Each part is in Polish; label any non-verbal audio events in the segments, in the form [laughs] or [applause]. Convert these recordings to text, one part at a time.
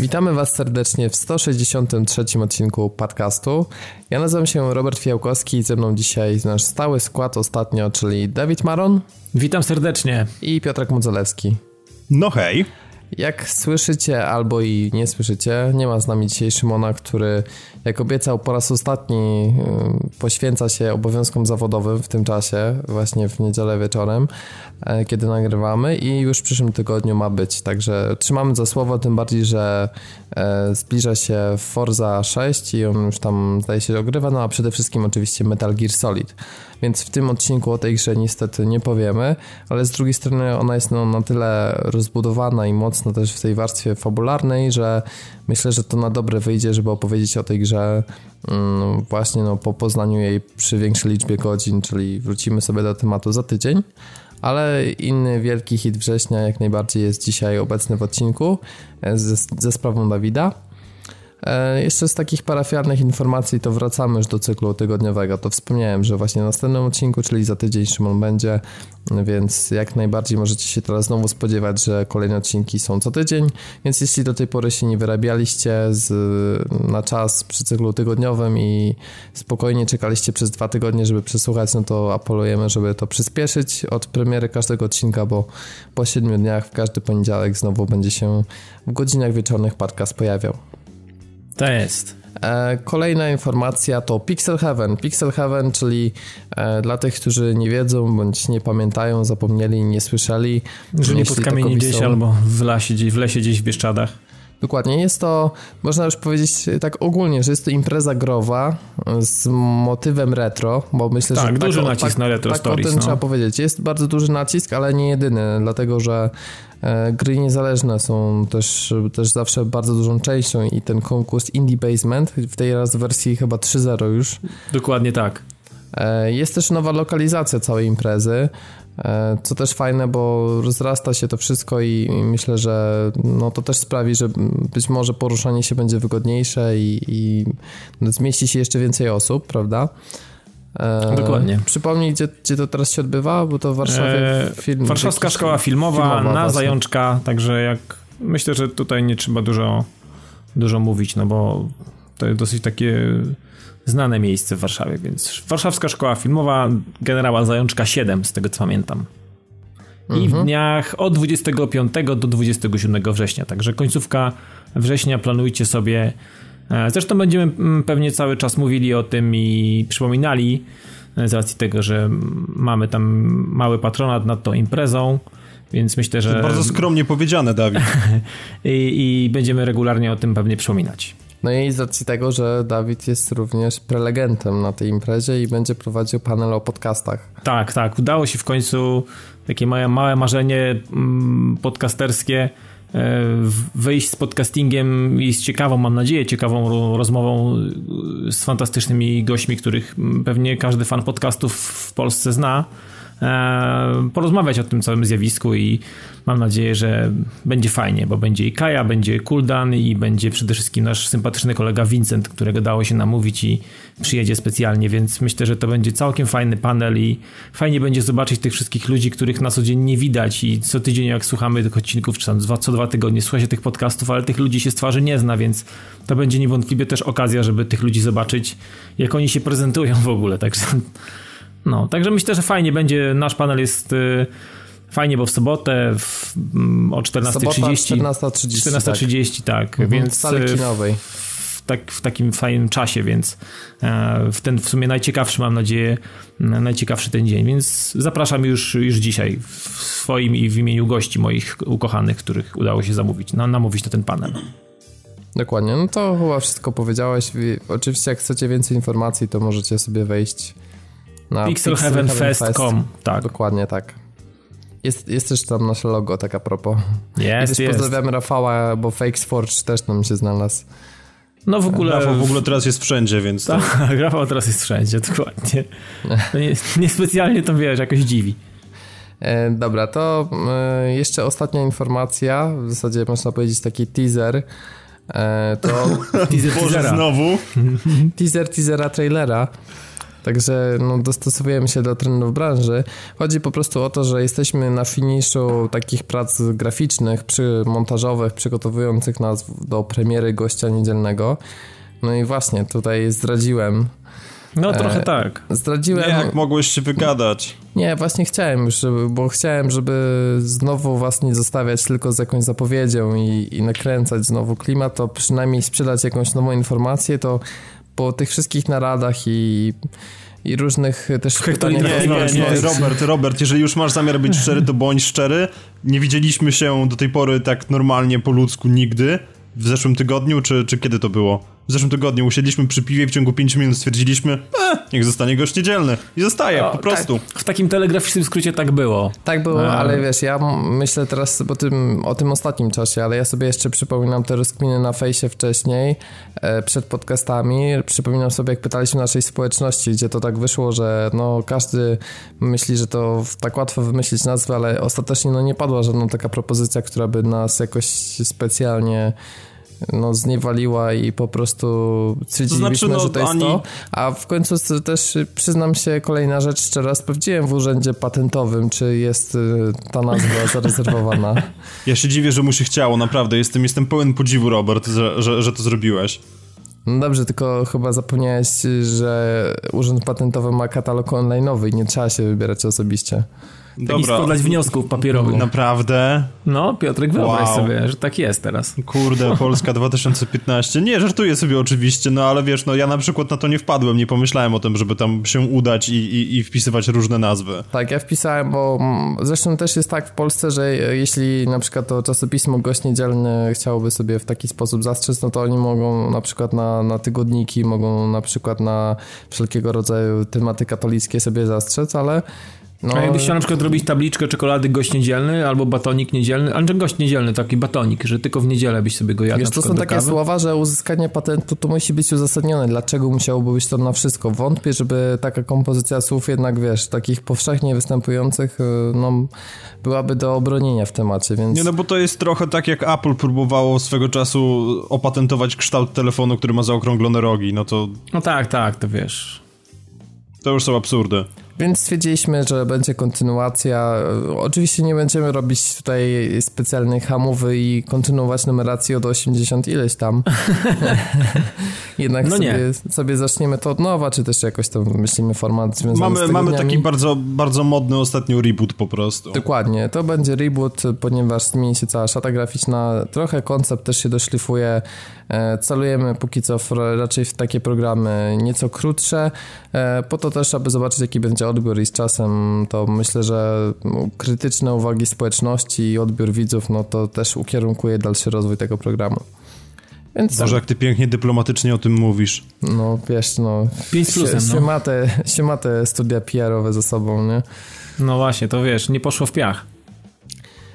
Witamy Was serdecznie w 163 odcinku podcastu. Ja nazywam się Robert Fiałkowski i ze mną dzisiaj nasz stały skład ostatnio, czyli Dawid Maron. Witam serdecznie. I Piotrek Mudzolewski. No hej. Jak słyszycie albo i nie słyszycie, nie ma z nami dzisiaj Szymona, który jak obiecał po raz ostatni y, poświęca się obowiązkom zawodowym w tym czasie, właśnie w niedzielę wieczorem, e, kiedy nagrywamy i już w przyszłym tygodniu ma być. Także trzymamy za słowo, tym bardziej, że e, zbliża się Forza 6 i on już tam zdaje się ogrywa, no a przede wszystkim oczywiście Metal Gear Solid. Więc w tym odcinku o tej grze niestety nie powiemy, ale z drugiej strony ona jest no, na tyle rozbudowana i mocno też w tej warstwie fabularnej, że myślę, że to na dobre wyjdzie, żeby opowiedzieć o tej grze mm, właśnie no, po poznaniu jej przy większej liczbie godzin, czyli wrócimy sobie do tematu za tydzień. Ale inny wielki hit września jak najbardziej jest dzisiaj obecny w odcinku e, ze, ze sprawą Dawida. E, jeszcze z takich parafialnych informacji to wracamy już do cyklu tygodniowego. To wspomniałem, że właśnie w następnym odcinku, czyli za tydzień Szymon będzie, więc jak najbardziej możecie się teraz znowu spodziewać, że kolejne odcinki są co tydzień. Więc jeśli do tej pory się nie wyrabialiście z, na czas przy cyklu tygodniowym i spokojnie czekaliście przez dwa tygodnie, żeby przesłuchać, no to apelujemy, żeby to przyspieszyć od premiery każdego odcinka, bo po siedmiu dniach w każdy poniedziałek znowu będzie się w godzinach wieczornych podcast pojawiał. To jest. E, kolejna informacja to Pixel Heaven. Pixel Heaven, czyli e, dla tych, którzy nie wiedzą, bądź nie pamiętają, zapomnieli, nie słyszeli. Żyli pod kamieniem gdzieś albo w lesie, w lesie gdzieś w Bieszczadach. Dokładnie, jest to, można już powiedzieć tak ogólnie, że jest to impreza growa z motywem retro, bo myślę, tak, że... Tak, duży nacisk tak, na retro tak stories. Tak, no. trzeba powiedzieć. Jest bardzo duży nacisk, ale nie jedyny, dlatego że e, gry niezależne są też, też zawsze bardzo dużą częścią i ten konkurs Indie Basement w tej raz wersji chyba 3.0 już. Dokładnie tak. E, jest też nowa lokalizacja całej imprezy. E, co też fajne, bo rozrasta się to wszystko i, myślę, że no to też sprawi, że być może poruszanie się będzie wygodniejsze i, i zmieści się jeszcze więcej osób, prawda? E, Dokładnie. Przypomnij, gdzie, gdzie to teraz się odbywa, bo to w Warszawie e, film. Warszawska Szkoła Filmowa, filmowa na właśnie. Zajączka, także jak myślę, że tutaj nie trzeba dużo, dużo mówić, no bo to jest dosyć takie znane miejsce w Warszawie, więc Warszawska Szkoła Filmowa generała Zajączka 7, z tego co pamiętam. I mhm. w dniach od 25 do 27 września, także końcówka września planujcie sobie. E, zresztą będziemy mm, pewnie cały czas mówili o tym i przypominali e, z racji tego, że mamy tam mały patronat nad tą imprezą. Więc myślę, że. Bardzo skromnie powiedziane, Dawid. [laughs] I, I będziemy regularnie o tym pewnie przypominać. No i z racji tego, że Dawid jest również prelegentem na tej imprezie i będzie prowadził panel o podcastach. Tak, tak. Udało się w końcu takie moje małe marzenie mm, podcasterskie e, wyjść z podcastingiem i z ciekawą, mam nadzieję, ciekawą rozmową e, z fantastycznymi gośćmi, których pewnie każdy fan podcastów w Polsce zna. E, porozmawiać o tym całym zjawisku i mam nadzieję, że będzie fajnie, bo będzie i Kaja, będzie Kuldan i będzie przede wszystkim nasz sympatyczny kolega Vincent, którego dało się namówić i przyjedzie specjalnie, więc myślę, że to będzie całkiem fajny panel i fajnie będzie zobaczyć tych wszystkich ludzi, których na co dzień nie widać i co tydzień jak słuchamy tych odcinków, czy tam dwa, co dwa tygodnie słucha się tych podcastów, ale tych ludzi się z twarzy nie zna, więc to będzie niewątpliwie też okazja, żeby tych ludzi zobaczyć, jak oni się prezentują w ogóle, także no, także myślę, że fajnie będzie. Nasz panel jest y, fajnie, bo w sobotę w, mm, o 14.30. 14.30. 14.30, tak. tak mhm, więc w sali y, kinowej. W, tak, w takim fajnym czasie, więc e, w ten w sumie najciekawszy, mam nadzieję, najciekawszy ten dzień. Więc zapraszam już, już dzisiaj w swoim i w imieniu gości moich ukochanych, których udało się zamówić, na, namówić na ten panel. Dokładnie, no to chyba wszystko powiedziałeś. Oczywiście, jak chcecie więcej informacji, to możecie sobie wejść na pixelheavenfest.com. Tak. Dokładnie tak. Jest, jest też tam nasze logo, tak a propos. Jest, jest. Pozdrawiamy Rafała, bo Fakes Forge też tam się znalazł. No w ogóle... Rafał w ogóle teraz jest wszędzie, więc... Tak, to... [laughs] Rafał teraz jest wszędzie, dokładnie. No nie, niespecjalnie to wiesz, jakoś dziwi. E, dobra, to e, jeszcze ostatnia informacja, w zasadzie można powiedzieć taki teaser. E, to [laughs] teaser Boże, znowu? [laughs] teaser teasera trailera. Także no, dostosowujemy się do trendów branży. Chodzi po prostu o to, że jesteśmy na finiszu takich prac graficznych, przy montażowych, przygotowujących nas do premiery gościa niedzielnego. No i właśnie, tutaj zdradziłem. No trochę e, tak. Zdradziłem. Nie, jak mogłeś się wygadać? Nie, właśnie chciałem już, żeby, bo chciałem, żeby znowu was nie zostawiać tylko z jakąś zapowiedzią i, i nakręcać znowu klimat, to przynajmniej sprzedać jakąś nową informację, to po tych wszystkich naradach i i różnych też pytaniach. Nie, nie, nie, Robert, Robert, jeżeli już masz zamiar być szczery, to bądź szczery. Nie widzieliśmy się do tej pory tak normalnie po ludzku nigdy. W zeszłym tygodniu, czy, czy kiedy to było? W zeszłym tygodniu usiedliśmy przy piwie w ciągu 5 minut stwierdziliśmy, e, niech zostanie gość niedzielny. I zostaje, po prostu. Tak, w takim telegraficznym skrócie tak było. Tak było, e. ale wiesz, ja myślę teraz o tym, o tym ostatnim czasie, ale ja sobie jeszcze przypominam te rozkminy na fejsie wcześniej, e, przed podcastami. Przypominam sobie, jak pytaliśmy naszej społeczności, gdzie to tak wyszło, że no każdy myśli, że to tak łatwo wymyślić nazwę, ale ostatecznie no nie padła żadna taka propozycja, która by nas jakoś specjalnie no, zniewaliła i po prostu stwierdziliśmy, to znaczy, no, że to jest ani... to. A w końcu też przyznam się, kolejna rzecz, jeszcze raz sprawdziłem w urzędzie patentowym, czy jest y, ta nazwa [laughs] zarezerwowana. Ja się dziwię, że mu się chciało, naprawdę. Jestem, jestem pełen podziwu, Robert, że, że, że to zrobiłeś. No dobrze, tylko chyba zapomniałeś, że Urząd Patentowy ma katalog online'owy i nie trzeba się wybierać osobiście. Taki składać wniosków papierowych. Naprawdę? No, Piotrek, wyobraź wow. sobie, że tak jest teraz. Kurde, [laughs] Polska 2015. Nie, żartuję sobie oczywiście, no ale wiesz, no ja na przykład na to nie wpadłem, nie pomyślałem o tym, żeby tam się udać i, i, i wpisywać różne nazwy. Tak, ja wpisałem, bo mm, zresztą też jest tak w Polsce, że jeśli na przykład to czasopismo Gość Niedzielny chciałoby sobie w taki sposób zastrzec, no to oni mogą na przykład na, na tygodniki, mogą na przykład na wszelkiego rodzaju tematy katolickie sobie zastrzec, ale no, A jakbyś chciał na przykład robić tabliczkę czekolady gość niedzielny albo batonik niedzielny, ale gość niedzielny, taki batonik, że tylko w niedzielę byś sobie go jadł. Wiesz, to są takie kawy. słowa, że uzyskanie patentu to musi być uzasadnione. Dlaczego musiałoby być to na wszystko? Wątpię, żeby taka kompozycja słów jednak, wiesz, takich powszechnie występujących, y, no, byłaby do obronienia w temacie, więc... Nie, no bo to jest trochę tak, jak Apple próbowało swego czasu opatentować kształt telefonu, który ma zaokrąglone rogi, no to... No tak, tak, to wiesz... To już są absurdy. Więc stwierdziliśmy, że będzie kontynuacja. Oczywiście nie będziemy robić tutaj specjalnej hamowy i kontynuować numeracji od 80 ileś tam. [laughs] Jednak no sobie, sobie zaczniemy to od nowa, czy też jakoś tam myślimy format związany mamy, z Mamy taki bardzo, bardzo modny ostatnio reboot po prostu. Dokładnie, to będzie reboot, ponieważ zmieni się cała szata graficzna, trochę koncept też się doszlifuje, celujemy póki co w, raczej w takie programy nieco krótsze, e, po to też, aby zobaczyć jaki będzie odbiór i z czasem to myślę, że krytyczne uwagi społeczności i odbiór widzów, no to też ukierunkuje dalszy rozwój tego programu. Więc Boże, jak ty pięknie dyplomatycznie o tym mówisz. No, wiesz, no... 5 plusem, się, no. ma te, się ma te studia PR-owe ze sobą, nie? No właśnie, to wiesz, nie poszło w piach.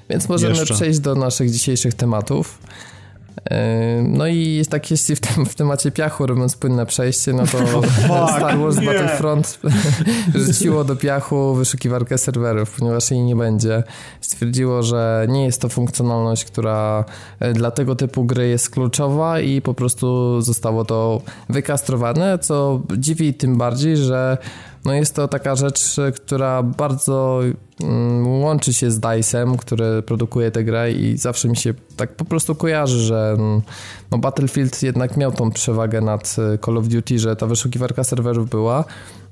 Więc możemy Jeszcze. przejść do naszych dzisiejszych tematów. No i tak jeśli w, tym, w temacie piachu robiąc płynne przejście, no to [laughs] Star Wars nie. Battlefront [laughs] rzuciło do piachu wyszukiwarkę serwerów, ponieważ jej nie będzie. Stwierdziło, że nie jest to funkcjonalność, która e, dla tego typu gry jest kluczowa i po prostu zostało to wykastrowane, co dziwi tym bardziej, że no jest to taka rzecz, która bardzo mm, łączy się z DICE'em, który produkuje tę grę i zawsze mi się tak po prostu kojarzy, że mm, no Battlefield jednak miał tą przewagę nad y, Call of Duty, że ta wyszukiwarka serwerów była.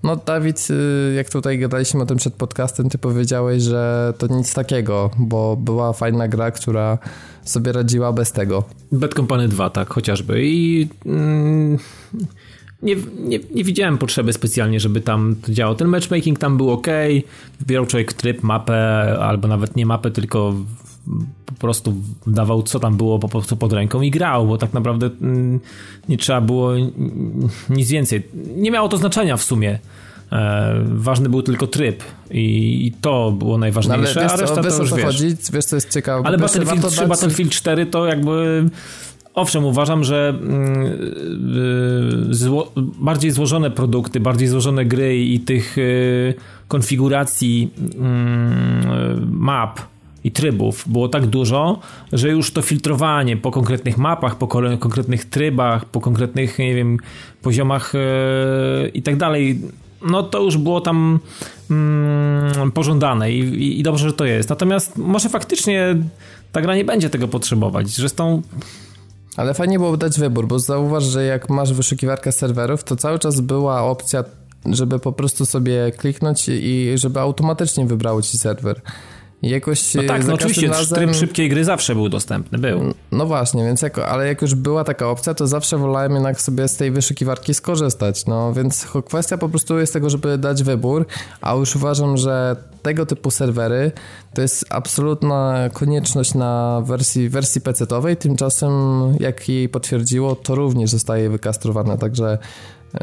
No Dawid, y, jak tutaj gadaliśmy o tym przed podcastem, ty powiedziałeś, że to nic takiego, bo była fajna gra, która sobie radziła bez tego. Bad Company 2, tak, chociażby i... Mm nie, nie, nie widziałem potrzeby specjalnie, żeby tam to działało. Ten matchmaking tam był ok, wybierał człowiek tryb, mapę, albo nawet nie mapę, tylko po prostu dawał co tam było po prostu pod ręką i grał, bo tak naprawdę mm, nie trzeba było nic więcej. Nie miało to znaczenia w sumie. E, ważny był tylko tryb i, to było najważniejsze, no, ale wiesz, a reszta to już wiesz. Chodzi, wiesz co jest ciekawe. Ale Battlefield 3, dać... Battlefield 4 to jakby Owszem, uważam, że mm, y, zło, bardziej złożone produkty, bardziej złożone gry i tych y, konfiguracji mm, map i trybów było tak dużo, że już to filtrowanie po konkretnych mapach, po konkretnych trybach, po konkretnych, nie wiem, poziomach y, i tak dalej no to już było tam mm, pożądane i, i, dobrze, że to jest. Natomiast może faktycznie ta gra nie będzie tego potrzebować. Zresztą ale fajnie było dać wybór, bo zauważ, że jak masz wyszukiwarkę serwerów, to cały czas była opcja, żeby po prostu sobie kliknąć i żeby automatycznie wybrało ci serwer. Jakoś no tak, no oczywiście razem... tryb szybkiej gry zawsze był dostępny, był. No właśnie, więc jako, ale jak już była taka opcja, to zawsze wolałem jednak sobie z tej wyszukiwarki skorzystać, no więc kwestia po prostu jest tego, żeby dać wybór, a już uważam, że tego typu serwery to jest absolutna konieczność na wersji, wersji PC-owej, tymczasem jak jej potwierdziło, to również zostaje wykastrowane, także yy,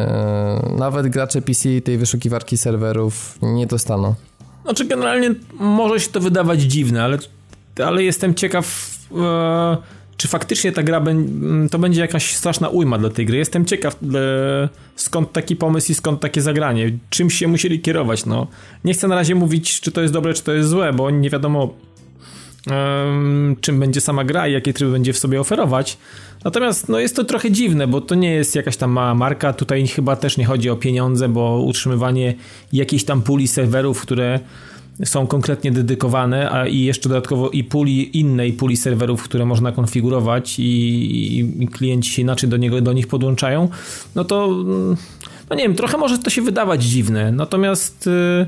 nawet gracze PC tej wyszukiwarki serwerów nie dostaną. Znaczy generalnie może się to wydawać dziwne, ale, ale jestem ciekaw e, czy faktycznie ta gra to będzie jakaś straszna ujma dla tej gry. Jestem ciekaw e, skąd taki pomysł i skąd takie zagranie. Czym się musieli kierować, no. Nie chcę na razie mówić, czy to jest dobre, czy to jest złe, bo nie wiadomo czym będzie sama gra i jakie tryby będzie w sobie oferować. Natomiast no, jest to trochę dziwne, bo to nie jest jakaś tam mała marka. Tutaj chyba też nie chodzi o pieniądze, bo utrzymywanie jakiejś tam puli serwerów, które są konkretnie dedykowane, a i jeszcze dodatkowo i puli innej puli serwerów, które można konfigurować i, i, klienci się inaczej do, niego, do nich podłączają, no to no nie wiem, trochę może to się wydawać dziwne. Natomiast yy,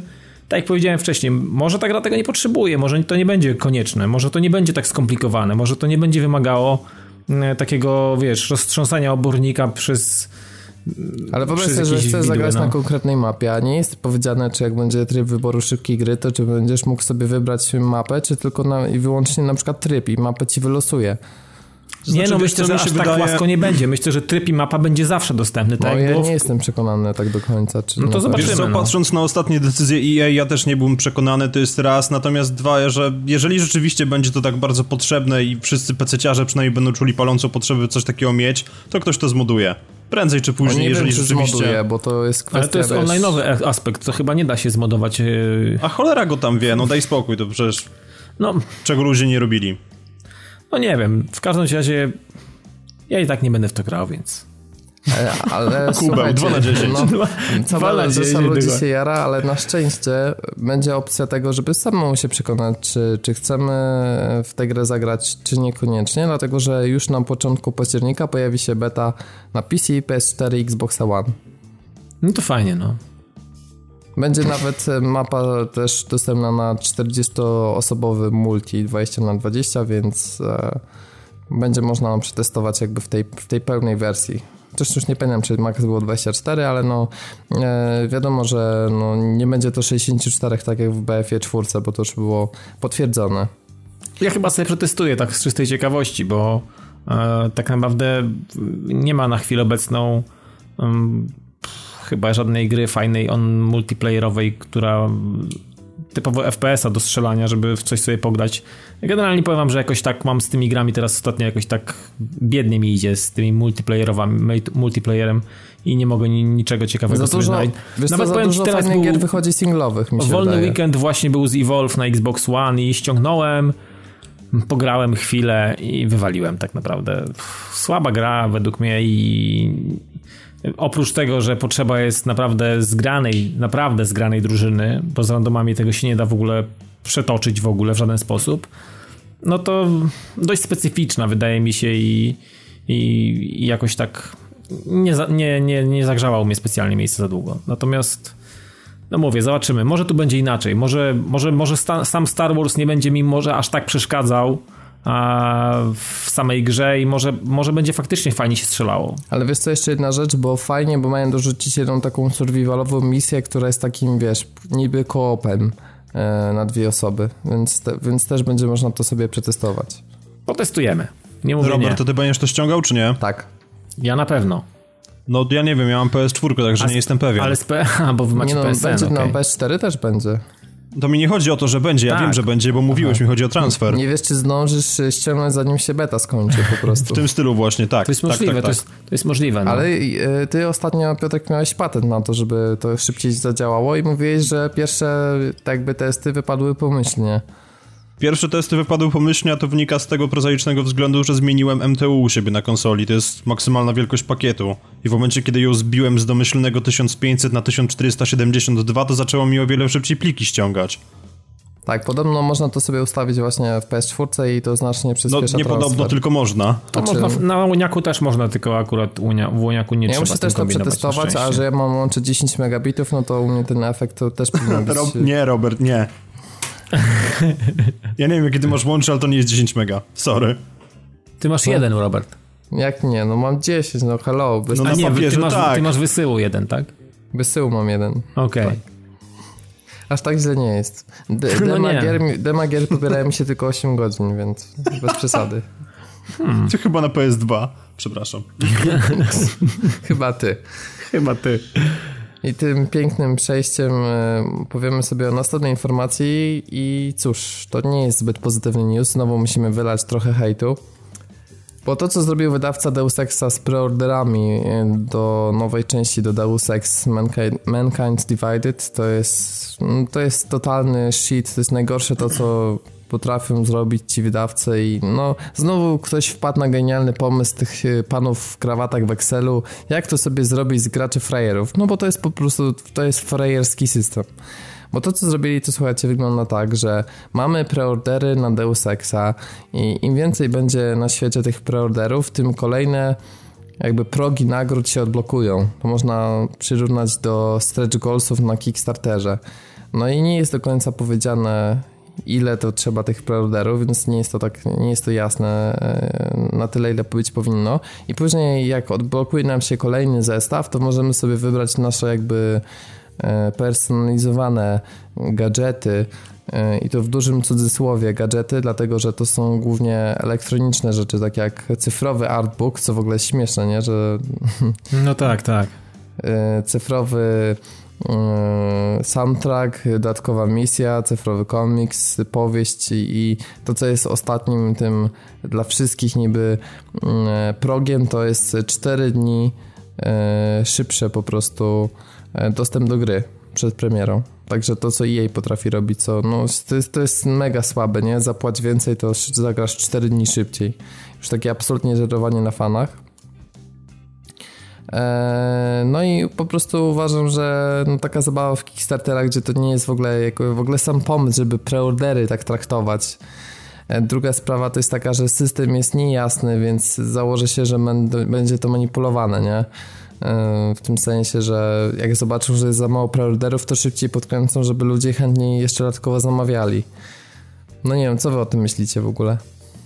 tak jak powiedziałem wcześniej, może ta gra tego nie potrzebuje, może to nie będzie konieczne, może to nie będzie tak skomplikowane, może to nie będzie wymagało yy, takiego, wiesz, roztrząsania obornika przez ale wyobraź sobie, że chcesz zagrać no. na konkretnej mapie, a nie jest powiedziane, czy jak będzie tryb wyboru szybkiej gry, to czy będziesz mógł sobie wybrać mapę, czy tylko na, i wyłącznie na przykład tryb i mapę ci wylosuje. Znaczy, nie, no myślę, że aż tak wydaje... tak łasko nie będzie. Myślę, że tryb i mapa będzie zawsze dostępny. Tak no, ja nie jestem przekonany tak do końca. no to zobaczymy. Wiesz co, no. patrząc na ostatnie decyzje EA, ja też nie byłem przekonany, to jest raz. Natomiast dwa, że jeżeli rzeczywiście będzie to tak bardzo potrzebne i wszyscy pececiarze przynajmniej będą czuli palącą potrzeby coś takiego mieć, to ktoś to zmoduje. Prędzej czy później, no jeżeli wiem, rzeczywiście... Zmoduje, bo to jest kwestia, Ale to jest wiesz... online'owy aspekt, to chyba nie da się zmodować. Yy... A cholera go tam wie, no daj spokój, to przecież... No... Czego ludzie nie robili. No nie wiem, w każdym razie ja i tak nie będę w to grał, więc... Ale, ale [laughs] Kubeł, 2 na 10. No, cała rzesza ludzi się jara, ale na szczęście będzie opcja tego, żeby samemu się przekonać, czy, czy chcemy w tę grę zagrać, czy niekoniecznie, dlatego że już na początku października pojawi się beta na PC, PS4 i Xbox One. No to fajnie, no. Będzie nawet mapa też dostępna na 40-osobowy multi 20 na 20, więc e, będzie można przetestować jakby w tej, w tej pełnej wersji. Też już nie pamiętam, czy max było 24, ale no e, wiadomo, że no, nie będzie to 64 tak jak w BF-ie 4, bo to już było potwierdzone. Ja chyba sobie przetestuję tak z czystej ciekawości, bo e, tak naprawdę nie ma na chwilę obecną chyba żadnej gry fajnej on multiplayerowej, która typowo FPS-a do strzelania, żeby w coś sobie pograć. Generalnie powiem wam, że jakoś tak mam z tymi grami teraz ostatnio jakoś tak biednie mi idzie z tymi multiplayerowami, multiplayerem i nie mogę niczego ciekawego za dużo, wiesz Nawet co, powiem dużo teraz był, gier wychodzi singlowych, mi się Wolny wydaje. weekend właśnie był z Evolve na Xbox One i ściągnąłem pograłem chwilę i wywaliłem tak naprawdę. Słaba gra według mnie i Oprócz tego, że potrzeba jest naprawdę zgranej, naprawdę zgranej drużyny, bo z randomami tego się nie da w ogóle przetoczyć w ogóle w żaden sposób, no to dość specyficzna wydaje mi się i, i, i jakoś tak nie, nie, nie, nie zagrzało mnie specjalnie miejsce za długo. Natomiast no mówię, zobaczymy. Może tu będzie inaczej. Może, może, może sta, sam Star Wars nie będzie mi może aż tak przeszkadzał, w samej grze i może, może będzie faktycznie fajnie się strzelało. Ale wiesz co, jeszcze jedna rzecz, bo fajnie, bo mają dorzucić jedną taką survivalową misję, która jest takim, wiesz, niby koopem e, na dwie osoby, więc, te, więc też będzie można to sobie przetestować. Potestujemy. Nie mówię Robert, nie. to ty będziesz to ściągał, czy nie? Tak. Ja na pewno. No ja nie wiem, ja mam PS4, także nie jestem pewien. Ale z P... [laughs] A, bo wy macie nie no, PSN, będzie okay. na PS4 też będzie. To mi nie chodzi o to, że będzie, ja tak. wiem, że będzie, bo mówiłeś, Aha. mi chodzi o transfer. Nie wiesz, czy zdążysz e, ściągnąć, zanim się beta skończy po prostu. w tym stylu właśnie, tak. To jest tak, możliwe, tak, to, jest, to jest możliwe. No. Ale y, ty ostatnio, Piotrek, miałeś patent na to, żeby to szybciej zadziałało i mówiłeś, że pierwsze tak jakby testy wypadły pomyślnie. Pierwsze testy wypadły pomyślnie, a to wynika z tego prozaicznego względu, że zmieniłem MTU u siebie na konsoli. To jest maksymalna wielkość pakietu. I w momencie, kiedy ją zbiłem z domyślnego 1500 na 1472, to zaczęło mi o wiele szybciej pliki ściągać. Tak, podobno można to sobie ustawić właśnie w PS4 i to znacznie przyspiesza No nie transfer. podobno, tylko można. To Znaczy- można, w- na Uniaku też można, tylko akurat unia, w Uniaku nie Ja trzeba muszę tym też to przetestować, a że ja mam łącze 10 megabitów, no to u mnie ten efekt to też powinien [laughs] być... Rob, nie, Robert, nie. [laughs] Ja nie wiem, jakie ty masz łącze, ale to nie jest 10 mega. Sorry. Ty masz jeden, Robert. Jak nie? No mam 10, no hello. Bez, No A nie, papierze ty masz, tak. ty masz wysyłu jeden, tak? Wysyłu mam jeden. Okej. Aż tak źle nie jest. D- [laughs] No dema, nie. gier, mi- dema gier pobierają mi się tylko 8 godzin, więc bez przesady. Ty chyba na PS2. Przepraszam. [laughs] Chyba ty. Chyba ty. I tym pięknym przejściem e, powiemy sobie o następnej informacji i cóż, to nie jest zbyt pozytywny news, znowu musimy wylać trochę hejtu. Bo to, co zrobił wydawca Deus Exa z preorderami e, do nowej części do Deus Ex Mankind, Mankind Divided, to jest, mm, to jest totalny shit, to jest najgorsze to, co potrafią zrobić ci wydawcy i no, znowu ktoś wpadł na genialny pomysł tych e, panów w krawatach w Excelu, jak to sobie zrobić z graczy frajerów, no bo to jest po prostu, to jest frajerski system. Bo to, co zrobili, to słuchajcie, wygląda tak, że mamy preordery na Deus Exa i im więcej będzie na świecie tych preorderów, tym kolejne jakby progi nagród się odblokują. To można przyrównać do stretch goalsów na Kickstarterze. No i nie jest do końca powiedziane, ile to trzeba tych preorderów, więc nie jest to tak, nie jest to jasne e, na tyle, ile być powinno. I później jak odblokuje nam się kolejny zestaw, to możemy sobie wybrać nasze jakby e, personalizowane gadżety e, i to w dużym cudzysłowie gadżety, dlatego że to są głównie elektroniczne rzeczy, tak jak cyfrowy artbook, co w ogóle śmieszne, nie? że No tak, tak. [laughs] cyfrowy soundtrack, dodatkowa misja, cyfrowy komiks, powieść i to, co jest ostatnim tym dla wszystkich niby mm, progiem, to jest 4 dni e, szybsze po prostu e, dostęp do gry przed premierą. Także to, co EA potrafi robić, co, no, to, jest, to jest mega słabe, nie? Zapłać więcej, to sz- zagrasz 4 dni szybciej. Już takie absolutnie żerowanie na fanach. Eee, No i po prostu uważam, że no taka zabawa w Kickstartera, gdzie to nie jest w ogóle, jako, w ogóle sam pomysł, żeby preordery tak traktować. E, Druga sprawa to jest taka, że system jest niejasny, więc założę się, że będ- będzie to manipulowane, nie? E, W tym sensie, że jak zobaczą, że jest za mało preorderów, to szybciej podkręcą, żeby ludzie chętniej jeszcze dodatkowo zamawiali. No nie wiem, co wy o tym myślicie w ogóle?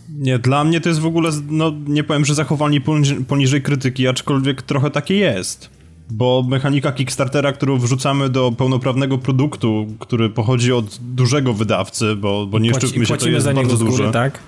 Nie, dla mnie to jest w ogóle, no nie powiem, że zachowanie poniżej, poniżej krytyki, aczkolwiek trochę takie jest. Bo mechanika Kickstartera, którą wrzucamy do pełnoprawnego produktu, który pochodzi od dużego wydawcy, bo, bo nie Płaci, się, to jest bardzo duże. tak?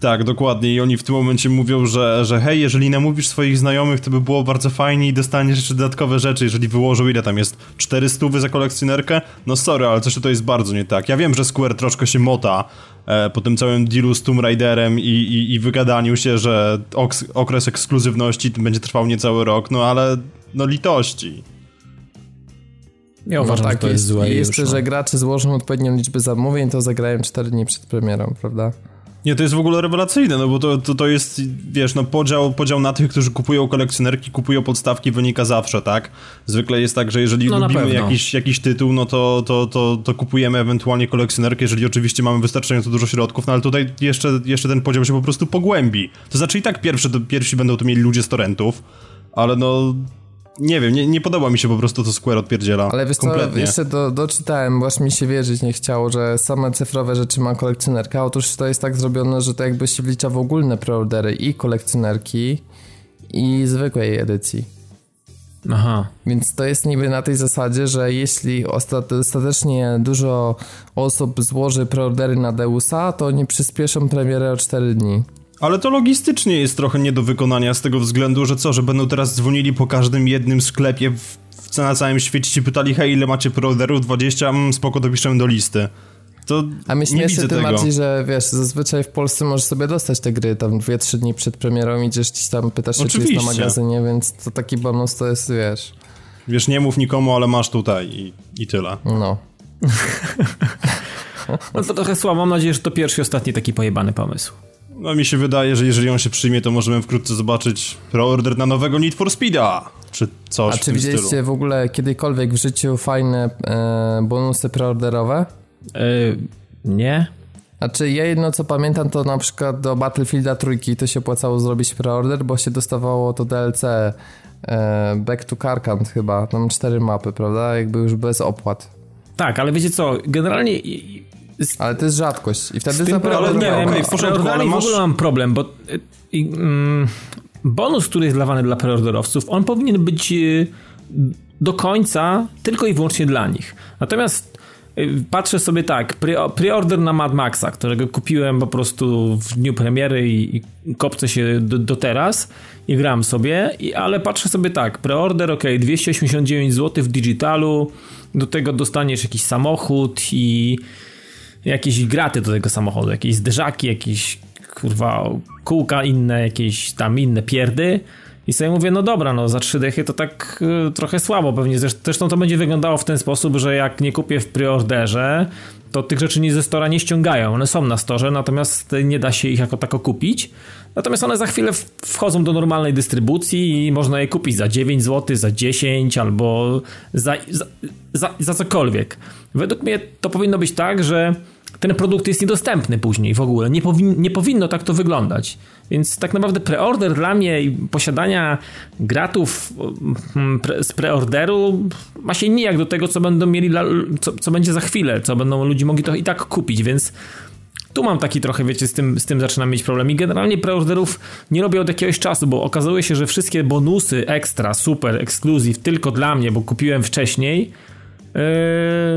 Tak, dokładnie. I oni w tym momencie mówią, że, że hej, jeżeli namówisz swoich znajomych, to by było bardzo fajnie i dostaniesz jeszcze dodatkowe rzeczy, jeżeli wyłożą ile tam jest 400 za kolekcjonerkę. No sorry, ale coś tutaj jest bardzo nie tak. Ja wiem, że Square troszkę się mota e, po tym całym dealu z Tomb Raiderem i, i, i wygadaniu się, że oks, okres ekskluzywności będzie trwał niecały rok, no ale no litości. Ja uważam, no że to jest złe I i jeszcze, już, no. że gracze złożą odpowiednią liczbę zamówień, to zagrają 4 dni przed premierą, prawda? Nie, to jest w ogóle rewelacyjne, no bo to, to, to jest, wiesz, no podział, podział na tych, którzy kupują kolekcjonerki, kupują podstawki, wynika zawsze, tak? Zwykle jest tak, że jeżeli No lubimy jakiś, jakiś tytuł, no to, to, to, to kupujemy ewentualnie kolekcjonerkę, jeżeli oczywiście mamy wystarczająco dużo środków, no ale tutaj jeszcze, jeszcze ten podział się po prostu pogłębi. To znaczy i tak pierwsze, pierwsi będą to mieli ludzie z torrentów, ale no... Nie wiem, nie, nie podoba mi się po prostu to Square odpierdziela. Ale wiesz co, Kompletnie. jeszcze do, doczytałem, bo aż mi się wierzyć nie chciało, że same cyfrowe rzeczy ma kolekcjonerka. Otóż to jest tak zrobione, że to jakby się wlicza w ogólne preordery i kolekcjonerki i zwykłej edycji. Aha. Więc to jest niby na tej zasadzie, że jeśli ostat- ostatecznie dużo osób złoży preordery na Deusa, to oni przyspieszą premierę o 4 dni. Ale to logistycznie jest trochę nie do wykonania z tego względu, że co, że będą teraz dzwonili po każdym jednym sklepie w, w, na całym świecie ci pytali, hej, ile macie preorderów? 20? Mm, spoko, dopiszemy do listy. To A nie śmieszy tym tego. bardziej, że wiesz, zazwyczaj w Polsce możesz sobie dostać te gry tam 2-3 dni przed premierą, idziesz gdzieś tam, pytasz się, czy jest na magazynie, więc to taki bonus to jest, wiesz, Wiesz, nie mów nikomu, ale masz tutaj i, i tyle. no. [laughs] No to trochę słabo, mam nadzieję, że to pierwszy ostatni taki pojebany pomysł. No mi się wydaje, że jeżeli on się przyjmie, to możemy wkrótce zobaczyć preorder na nowego Need for Speeda, czy coś A w czy tym widzieliście stylu. w ogóle kiedykolwiek w życiu fajne e, bonusy preorderowe? Yy, nie? Znaczy ja jedno co pamiętam to na przykład do Battlefielda trójki to się opłacało zrobić preorder, bo się dostawało to DLC e, Back to Karkand chyba, tam cztery mapy, prawda? Jakby już bez opłat. Tak, ale wiecie co, generalnie Ale to jest rzadkość i wtedy z tym za preorderem, preorder nie wiem, w porządku, ale w masz- ogóle mam problem, bo y, i, mm, bonus, który jest dawany dla preorderowców, on powinien być y, do końca tylko i wyłącznie dla nich. Natomiast y, patrzę sobie tak, pre- preorder na Mad Maxa, którego kupiłem po prostu w dniu premiery i, i kopcę się do, do teraz i gram sobie, i, ale patrzę sobie tak, preorder ok, 289 zł w digitalu, do tego dostaniesz jakiś samochód i jakieś graty do tego samochodu, jakieś zderzaki, jakieś kurwa kółka inne, jakieś tam inne pierdy. I sobie mówię, no dobra, no za trzy dechy to tak y, trochę słabo pewnie. Zresztą, to będzie wyglądało w ten sposób, że jak nie kupię w preorderze, to tych rzeczy nie ze stora nie ściągają. One są na storze, natomiast nie da się ich jako tako kupić. Natomiast one za chwilę wchodzą do normalnej dystrybucji i można je kupić za 9 zł, za 10 albo za, za, za, za cokolwiek. Według mnie to powinno być tak, że ten produkt jest niedostępny później w ogóle. Nie, powin, nie powinno tak to wyglądać. Więc tak naprawdę preorder dla mnie i posiadania gratów mm, pre, z preorderu ma się nijak do tego, co będą mieli, co, co będzie za chwilę, co będą ludzie mogli to i tak kupić, więc tu mam taki trochę, wiecie, z tym, z tym zaczynam mieć problem. I generalnie preorderów nie robię od jakiegoś czasu, bo okazuje się, że wszystkie bonusy ekstra, super, ekskluzyw tylko dla mnie, bo kupiłem wcześniej,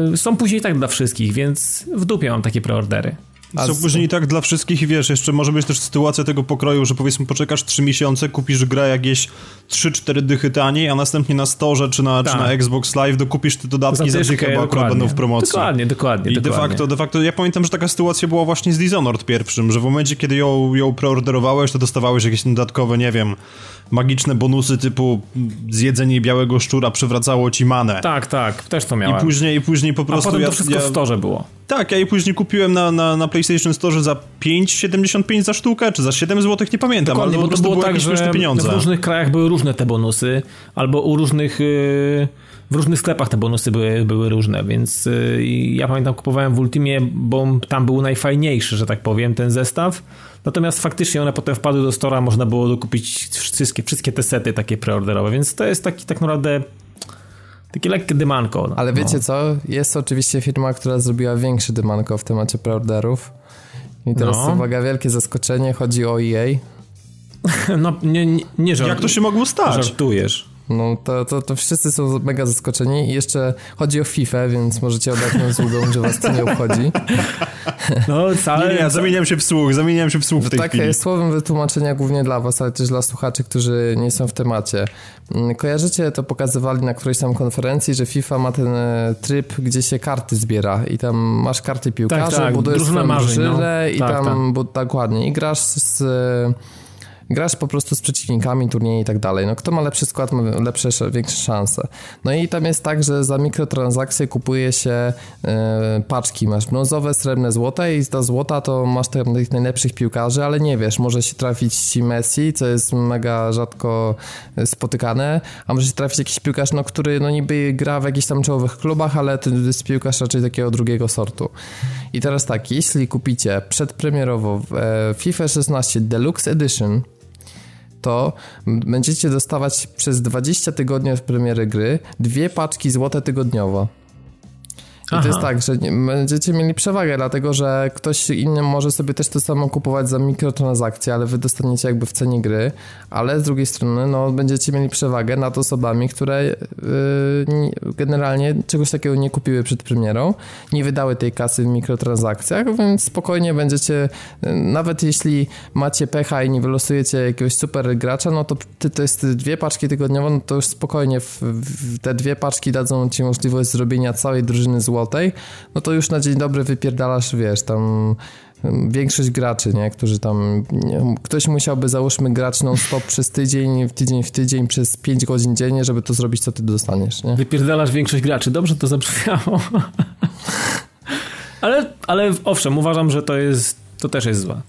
yy, są później tak dla wszystkich, więc w dupie mam takie preordery. A Są z- później tak dla wszystkich i wiesz, jeszcze może być też sytuacja tego pokroju, że powiedzmy poczekasz 3 miesiące, kupisz grę jakieś 3-4 dychy taniej, a następnie na Storze czy na, czy Tak. na Xbox Live dokupisz te dodatki za, dychę, bo akurat będą w promocji. Dokładnie, dokładnie. I de dokładnie. facto, de facto, ja pamiętam, że taka sytuacja była właśnie z Dishonored pierwszym, że w momencie, kiedy ją, ją preorderowałeś, to dostawałeś jakieś dodatkowe, nie wiem, magiczne bonusy typu zjedzenie białego szczura przywracało ci manę. Tak, tak, też to I miałem. później, I później po a prostu potem ja, to wszystko ja, w storze było. Tak, ja je później kupiłem na, na, na PlayStation Store za 5,75 za sztukę, czy za 7 zł, nie pamiętam, Dokładnie, ale po to prostu było były tak, jakieś że pieniądze. w różnych krajach były różne te bonusy, albo u różnych, yy, w różnych sklepach te bonusy były, były różne, więc yy, ja pamiętam kupowałem w Ultimie, bo tam był najfajniejszy, że tak powiem, ten zestaw. Natomiast faktycznie one potem wpadły do stora, można było dokupić wszystkie, wszystkie te sety takie preorderowe, więc to jest taki tak naprawdę takie lekkie dymanko. No. Ale wiecie co? Jest oczywiście firma, która zrobiła większy dymanko w temacie preorderów. I teraz No. uwaga, wielkie zaskoczenie, chodzi o EA. [laughs] No, nie, nie, nie żart, Jak to się mogło stać? żartujesz. No to, to, to wszyscy są mega zaskoczeni i jeszcze chodzi o FIFA, więc możecie oddać zługą, że was to nie obchodzi. No, Nie, całe, nie, zamieniam się w słuch, zamieniam się w słuch w tej tak, chwili. słowem wytłumaczenia głównie dla was, ale też dla słuchaczy, którzy nie są w temacie. Mm, Kojarzycie, to pokazywali na którejś tam konferencji, że FIFA ma ten e, tryb, gdzie się karty zbiera i tam masz karty piłkarzy, tak, budujesz drużyna swoją marzeń, no. i Tak, tam, tak. Bu, dokładnie, i grasz z... Grasz po prostu z przeciwnikami, turnieje i tak dalej. No kto ma lepszy skład, ma lepsze, większe szanse. No i tam jest tak, że za mikrotransakcje kupuje się e, paczki. Masz brązowe, srebrne, złote i za złota to masz tych najlepszych piłkarzy, ale nie wiesz, może się trafić ci Messi, co jest mega rzadko e, spotykane, a może się trafić jakiś piłkarz, no, który no niby gra w jakichś tam czołowych klubach, ale to jest piłkarz raczej takiego drugiego sortu. I teraz tak, jeśli kupicie przedpremierowo e, FIFA 16 Deluxe Edition, to będziecie dostawać przez 20 tygodni od premiery gry dwie paczki złote tygodniowo. I Aha. to jest tak, że będziecie mieli przewagę, dlatego że ktoś inny może sobie też to samo kupować za mikrotransakcje, ale wy dostaniecie jakby w cenie gry, ale z drugiej strony no, będziecie mieli przewagę nad osobami, które yy, nie- generalnie czegoś takiego nie kupiły przed premierą, nie wydały tej kasy w mikrotransakcjach, więc spokojnie będziecie, yy, nawet jeśli macie pecha i nie wylosujecie jakiegoś super gracza, no to ty, to jest dwie paczki tygodniowo, no to już spokojnie w, w te dwie paczki dadzą ci możliwość zrobienia całej drużyny złotej, no to już na dzień dobry wypierdalasz, wiesz, tam ym, większość graczy, nie, którzy tam, nie, ktoś musiałby załóżmy grać non-stop przez tydzień, w tydzień w tydzień, przez 5 godzin dziennie, żeby to zrobić, co ty dostaniesz, nie? Wypierdalasz większość graczy. Dobrze to zabrzmiało. Ale, ale owszem, uważam, że to jest, to też jest złe.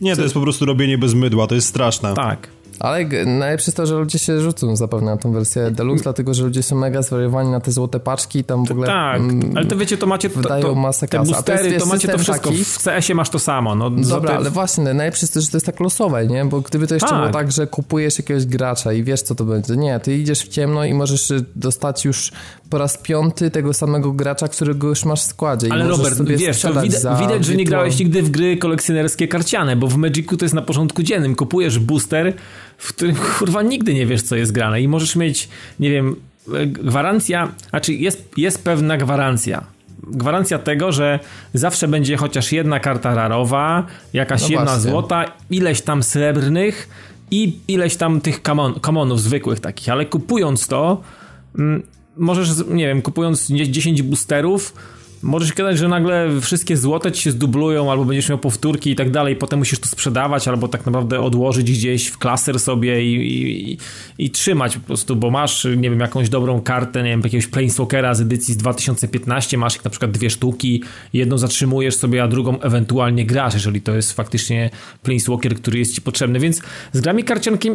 Nie, to jest po prostu robienie bez mydła, to jest straszne. Tak. Ale najlepsze jest to, że ludzie się rzucą zapewne na tą wersję deluxe, dlatego że ludzie są mega zwariowani na te złote paczki i tam w ogóle... Tak, mm, ale to wiecie, to macie to, wydają to, masę te. A to boostery, jest, to, macie to wszystko. taki- W CS-ie masz to samo. No, Dobra, ale właśnie, najlepsze jest to, że to jest tak losowe, nie? Bo gdyby to jeszcze Tak. było tak, że kupujesz jakiegoś gracza i wiesz, co to będzie. Nie, ty idziesz w ciemno i możesz y, dostać już po raz piąty tego samego gracza, którego już masz w składzie. Ale Robert, wiesz, to widać, widać, że nie grałeś nigdy w gry kolekcjonerskie karciane, bo w Magicu to jest na porządku dziennym. Kupujesz booster, w którym kurwa nigdy nie wiesz, co jest grane i możesz mieć, nie wiem, e, gwarancja, znaczy jest, jest pewna gwarancja. Gwarancja tego, że zawsze będzie chociaż jedna karta rarowa, jakaś No jedna właśnie. złota, ileś tam srebrnych i ileś tam tych kamon, kamonów zwykłych takich, ale kupując to, mm, możesz, nie wiem, kupując nie- 10 boosterów, możesz gadać, że nagle wszystkie złote ci się zdublują, albo będziesz miał powtórki i tak dalej, potem musisz to sprzedawać, albo tak naprawdę odłożyć gdzieś w klaser sobie i, i, i, trzymać po prostu, bo masz, nie wiem, jakąś dobrą kartę, nie wiem, jakiegoś Planeswalkera z edycji z 2015, masz ich na przykład dwie sztuki, jedną zatrzymujesz sobie, a drugą ewentualnie grasz, jeżeli to jest faktycznie Planeswalker, który jest ci potrzebny, więc z grami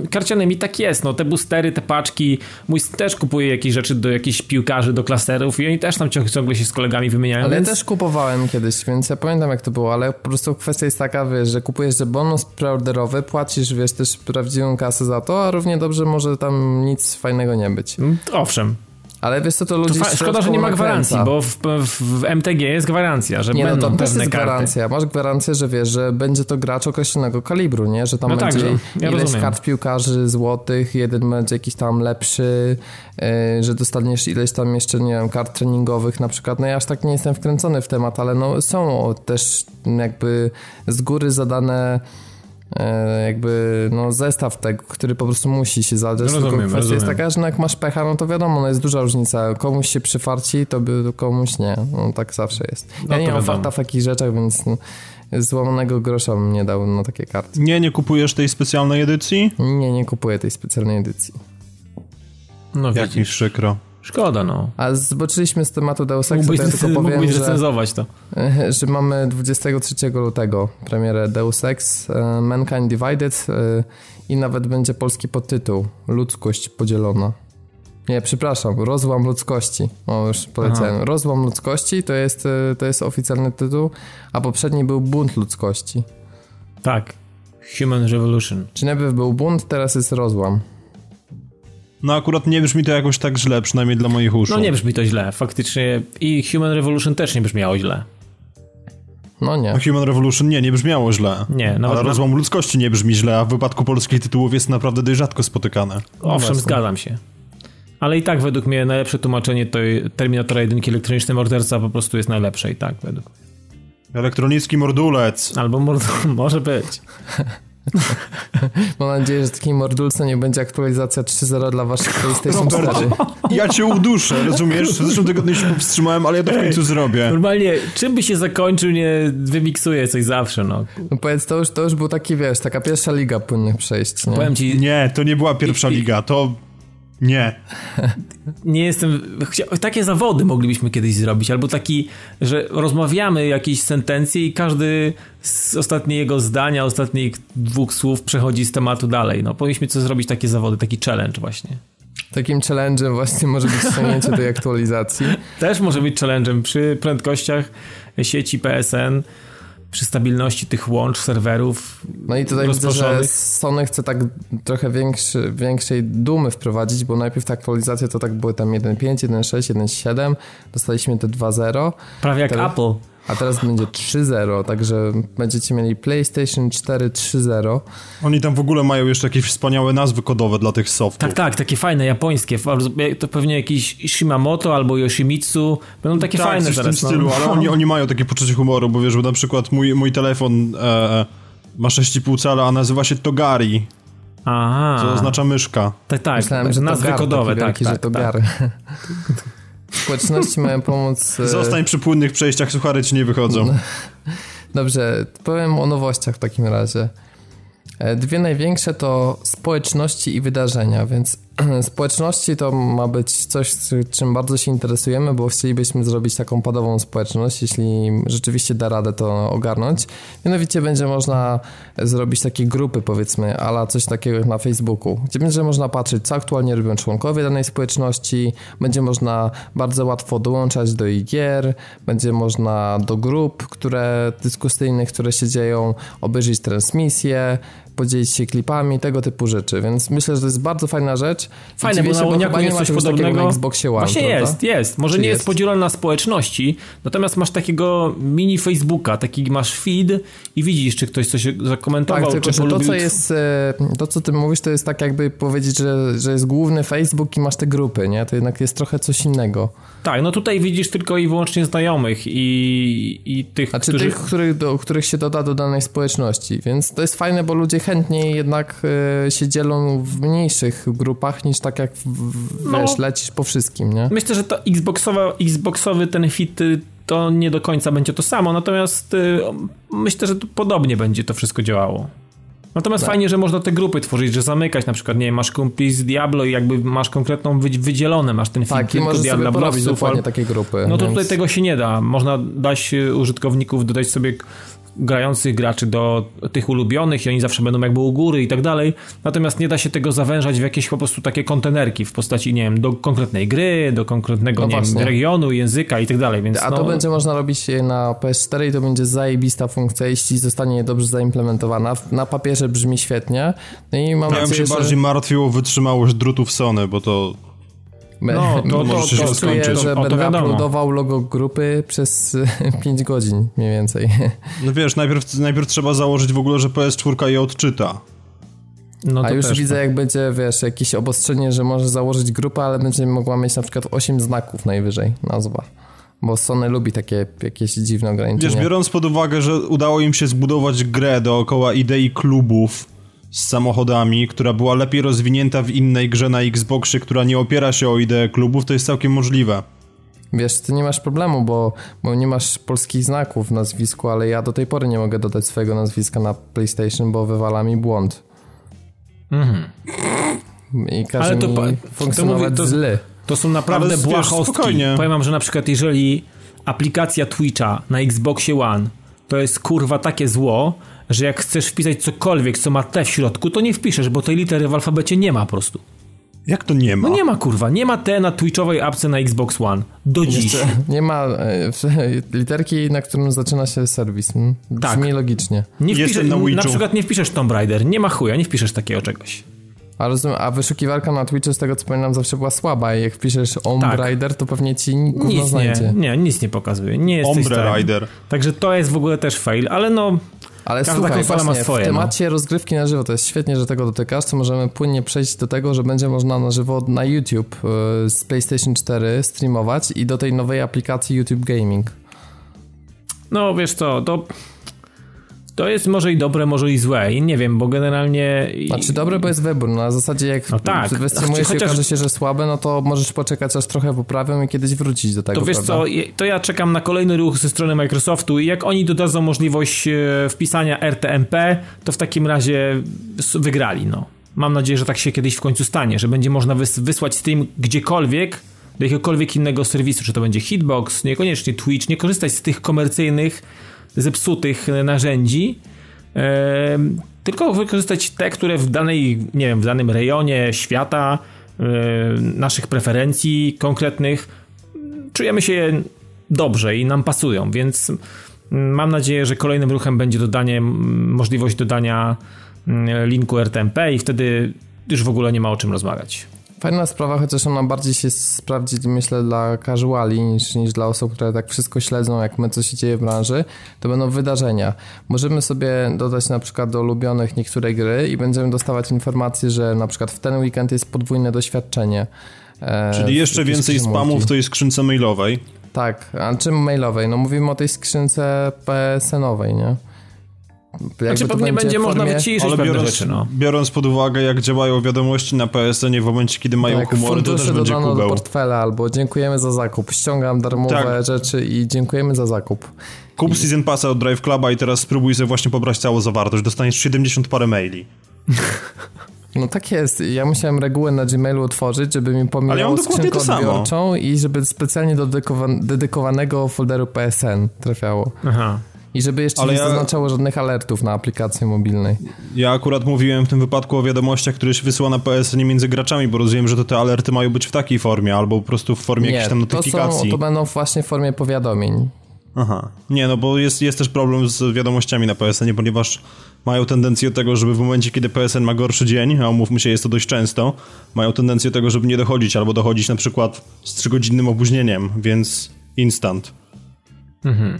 karcianymi tak jest, no te boostery, te paczki, mój też kupuje jakieś rzeczy do jakichś piłkarzy, do klaserów i oni też tam ciągle się z kolegami wymieniają, Ale więc... ja też kupowałem kiedyś, więc ja pamiętam jak to było, ale po prostu kwestia jest taka, wiesz, że kupujesz że bonus preorderowy, płacisz, wiesz, też prawdziwą kasę za to, a równie dobrze może tam nic fajnego nie być. Owszem. Ale wiesz co, to To ludzi fa- szkoda, że nie ma gwarancji, bo w, w, MTG jest gwarancja, że Nie, no będą tam też pewne jest karty. gwarancja. Masz gwarancję, że wiesz, że będzie to gracz określonego kalibru, nie? Że tam No tak, będzie ja ileś rozumiem. kart piłkarzy złotych, jeden będzie jakiś tam lepszy, yy, że dostaniesz ileś tam jeszcze, nie wiem, kart treningowych na przykład. No ja aż tak nie jestem wkręcony w temat, ale no są też jakby z góry zadane jakby no zestaw tego, który po prostu musi się zadać. Rozumiem, Tylko kwestia jest taka, że no jak masz pecha, no to wiadomo, no jest duża różnica. Komuś się przyfarci, to by komuś nie. No tak zawsze jest. Ja No nie mam wiadomo. farta w takich rzeczach, więc no, złamanego grosza bym nie dał na takie karty. Nie, nie kupujesz tej specjalnej edycji? Nie, nie kupuję tej specjalnej edycji. No Jak mi przykro. Szkoda, no. A zboczyliśmy z tematu Deus Ex, Mógłbyś, to ja tylko powiem, mógłbyś że, recenzować to. że mamy 23 lutego premierę Deus Ex e, Mankind Divided e, i nawet będzie polski podtytuł Ludzkość podzielona. Nie, przepraszam, Rozłam ludzkości. O, już powiedziałem. Rozłam ludzkości to jest, e, to jest oficjalny tytuł, a poprzedni był Bunt ludzkości. Tak. Human Revolution. Czy najpierw był bunt, teraz jest rozłam. No akurat nie brzmi to jakoś tak źle, przynajmniej dla moich uszu. No nie brzmi to źle, faktycznie. I Human Revolution też nie brzmiało źle. No nie. A Human Revolution nie, nie brzmiało źle. Nie, nawet Ale na- rozłam ludzkości nie brzmi źle, a w wypadku polskich tytułów jest naprawdę dość rzadko spotykane. Owszem, właśnie. zgadzam się. Ale i tak według mnie najlepsze tłumaczenie to Terminatora 1 elektroniczny morderca po prostu jest najlepsze i tak według mnie. Elektronicki mordulec. Albo mord- [laughs] może być. [laughs] [laughs] Mam nadzieję, że takiej mordulce nie będzie aktualizacja 3.0 dla waszych PlayStation 4. Ja cię uduszę, rozumiesz? W zeszłym tygodniu się powstrzymałem, ale ja to w końcu zrobię. Normalnie, czym by się zakończył, nie wymiksuję coś zawsze, no. No powiedz, to już, to już był taki, wiesz, taka pierwsza liga płynnych przejść, nie? Powiem ci, Nie, to nie była pierwsza i- liga, to... Nie. nie jestem. Chcia... Takie zawody moglibyśmy kiedyś zrobić, albo taki, że rozmawiamy jakieś sentencje i każdy z ostatniego zdania, ostatnich dwóch słów przechodzi z tematu dalej. No, powinniśmy coś zrobić takie zawody, taki challenge właśnie. Takim challenge'em właśnie może być ściągnięcie tej aktualizacji. Też może być challenge'em przy prędkościach sieci PSN, przy stabilności tych łącz, serwerów. No i tutaj widzę, że. Sony chce tak trochę większy, większej dumy wprowadzić, bo najpierw te aktualizacje to tak były tam 1.5, 1.6, 1.7, dostaliśmy te 2.0, Prawie jak Teraz- Apple. A teraz będzie 3.0, także będziecie mieli PlayStation 4 3.0. Oni tam w ogóle mają jeszcze jakieś wspaniałe nazwy kodowe dla tych softów. Tak, tak, takie fajne, japońskie. To pewnie jakiś Shimamoto albo Yoshimitsu. Będą takie tak, fajne coś w tym teraz. no. stylu, ale [laughs] oni, oni mają takie poczucie humoru, bo wiesz, że na przykład mój, mój telefon e, ma 6,5 cala, a nazywa się Togari, Aha. co oznacza myszka. Tak, tak. Myślałem, że to nazwy gar, kodowe, tak, wielki, tak, że to tak. [laughs] Społeczności mają pomóc... e, Zostań przy płynnych przejściach, suchary ci nie wychodzą. Dobrze, powiem o nowościach w takim razie. E, dwie największe to społeczności i wydarzenia, więc [clears throat] społeczności to ma być coś, czym bardzo się interesujemy, bo chcielibyśmy zrobić taką podową społeczność, jeśli rzeczywiście da radę to ogarnąć. Mianowicie będzie można zrobić takie grupy, powiedzmy, ala coś takiego jak na Facebooku, gdzie będzie można patrzeć, co aktualnie robią członkowie danej społeczności, będzie można bardzo łatwo dołączać do ich gier, będzie można do grup, które dyskusyjnych, które się dzieją, obejrzeć transmisje, podzielić się klipami, tego typu rzeczy, więc myślę, że to jest bardzo fajna rzecz. Fajne, bo na Łoniaku jest coś podobnego. Na Xboxie One, Właśnie prawda? jest, jest. Może Czy nie jest, jest podzielona na społeczności, natomiast masz takiego mini Facebooka, taki masz feed i widzisz, czy ktoś coś zakomentował, tak, tylko, czy to, co jest, e, to, co ty mówisz, to jest tak jakby powiedzieć, że, że jest główny Facebook i masz te grupy, nie? To jednak jest trochę coś innego. Tak, no tutaj widzisz tylko i wyłącznie znajomych i, i tych, Znaczy którzy... tych, których, do, których się doda do danej społeczności, więc to jest fajne, bo ludzie chętniej jednak e, się dzielą w mniejszych grupach niż tak jak w, No. wiesz, lecisz po wszystkim, nie? Myślę, że to Xboxowa, Xboxowy ten fit y, to nie do końca będzie to samo, natomiast y, myślę, że podobnie będzie to wszystko działało. Natomiast Tak. fajnie, że można te grupy tworzyć, że zamykać na przykład, nie wiem, masz kumpli z Diablo i jakby masz konkretną wy- wydzielone, masz ten film Tak, tylko dokładnie al- takie grupy. No to więc- tutaj tego się nie da. Można dać y, użytkowników, dodać sobie grających graczy do tych ulubionych i oni zawsze będą jakby u góry i tak dalej. Natomiast nie da się tego zawężać w jakieś po prostu takie kontenerki w postaci, nie wiem, do konkretnej gry, do konkretnego, No wiem, regionu, języka i tak dalej, więc A no, to będzie można robić na PS4 i to będzie zajebista funkcja, jeśli zostanie dobrze zaimplementowana. Na papierze brzmi świetnie. No i mam Ja bym się że bardziej martwił o wytrzymałość drutów Sony, bo to No, to- to- Może się to skończyć. że O, to będę uploadował logo grupy przez [laughs] 5 godzin mniej więcej. No wiesz, najpierw, najpierw trzeba założyć w ogóle, że PS4 je odczyta. no A to już też, widzę, tak. jak będzie, wiesz, jakieś obostrzenie, że może założyć grupę, ale będzie mogła mieć na przykład 8 znaków najwyżej nazwa. Bo Sony lubi takie jakieś dziwne Wiesz, ograniczenia. biorąc pod uwagę, że udało im się zbudować grę dookoła idei klubów z samochodami, która była lepiej rozwinięta w innej grze na Xboxie, która nie opiera się o ideę klubów, to jest całkiem możliwe. Wiesz, ty nie masz problemu, bo, bo nie masz polskich znaków w nazwisku, ale ja do tej pory nie mogę dodać swojego nazwiska na PlayStation, bo wywala mi błąd. I każe Ale to mi pa- to funkcjonować mówię, to- źle. To są naprawdę błahostki. spokojnie. Powiem wam, że na przykład jeżeli aplikacja Twitcha na Xboxie One to jest kurwa takie zło, że jak chcesz wpisać cokolwiek, co ma T w środku, to nie wpiszesz, bo tej litery w alfabecie nie ma po prostu. Jak to nie ma? No nie ma kurwa, nie ma T na Twitchowej apce na Xbox One. Do dziś. Nie ma e, literki, na którym zaczyna się serwis. Mm, Tak. Brzmi logicznie. Nie wpiszesz, na na, przykład nie wpiszesz Tomb Raider, nie ma chuja, nie wpiszesz takiego czegoś. A, rozumiem, a wyszukiwarka na Twitchu, z tego co pamiętam, zawsze była słaba i jak wpiszesz Omb Tak. Rider, to pewnie ci Nic nie, znajdzie. nie, nic nie pokazuje. Nie jesteś Ombre. Rider. Także to jest w ogóle też fail, ale no Ale Każda słuchaj, konsola ma swoje, w no. temacie rozgrywki na żywo, to jest świetnie, że tego dotykasz, to możemy płynnie przejść do tego, że będzie można na żywo na YouTube e, z PlayStation 4 streamować i do tej nowej aplikacji YouTube Gaming. No wiesz co, to. To jest może i dobre, może i złe. I nie wiem, bo generalnie. Znaczy dobre, bo jest wybór, no, na zasadzie jak No tak. wystreamujesz i Chociaż- okaże się, że słabe, no to możesz poczekać aż trochę poprawią i kiedyś wrócić do tego, To wiesz prawda? co, to ja czekam na kolejny ruch ze strony Microsoftu i jak oni dodadzą możliwość e, wpisania RTMP, to w takim razie wygrali, no. Mam nadzieję, że tak się kiedyś w końcu stanie, że będzie można wys wysłać stream gdziekolwiek, do jakiegokolwiek innego serwisu, czy to będzie Hitbox, niekoniecznie Twitch, nie korzystać z tych komercyjnych, zepsutych narzędzi, tylko wykorzystać te, które w danej, nie wiem, w danym rejonie świata, e, naszych preferencji konkretnych, czujemy się dobrze i nam pasują, więc mam nadzieję, że kolejnym ruchem będzie dodanie, możliwość dodania mm, linku RTMP i wtedy już w ogóle nie ma o czym rozmawiać. Fajna sprawa, chociaż ona bardziej się sprawdzi, myślę, dla casuali niż, niż dla osób, które tak wszystko śledzą, jak my, co się dzieje w branży, to będą wydarzenia. Możemy sobie dodać na przykład do ulubionych niektóre gry i będziemy dostawać informacje, że na przykład w ten weekend jest podwójne doświadczenie. e, Czyli jeszcze więcej spamu w tej skrzynce mailowej. Tak, a czym mailowej? No mówimy o tej skrzynce PSN-owej, nie? Znaczy pewnie będzie formie... można wyciszyć Ale biorąc, rzeczy, no. biorąc pod uwagę, jak działają wiadomości na PSN w momencie, kiedy mają tak, humory, to też będzie kubeł. do portfela albo dziękujemy za zakup, ściągam darmowe tak. rzeczy i dziękujemy za zakup. Kup Season Passa od Drive Cluba i teraz spróbuj sobie właśnie pobrać całą zawartość. Dostaniesz 70 parę maili. [laughs] No tak jest. Ja musiałem regułę na Gmailu otworzyć, żeby mi pomijało ja skrzynkę odbiorczą i żeby specjalnie do dedykowanego folderu PSN trafiało. Aha. I żeby jeszcze Ale nie ja... zaznaczało żadnych alertów na aplikacji mobilnej. Ja akurat mówiłem w tym wypadku o wiadomościach, które się wysyła na PSN między graczami, bo rozumiem, że to te alerty mają być w takiej formie, albo po prostu w formie nie, jakiejś tam notyfikacji. To, są, to będą właśnie w formie powiadomień. Aha. Nie, no bo jest, jest też problem z wiadomościami na PSN, ponieważ mają tendencję do tego, żeby w momencie, kiedy PSN ma gorszy dzień, a umówmy się, jest to dość często, mają tendencję do tego, żeby nie dochodzić, albo dochodzić na przykład z trzygodzinnym opóźnieniem, więc instant. Mhm.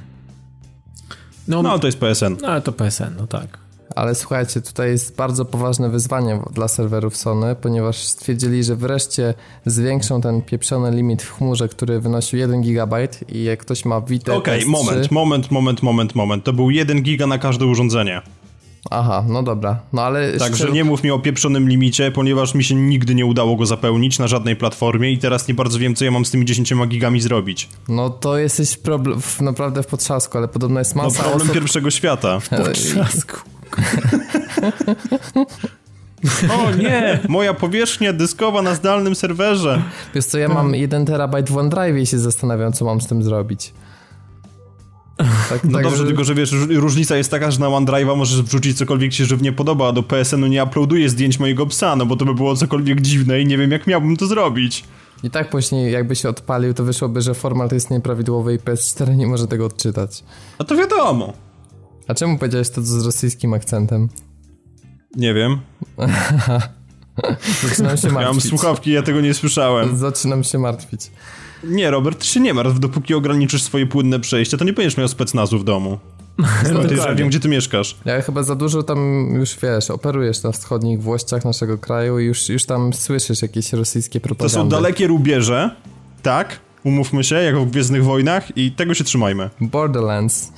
No, no ale to jest PSN. No ale to PSN, no tak. Ale słuchajcie, tutaj jest bardzo poważne wyzwanie dla serwerów Sony, ponieważ stwierdzili, że wreszcie zwiększą ten pieprzony limit w chmurze, który wynosił 1 GB i jak ktoś ma Vita Okej, okay, moment, moment, moment, moment, moment. To był 1 giga na każde urządzenie. Aha, no dobra. No ale Także szczer... nie mów mi o pieprzonym limicie, ponieważ mi się nigdy nie udało go zapełnić na żadnej platformie i teraz nie bardzo wiem, co ja mam z tymi 10 gigami zrobić. No to jesteś problem, naprawdę w potrzasku, ale podobno jest masa No problem osób... pierwszego świata. W potrzasku. [laughs] o nie! Moja powierzchnia dyskowa na zdalnym serwerze. Wiesz co, ja mam 1 terabajt w OneDrive i się zastanawiam, co mam z tym zrobić. Tak, no tak, dobrze, że... tylko że wiesz, różnica jest taka, że na OneDrive'a możesz wrzucić cokolwiek ci żywnie podoba, a do PSN-u nie uploaduję zdjęć mojego psa, no bo to by było cokolwiek dziwne i nie wiem jak miałbym to zrobić. I tak później jakby się odpalił, to wyszłoby, że format jest nieprawidłowy i PS4 nie może tego odczytać. A to wiadomo. A czemu powiedziałeś to z rosyjskim akcentem? Nie wiem. [laughs] Zaczynam się martwić. Mam słuchawki, ja tego nie słyszałem. Zaczynam się martwić. Nie, Robert, ty się nie martw, dopóki ograniczysz swoje płynne przejście, to nie będziesz miał specnazu w domu. [laughs] Skąd ja wiem, gdzie ty mieszkasz. Ja chyba za dużo tam już, wiesz, operujesz na wschodnich włościach naszego kraju i już, już tam słyszysz jakieś rosyjskie propagandy. To są dalekie rubieże, tak, umówmy się, jak w Gwiezdnych Wojnach i tego się trzymajmy. Borderlands.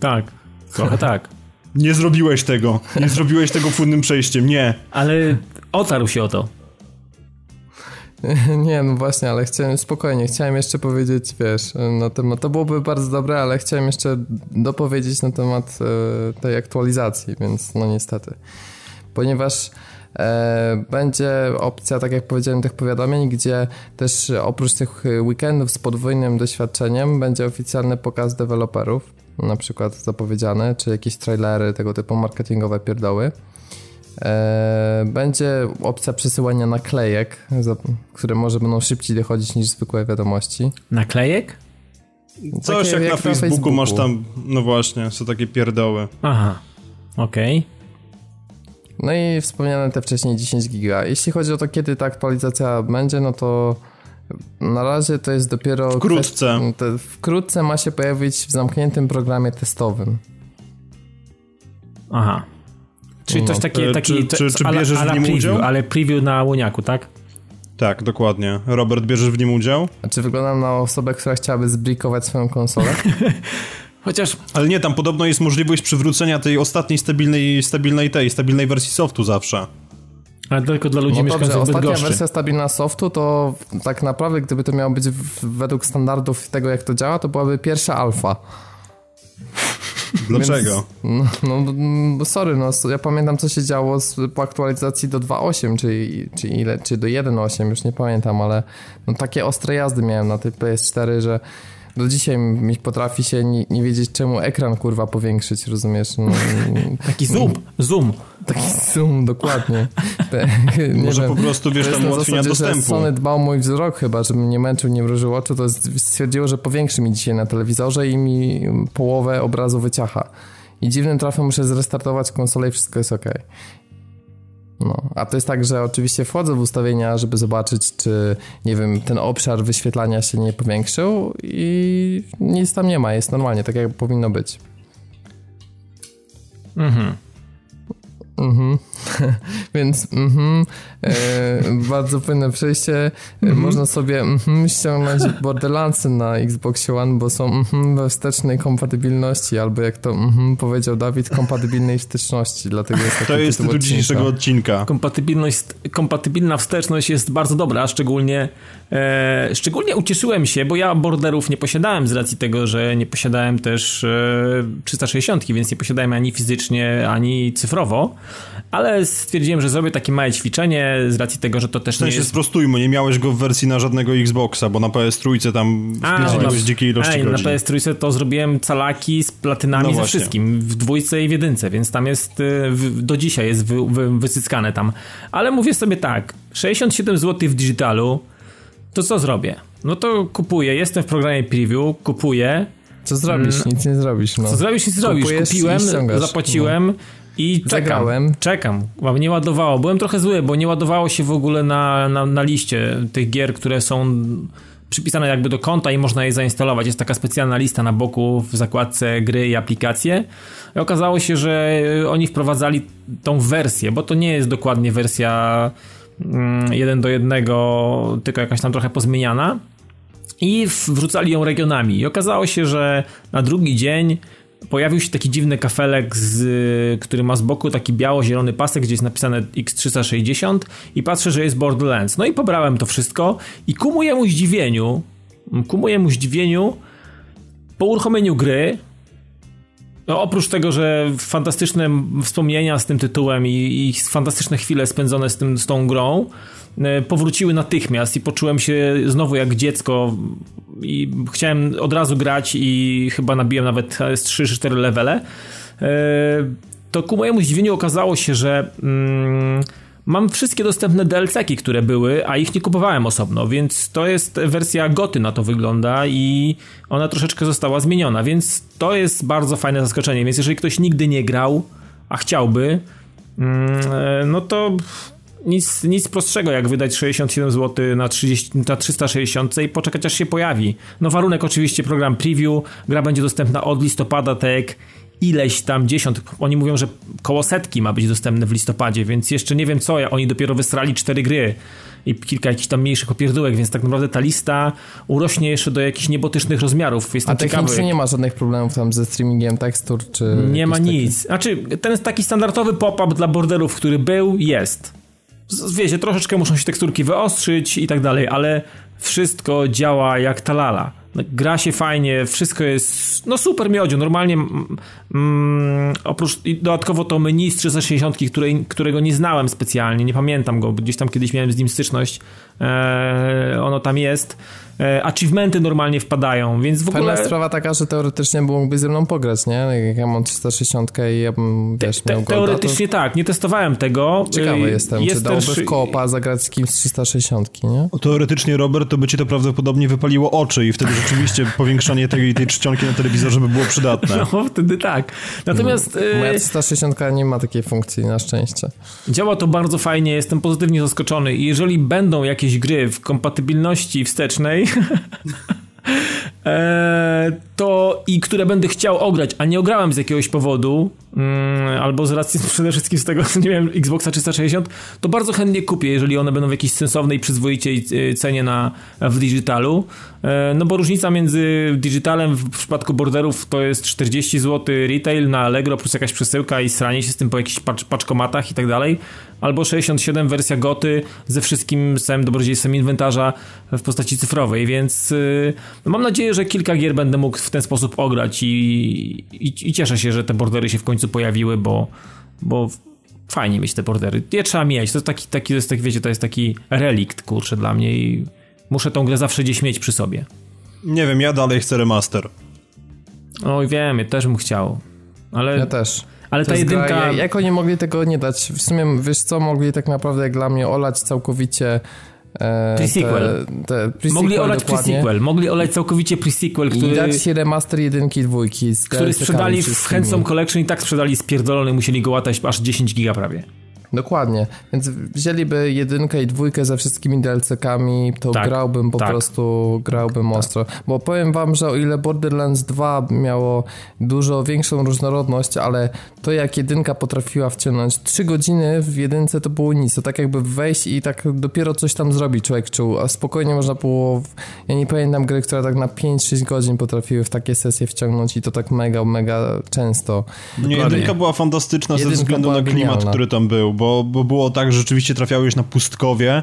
Tak, trochę tak. Nie zrobiłeś tego. Nie zrobiłeś tego płynnym przejściem, nie. Ale otarł się o to. [laughs] Nie, no właśnie, ale chciałem spokojnie, chciałem jeszcze powiedzieć, wiesz, na temat, to byłoby bardzo dobre, ale chciałem jeszcze dopowiedzieć na temat e, tej aktualizacji, więc no niestety. Ponieważ e, będzie opcja, tak jak powiedziałem, tych powiadomień, gdzie też oprócz tych weekendów z podwójnym doświadczeniem będzie oficjalny pokaz deweloperów, na przykład zapowiedziane, czy jakieś trailery, tego typu marketingowe pierdoły. E, będzie opcja przesyłania naklejek, które może będą szybciej dochodzić niż zwykłe wiadomości. Naklejek? Coś jak, jak, na Facebooku, Facebooku, masz tam, no właśnie, są takie pierdoły. Aha, okej. Okay. No i wspomniane te wcześniej 10 giga. Jeśli chodzi o to, kiedy ta aktualizacja będzie, no to na razie to jest dopiero... Wkrótce. Te, wkrótce ma się pojawić w zamkniętym programie testowym. Aha. Czyli no, coś takie, taki, czy, czy, czy bierzesz ala, ala w nim preview, udział? Ale preview na łoniaku, tak? Tak, dokładnie. Robert, bierzesz w nim udział? A czy wyglądam na osobę, która chciałaby zbrikować swoją konsolę? [laughs] Chociaż... Ale nie, tam podobno jest możliwość przywrócenia tej ostatniej stabilnej, stabilnej tej, stabilnej wersji softu zawsze. Ale tylko dla ludzi no mieszkających dobrze, w Bydgoszczy. Ostatnia wersja stabilna softu to tak naprawdę, gdyby to miało być w, według standardów tego, jak to działa, to byłaby pierwsza alfa. [laughs] Dlaczego? Więc, no, no, sorry, no, ja pamiętam co się działo z, po aktualizacji do 2.8, czy, czy ile, czy do 1.8, już nie pamiętam, ale no, takie ostre jazdy miałem na tej PS4, że do dzisiaj mi potrafi się nie, nie, wiedzieć, czemu ekran kurwa powiększyć, rozumiesz? No, [laughs] Taki zoom, zoom. Taki zoom, dokładnie. Te, [laughs] Może wiem, po prostu, wiesz, tam ułatwienia zasadzie, dostępu. Że Sony dbał mój wzrok chyba, żebym nie męczył, nie mrużył oczu, to stwierdziło, że powiększy mi dzisiaj na telewizorze i mi połowę obrazu wyciacha. I dziwnym trafem muszę zrestartować konsolę i wszystko jest ok. No, a to jest tak, że oczywiście wchodzę w ustawienia, żeby zobaczyć, czy nie wiem, ten obszar wyświetlania się nie powiększył i nic tam nie ma, jest normalnie, tak jak powinno być. Mhm. Mhm. [laughs] Więc mhm, e, bardzo płynne przejście. Mhm. Można sobie mhm, ściągnąć Borderlandsy na Xbox One, bo są mhm, we wstecznej kompatybilności, albo jak to mhm, powiedział Dawid, kompatybilnej wsteczności. Dlatego jest to jest tytuł dzisiejszego odcinka. Kompatybilność, kompatybilna wsteczność jest bardzo dobra, szczególnie e, szczególnie ucieszyłem się, bo ja borderów nie posiadałem z racji tego, że nie posiadałem też e, 360, więc nie posiadałem ani fizycznie, ani cyfrowo ale stwierdziłem, że zrobię takie małe ćwiczenie z racji tego, że to też w sensie nie jest... sprostujmy, nie miałeś go w wersji na żadnego Xboxa, bo na PS Trójce tam wpierdziłeś dzikie ilości ej, godzin. na PS Trójce to zrobiłem calaki z platynami no ze wszystkim, w dwójce i w jedynce, więc tam jest, y, do dzisiaj jest wy, wy, wysyckane tam. Ale mówię sobie tak, 67 zł w digitalu, to co zrobię? No to kupuję, jestem w programie preview, kupuję, co zrobisz? Mm. Nic nie zrobisz. No. Co zrobisz? Nic zrobisz. Kupiłem, zapłaciłem, no. I czekam, Zagrałem. czekam. Nie ładowało. Byłem trochę zły, bo nie ładowało się w ogóle na, na, na liście tych gier, które są przypisane jakby do konta i można je zainstalować. Jest taka specjalna lista na boku w zakładce gry i aplikacje. I okazało się, że oni wprowadzali tą wersję, bo to nie jest dokładnie wersja mm, jeden do jednego, tylko jakaś tam trochę pozmieniana. I wrzucali ją regionami. I okazało się, że na drugi dzień pojawił się taki dziwny kafelek, z, który ma z boku taki biało-zielony pasek, gdzie jest napisane X360 i patrzę, że jest Borderlands. No i pobrałem to wszystko i ku mojemu zdziwieniu, ku mojemu zdziwieniu, po uruchomieniu gry, no oprócz tego, że fantastyczne wspomnienia z tym tytułem i, i fantastyczne chwile spędzone z, tym, z tą grą, E, powróciły natychmiast i poczułem się znowu jak dziecko i chciałem od razu grać i chyba nabiłem nawet z 3-4 levele. E, to ku mojemu zdziwieniu okazało się, że mm, mam wszystkie dostępne DLC-ki, które były, a ich nie kupowałem osobno, więc to jest wersja goty na to wygląda i ona troszeczkę została zmieniona, więc to jest bardzo fajne zaskoczenie. Więc jeżeli ktoś nigdy nie grał, a chciałby, mm, e, no to nic, nic prostszego jak wydać 67 zł na, 30, na 360 i poczekać aż się pojawi. No warunek oczywiście program preview, gra będzie dostępna od listopada, tak ileś tam dziesiąt, oni mówią, że koło setki ma być dostępne w listopadzie, więc jeszcze nie wiem co, oni dopiero wystrali cztery gry i kilka jakichś tam mniejszych opierdółek, więc tak naprawdę ta lista urośnie jeszcze do jakichś niebotycznych rozmiarów. Jestem A technicznie nie ma żadnych problemów tam ze streamingiem tekstur, czy... Nie ma nic. Taki... Znaczy, ten taki standardowy pop-up dla borderów, który był, jest wiecie, troszeczkę muszą się teksturki wyostrzyć i tak dalej, ale wszystko działa jak talala. Gra się fajnie, wszystko jest no super miodziu. Normalnie mm, oprócz dodatkowo to menu z 360, której, którego nie znałem specjalnie, nie pamiętam go, gdzieś tam kiedyś miałem z nim styczność. E, ono tam jest. E, achievementy normalnie wpadają, więc w ogóle... Fajna sprawa taka, że teoretycznie mógłby ze mną pograć, nie? Jak ja mam 360 i ja bym, wiesz, Te, miał golda, Teoretycznie to... tak, nie testowałem tego. Ciekawy e, jestem, jest czy dałby też... w koopa zagrać z kimś z 360, nie? Teoretycznie, Robert, to by ci to prawdopodobnie wypaliło oczy i wtedy rzeczywiście [laughs] powiększanie tej, tej czcionki na telewizorze by było przydatne. [laughs] No, wtedy tak. Natomiast... No, moja 360 nie ma takiej funkcji, na szczęście. Działa to bardzo fajnie, jestem pozytywnie zaskoczony i jeżeli będą jakieś gry w kompatybilności wstecznej, [laughs] to i które będę chciał ograć, a nie ograłem z jakiegoś powodu, mm, albo z racji [laughs] przede wszystkim z tego, że nie wiem, Xboxa 360, to bardzo chętnie kupię, jeżeli one będą w jakiejś sensownej, przyzwoitej e, cenie na, w digitalu. E, no bo różnica między digitalem w przypadku borderów to jest 40 zł retail na Allegro plus jakaś przesyłka i sranie się z tym po jakichś pacz, paczkomatach i tak dalej, albo 67 wersja goty ze wszystkim samym dobrodziejstwem inwentarza w postaci cyfrowej, więc y, no mam nadzieję, że kilka gier będę mógł w ten sposób ograć i, i, i cieszę się, że te bordery się w końcu pojawiły, bo, bo fajnie mieć te bordery. Je trzeba mieć, to jest taki, taki, to jest taki, wiecie, to jest taki relikt, kurczę, dla mnie i muszę tą grę zawsze gdzieś mieć przy sobie. Nie wiem, ja dalej chcę remaster. Oj, wiem, ja też bym chciał, ale... Ja też. Ale to ta jedynka... Gra, jak oni mogli tego nie dać? W sumie, wiesz co, mogli tak naprawdę jak dla mnie olać całkowicie E, pre-sequel. Te, pre mogli olać pre-sequel, mogli olać całkowicie pre-sequel, który... I dać się remaster jedynki, dwójki. który sprzedali w Handsome Collection i tak sprzedali spierdolony, musieli go łatać aż 10 giga prawie. Dokładnie, więc wzięliby jedynkę i dwójkę ze wszystkimi DLC-kami, to tak, grałbym po tak. prostu, grałbym tak. ostro. Bo powiem wam, że o ile Borderlands 2 miało dużo większą różnorodność, ale to jak jedynka potrafiła wciągnąć 3 godziny w jedynce to było nic, to tak jakby wejść i tak dopiero coś tam zrobić człowiek czuł, a spokojnie można było, ja nie pamiętam gry, które tak na 5-6 godzin potrafiły w takie sesje wciągnąć i to tak mega, mega często. Nie, jedynka była fantastyczna jedynka ze względu na klimat, genialna. który tam był, bo, bo było tak, że rzeczywiście trafiałeś na pustkowie,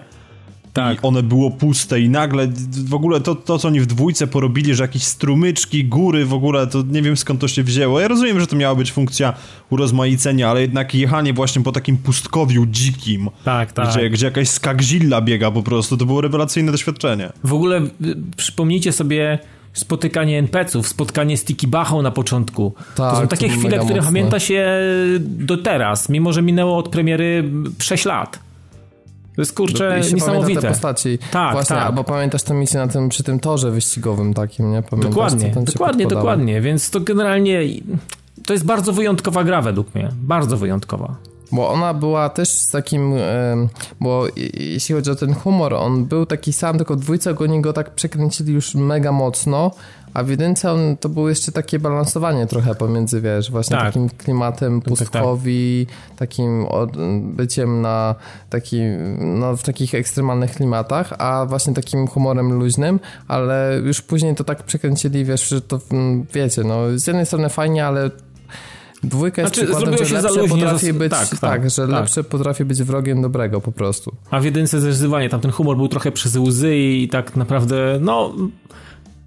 tak. I one było puste i nagle w ogóle to, to, co oni w dwójce porobili, że jakieś strumyczki, góry w ogóle, to nie wiem skąd to się wzięło. Ja rozumiem, że to miała być funkcja urozmaicenia, ale jednak jechanie właśnie po takim pustkowiu dzikim, tak, tak. Gdzie, gdzie jakaś skagzilla biega po prostu, to było rewelacyjne doświadczenie. W ogóle y, przypomnijcie sobie spotykanie NPC-ów, spotkanie z Tiki Bachą na początku. Tak, to są takie to chwile, które mocne. pamięta się do teraz, mimo że minęło od premiery 6 lat. To jest kurczę I niesamowite. te postaci. Tak, Właśnie, tak. Albo pamiętasz tę misję na tym, przy tym torze wyścigowym takim, nie? Pamiętasz, dokładnie, dokładnie, dokładnie. Więc to generalnie to jest bardzo wyjątkowa gra według mnie. Bardzo wyjątkowa. Bo ona była też z takim, bo jeśli chodzi o ten humor, on był taki sam, tylko dwójce go niego tak przekręcili już mega mocno, a w jedynce on, to było jeszcze takie balansowanie trochę pomiędzy, wiesz, właśnie tak. takim klimatem tak, tak, pustkowi, tak, tak. takim byciem na taki, no, w takich ekstremalnych klimatach, a właśnie takim humorem luźnym, ale już później to tak przekręcili, wiesz, że to, mm, wiecie, no z jednej strony fajnie, ale Dwójka jest znaczy, przykładem, że lepsze potrafi być, tak, tak, tak że tak. lepsze potrafi być wrogiem dobrego po prostu. A w jedynce zdecydowanie tam ten humor był trochę przez łzy i tak naprawdę, no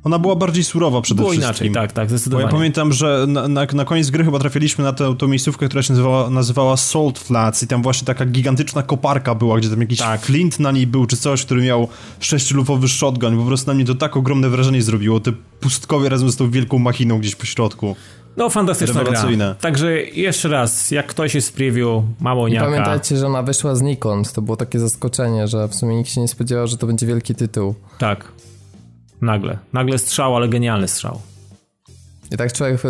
ona była bardziej surowa przede Było wszystkim. inaczej, tak, tak, zdecydowanie. Bo ja pamiętam, że na, na, na koniec gry chyba trafiliśmy na tę, tę miejscówkę, która się nazywała, nazywała Salt Flats i tam właśnie taka gigantyczna koparka była, gdzie tam jakiś tak. flint na niej był, czy coś, który miał sześciolufowy shotgun. Po prostu na mnie to tak ogromne wrażenie zrobiło. Te pustkowie razem z tą wielką machiną gdzieś po środku. No, fantastyczna gra. Także jeszcze raz, jak ktoś jest w preview, małoniaka... I pamiętajcie, że ona wyszła znikąd. To było takie zaskoczenie, że w sumie nikt się nie spodziewał, że to będzie wielki tytuł. Tak. Nagle. Nagle strzał, ale genialny strzał. I tak człowiek,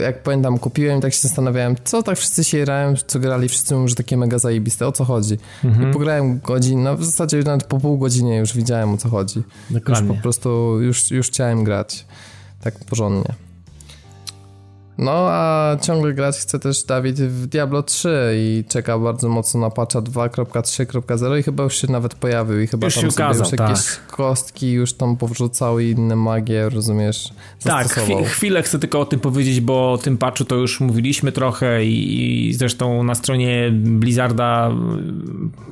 jak pamiętam, kupiłem i tak się zastanawiałem, co tak wszyscy się grają, co grali, wszyscy mówią, że takie mega zajebiste, o co chodzi. Mhm. I pograłem godzinę, no w zasadzie nawet po pół godzinie już widziałem o co chodzi. Dokładnie. Już po prostu, już, już chciałem grać tak porządnie. No, a ciągle grać chce też Dawid w Diablo 3 i czeka bardzo mocno na patcha 2.3.0 i chyba już się nawet pojawił i chyba już tam się ukazał, już jakieś tak. kostki już tam powrzucały i inne magie, rozumiesz? Tak, chwi chwilę chcę tylko o tym powiedzieć, bo o tym patchu to już mówiliśmy trochę i, i zresztą na stronie Blizzarda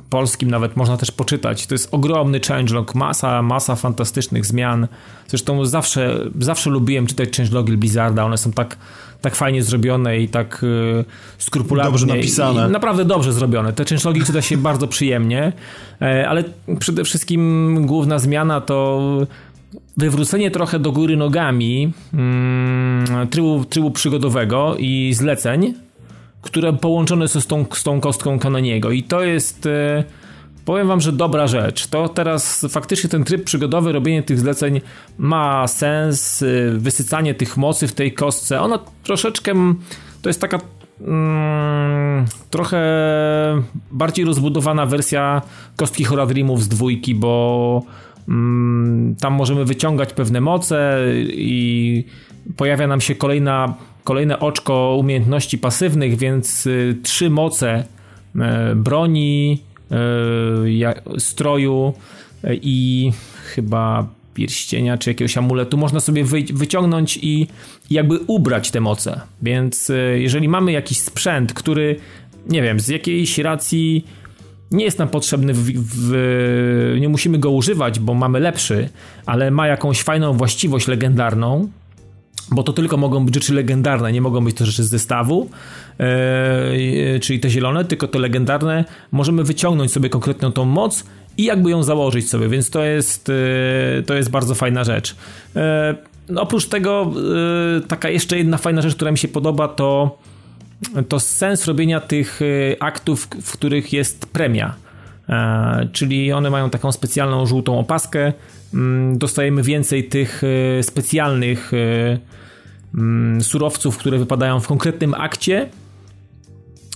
polskim nawet można też poczytać. To jest ogromny changelog, masa, masa fantastycznych zmian. Zresztą zawsze, zawsze lubiłem czytać changelogi Blizzarda, one są tak tak fajnie zrobione i tak y, skrupulatnie. Dobrze napisane. Naprawdę dobrze zrobione. Te częściogi czyta się [laughs] bardzo przyjemnie, e, ale przede wszystkim główna zmiana to wywrócenie trochę do góry nogami mm, trybu, trybu przygodowego i zleceń, które połączone są z tą, z tą kostką Kanoniego. I to jest... E, powiem wam, że dobra rzecz. To teraz faktycznie ten tryb przygodowy, robienie tych zleceń ma sens, y, wysycanie tych mocy w tej kostce. Ona troszeczkę, to jest taka mm, trochę bardziej rozbudowana wersja kostki Horadrimów z dwójki, bo mm, tam możemy wyciągać pewne moce i pojawia nam się kolejna, kolejne oczko umiejętności pasywnych, więc y, trzy moce y, broni, stroju e, i chyba pierścienia czy jakiegoś amuletu można sobie wyciągnąć i jakby ubrać te moce. Więc e, jeżeli mamy jakiś sprzęt, który nie wiem, z jakiejś racji nie jest nam potrzebny, w, w, nie musimy go używać, bo mamy lepszy, ale ma jakąś fajną właściwość legendarną, bo to tylko mogą być rzeczy legendarne, nie mogą być to rzeczy z zestawu, e, czyli te zielone, tylko te legendarne. Możemy wyciągnąć sobie konkretną tą moc i jakby ją założyć sobie, więc to jest, e, to jest bardzo fajna rzecz. E, no oprócz tego, taka jeszcze jedna fajna rzecz, która mi się podoba, to, to sens robienia tych aktów, w których jest premia. Czyli one mają taką specjalną żółtą opaskę. Mm, dostajemy więcej tych specjalnych Mm, surowców, które wypadają w konkretnym akcie.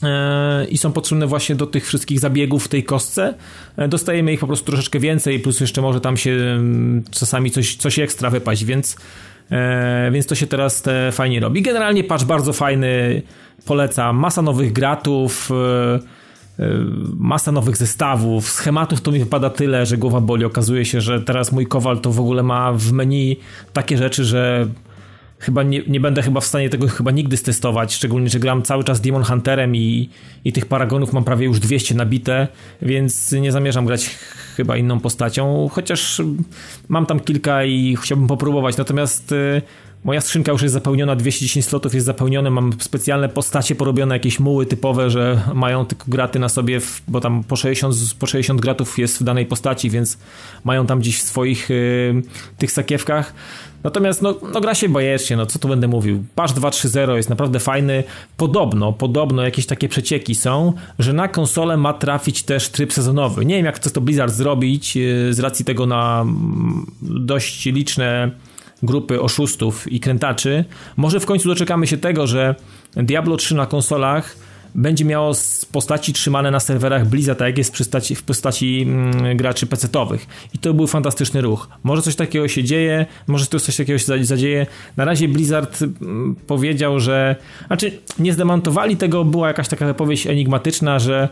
e, i są potrzebne właśnie do tych wszystkich zabiegów w tej kostce. E, dostajemy ich po prostu troszeczkę więcej, plus jeszcze może tam się mm, czasami coś, coś ekstra wypaść, więc, więc to się teraz te fajnie robi. Generalnie patch bardzo fajny, polecam. Masa nowych gratów, masa nowych zestawów, schematów to mi wypada tyle, że głowa boli. Okazuje się, że teraz mój kowal to w ogóle ma w menu takie rzeczy, że chyba nie, nie będę chyba w stanie tego chyba nigdy stestować, szczególnie, że gram cały czas Demon Hunterem i, i tych paragonów mam prawie już 200 nabite, więc nie zamierzam grać chyba inną postacią, chociaż mam tam kilka i chciałbym popróbować, natomiast y, moja skrzynka już jest zapełniona, 210 slotów jest zapełnione, mam specjalne postacie porobione, jakieś muły typowe, że mają tylko graty na sobie, bo tam po 60, po 60 gratów jest w danej postaci, więc mają tam gdzieś w swoich y, tych sakiewkach. Natomiast no, no gra się bajecznie, no co tu będę mówił. Patch 2.3.0 jest naprawdę fajny. Podobno, podobno jakieś takie przecieki są, że na konsolę ma trafić też tryb sezonowy. Nie wiem jak chce to Blizzard zrobić y, z racji tego na mm, dość liczne grupy oszustów i krętaczy. Może w końcu doczekamy się tego, że Diablo 3 na konsolach będzie miało postaci trzymane na serwerach Blizzard, tak jak jest w postaci, w postaci mm, graczy pecetowych. I to był fantastyczny ruch. Może coś takiego się dzieje, może coś takiego się zadzieje. Na razie Blizzard mm, powiedział, że... Znaczy, nie zdemontowali tego, była jakaś taka wypowiedź enigmatyczna, że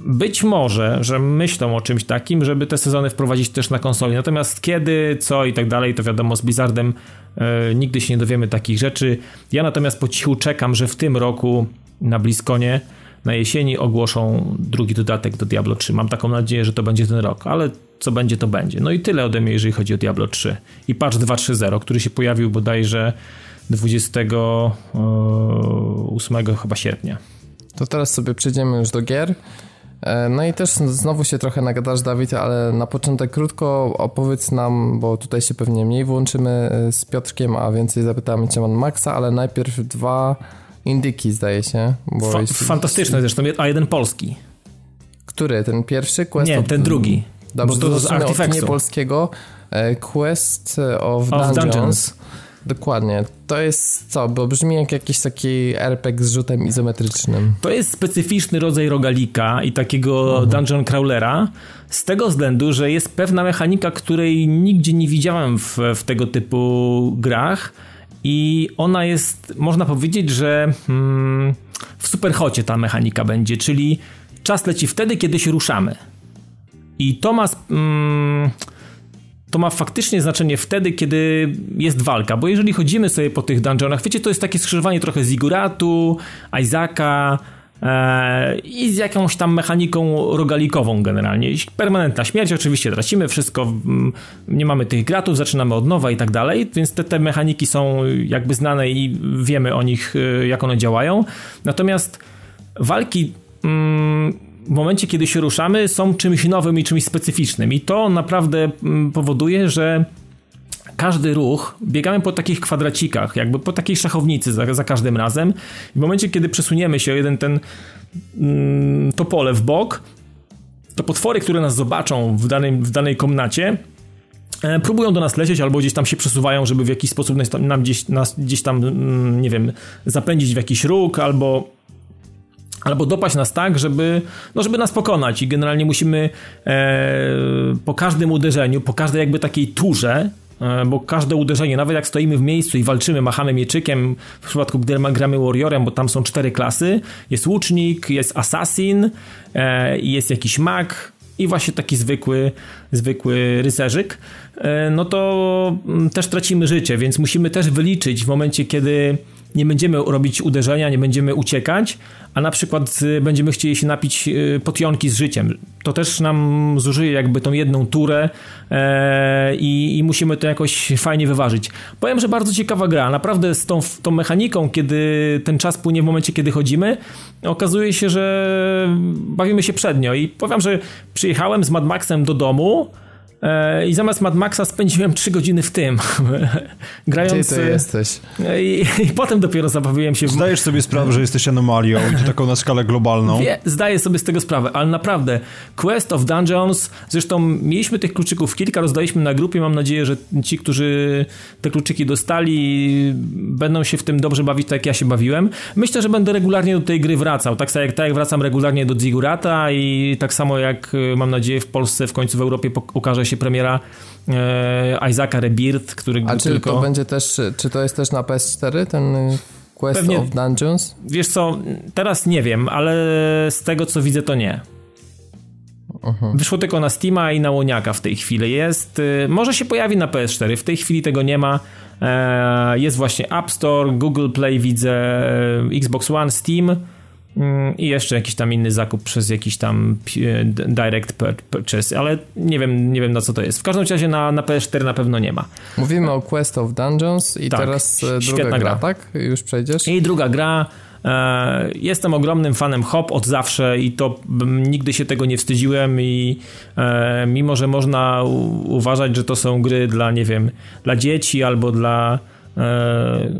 być może, że myślą o czymś takim, żeby te sezony wprowadzić też na konsoli. Natomiast kiedy, co i tak dalej, to wiadomo, z Blizzardem e, nigdy się nie dowiemy takich rzeczy. Ja natomiast po cichu czekam, że w tym roku na Bliskonie na jesieni ogłoszą drugi dodatek do Diablo 3. Mam taką nadzieję, że to będzie ten rok, ale co będzie, to będzie. No i tyle ode mnie, jeżeli chodzi o Diablo 3. I patch 2.3.0, który się pojawił bodajże 28 e, chyba sierpnia. To teraz sobie przejdziemy już do gier. E, no i też znowu się trochę nagadasz, Dawid, ale na początek krótko opowiedz nam, bo tutaj się pewnie mniej włączymy e, z Piotrkiem, a więcej zapytamy Cię Maxa, ale najpierw dwa Indyki zdaje się. Bo Fa jest... Fantastyczne zresztą, a jeden polski. Który? Ten pierwszy? Quest Nie, of... ten drugi. Dobrze, to z Artifactu. polskiego. E, Quest of, of Dungeons. Dungeons. Dokładnie. To jest co? Bo brzmi jak jakiś taki RPG z rzutem izometrycznym. To jest specyficzny rodzaj rogalika i takiego mhm. dungeon crawlera z tego względu, że jest pewna mechanika, której nigdzie nie widziałem w, w tego typu grach i ona jest, można powiedzieć, że hmm, w superchocie ta mechanika będzie, czyli czas leci wtedy, kiedy się ruszamy. I to ma, hmm, to ma faktycznie znaczenie wtedy, kiedy jest walka, bo jeżeli chodzimy sobie po tych dungeonach, wiecie, to jest takie skrzyżowanie trochę Ziguratu, Isaaca, i z jakąś tam mechaniką rogalikową generalnie. Permanentna śmierć, oczywiście tracimy wszystko, nie mamy tych gratów, zaczynamy od nowa i tak dalej, więc te, te mechaniki są jakby znane i wiemy o nich, e, jak one działają. Natomiast walki w momencie, kiedy się ruszamy, są czymś nowym i czymś specyficznym i to naprawdę powoduje, że każdy ruch biegamy po takich kwadracikach, jakby po takiej szachownicy za, za każdym razem. w momencie, kiedy przesuniemy się o jeden ten mm, to pole w bok, to potwory, które nas zobaczą w danej, w danej komnacie, e, próbują do nas lecieć albo gdzieś tam się przesuwają, żeby w jakiś sposób nam gdzieś, nas gdzieś tam, mm, nie wiem, zapędzić w jakiś róg albo albo dopaść nas tak, żeby, no żeby nas pokonać i generalnie musimy e, po każdym uderzeniu, po każdej jakby takiej turze bo każde uderzenie, nawet jak stoimy w miejscu i walczymy, machamy mieczykiem, w przypadku gdy gramy warriorem, bo tam są cztery klasy, jest łucznik, jest assassin, e, jest jakiś mag i właśnie taki zwykły, zwykły rycerzyk, e, no to mm, też tracimy życie, więc musimy też wyliczyć w momencie, kiedy nie będziemy robić uderzenia, nie będziemy uciekać, a na przykład y, będziemy chcieli się napić y, potionki z życiem. To też nam zużyje jakby tą jedną turę e, i, i, musimy to jakoś fajnie wyważyć. Powiem, że bardzo ciekawa gra. Naprawdę z tą, tą mechaniką, kiedy ten czas płynie w momencie, kiedy chodzimy, okazuje się, że bawimy się przednio i powiem, że przyjechałem z Mad Maxem do domu I zamiast Mad Maxa spędziłem 3 godziny w tym. [laughs] grając. Gdzie ty jesteś? I, I, potem dopiero zabawiłem się w. Zdajesz sobie sprawę, że jesteś anomalią i to taką na skalę globalną. Wie, zdaję sobie z tego sprawę, ale naprawdę Quest of Dungeons, zresztą mieliśmy tych kluczyków kilka, rozdaliśmy na grupie. Mam nadzieję, że ci, którzy te kluczyki dostali, będą się w tym dobrze bawić, tak jak ja się bawiłem. Myślę, że będę regularnie do tej gry wracał. Tak, jak, tak jak wracam regularnie do Zigurata i tak samo jak y, mam nadzieję w Polsce, w końcu w Europie ukaże się premiera e, Isaaca Rebirth, który A czy tylko... to będzie też, czy to jest też na PS4, ten Quest Pewnie, of Dungeons? Wiesz co, teraz nie wiem, ale z tego co widzę to nie. Uh-huh. Wyszło tylko na Steama i na Łoniaka w tej chwili. Jest, y, może się pojawi na PS4, w tej chwili tego nie ma. E, jest właśnie App Store, Google Play widzę, e, Xbox One, Steam i jeszcze jakiś tam inny zakup przez jakiś tam e, direct purchase, ale nie wiem, nie wiem na co to jest. W każdym razie na, na PS4 na pewno nie ma. Mówimy o Quest of Dungeons i tak, teraz druga gra, gra, tak? Już przejdziesz? I druga gra E, jestem ogromnym fanem hop od zawsze i to nigdy się tego nie wstydziłem i e, mimo, że można uważać, że to są gry dla, nie wiem, dla dzieci albo dla e,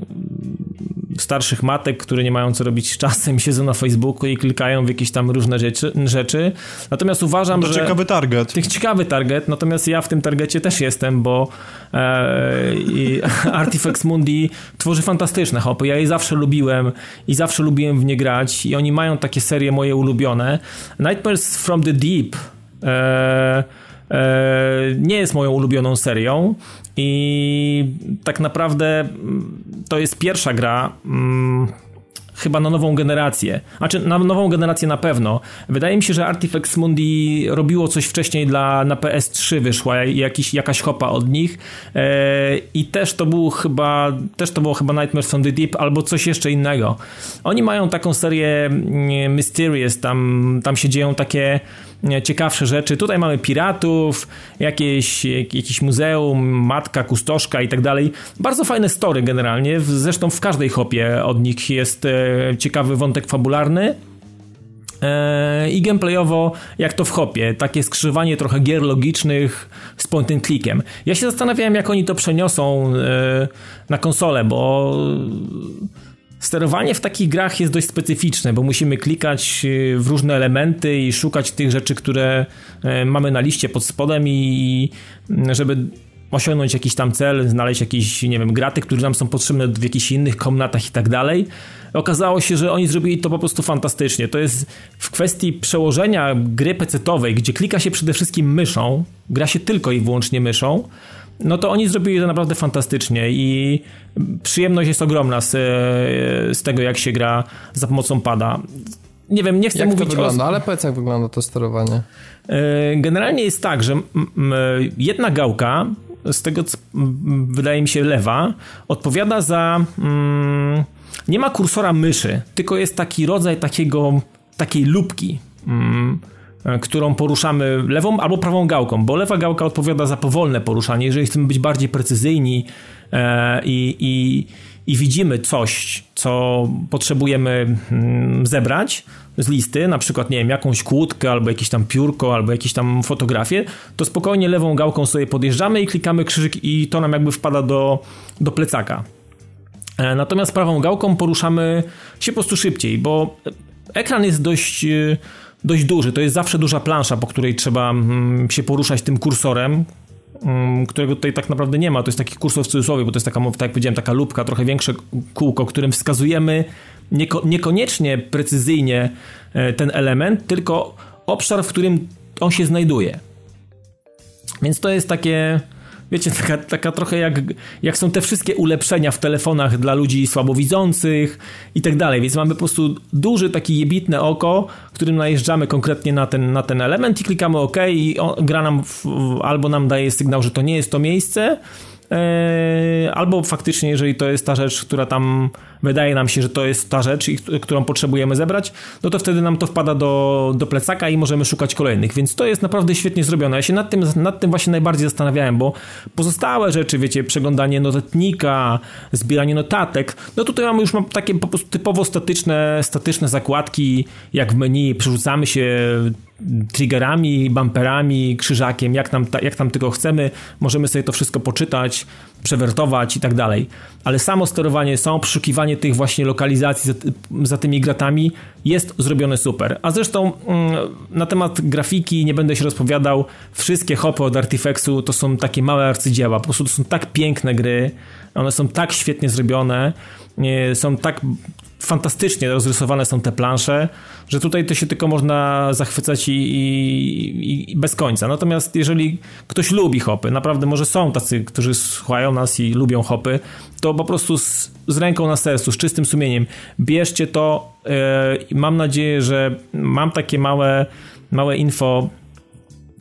starszych matek, które nie mają co robić z czasem, siedzą na Facebooku i klikają w jakieś tam różne rzeczy. rzeczy. Natomiast uważam, to że... ciekawy target. Tych ciekawy target, natomiast ja w tym targecie też jestem, bo e, [laughs] Artifex Mundi tworzy fantastyczne hopy. Ja je zawsze lubiłem i zawsze lubiłem w nie grać i oni mają takie serie moje ulubione. Nightmares from the Deep e, nie jest moją ulubioną serią, i tak naprawdę mm, to jest pierwsza gra. Hmm, chyba na nową generację. Znaczy, na nową generację na pewno. Wydaje mi się, że Artifex Mundi robiło coś wcześniej dla, na PS3 wyszła jakiś, jakaś hopa od nich e, i też to był chyba też to było chyba Nightmares on the Deep albo coś jeszcze innego. Oni mają taką serię mm, Mysterious, tam, tam się dzieją takie ciekawsze rzeczy. Tutaj mamy piratów, jakieś, jakieś muzeum, matka, kustoszka i tak dalej. Bardzo fajne story generalnie. Zresztą w każdej hopie od nich jest e, ciekawy wątek fabularny. E, I gameplayowo, jak to w hopie, takie skrzyżowanie trochę gier logicznych z point and clickiem. Ja się zastanawiałem, jak oni to przeniosą e, na konsolę, bo Sterowanie w takich grach jest dość specyficzne, bo musimy klikać y, w różne elementy i szukać tych rzeczy, które e, mamy na liście pod spodem i żeby osiągnąć jakiś tam cel, znaleźć jakieś, nie wiem, graty, które nam są potrzebne w jakichś innych komnatach i tak dalej. Okazało się, że oni zrobili to po prostu fantastycznie. To jest w kwestii przełożenia gry pecetowej, gdzie klika się przede wszystkim myszą, gra się tylko i wyłącznie myszą, no to oni zrobili to naprawdę fantastycznie i przyjemność jest ogromna z, z tego, jak się gra za pomocą pada. Nie wiem, nie chcę jak mówić to wygląda, o... ale powiedz, jak wygląda to sterowanie. E, generalnie jest tak, że jedna gałka, z tego co wydaje mi się lewa, odpowiada za... Mm, nie ma kursora myszy, tylko jest taki rodzaj takiego, takiej lubki. Mm, E, którą poruszamy lewą albo prawą gałką, bo lewa gałka odpowiada za powolne poruszanie. Jeżeli chcemy być bardziej precyzyjni e, i, i, i widzimy coś, co potrzebujemy mm, zebrać z listy, na przykład, nie wiem, jakąś kłódkę, albo jakieś tam piórko, albo jakieś tam fotografię, to spokojnie lewą gałką sobie podjeżdżamy i klikamy krzyżyk i to nam jakby wpada do, do plecaka. E, natomiast prawą gałką poruszamy się po prostu szybciej, bo ekran jest dość dość duży. To jest zawsze duża plansza, po której trzeba mm, się poruszać tym kursorem, mm, którego tutaj tak naprawdę nie ma. To jest taki kursor w cudzysłowie, bo to jest taka, tak jak powiedziałem, taka lubka, trochę większe kółko, którym wskazujemy nieko, niekoniecznie precyzyjnie e, ten element, tylko obszar, w którym on się znajduje. Więc to jest takie wiecie, taka, taka trochę jak, jak są te wszystkie ulepszenia w telefonach dla ludzi słabowidzących i tak dalej, więc mamy po prostu duży taki jebitne oko, którym najeżdżamy konkretnie na ten, na ten element i klikamy OK i on, gra nam w, albo nam daje sygnał, że to nie jest to miejsce, e, albo faktycznie, jeżeli to jest ta rzecz, która tam wydaje nam się, że to jest ta rzecz, którą potrzebujemy zebrać, no to wtedy nam to wpada do, do plecaka i możemy szukać kolejnych, więc to jest naprawdę świetnie zrobione. Ja się nad tym, nad tym właśnie najbardziej zastanawiałem, bo pozostałe rzeczy, wiecie, przeglądanie notatnika, zbieranie notatek, no tutaj mamy już takie po prostu typowo statyczne, statyczne zakładki, jak w menu, przerzucamy się triggerami, bumperami, krzyżakiem, jak tam, jak tam tylko chcemy, możemy sobie to wszystko poczytać, przewertować i tak dalej. Ale samo sterowanie, samo przeszukiwanie tych właśnie lokalizacji za, za tymi gratami jest zrobione super. A zresztą mm, na temat grafiki nie będę się rozpowiadał. Wszystkie hopy od Artifexu to są takie małe arcydzieła. Po prostu to są tak piękne gry, one są tak świetnie zrobione, są tak fantastycznie rozrysowane są te plansze, że tutaj to się tylko można zachwycać i, i, i, bez końca. Natomiast jeżeli ktoś lubi hopy, naprawdę może są tacy, którzy słuchają nas i lubią hopy, to po prostu z, z ręką na sercu, z czystym sumieniem, bierzcie to i mam nadzieję, że mam takie małe, małe info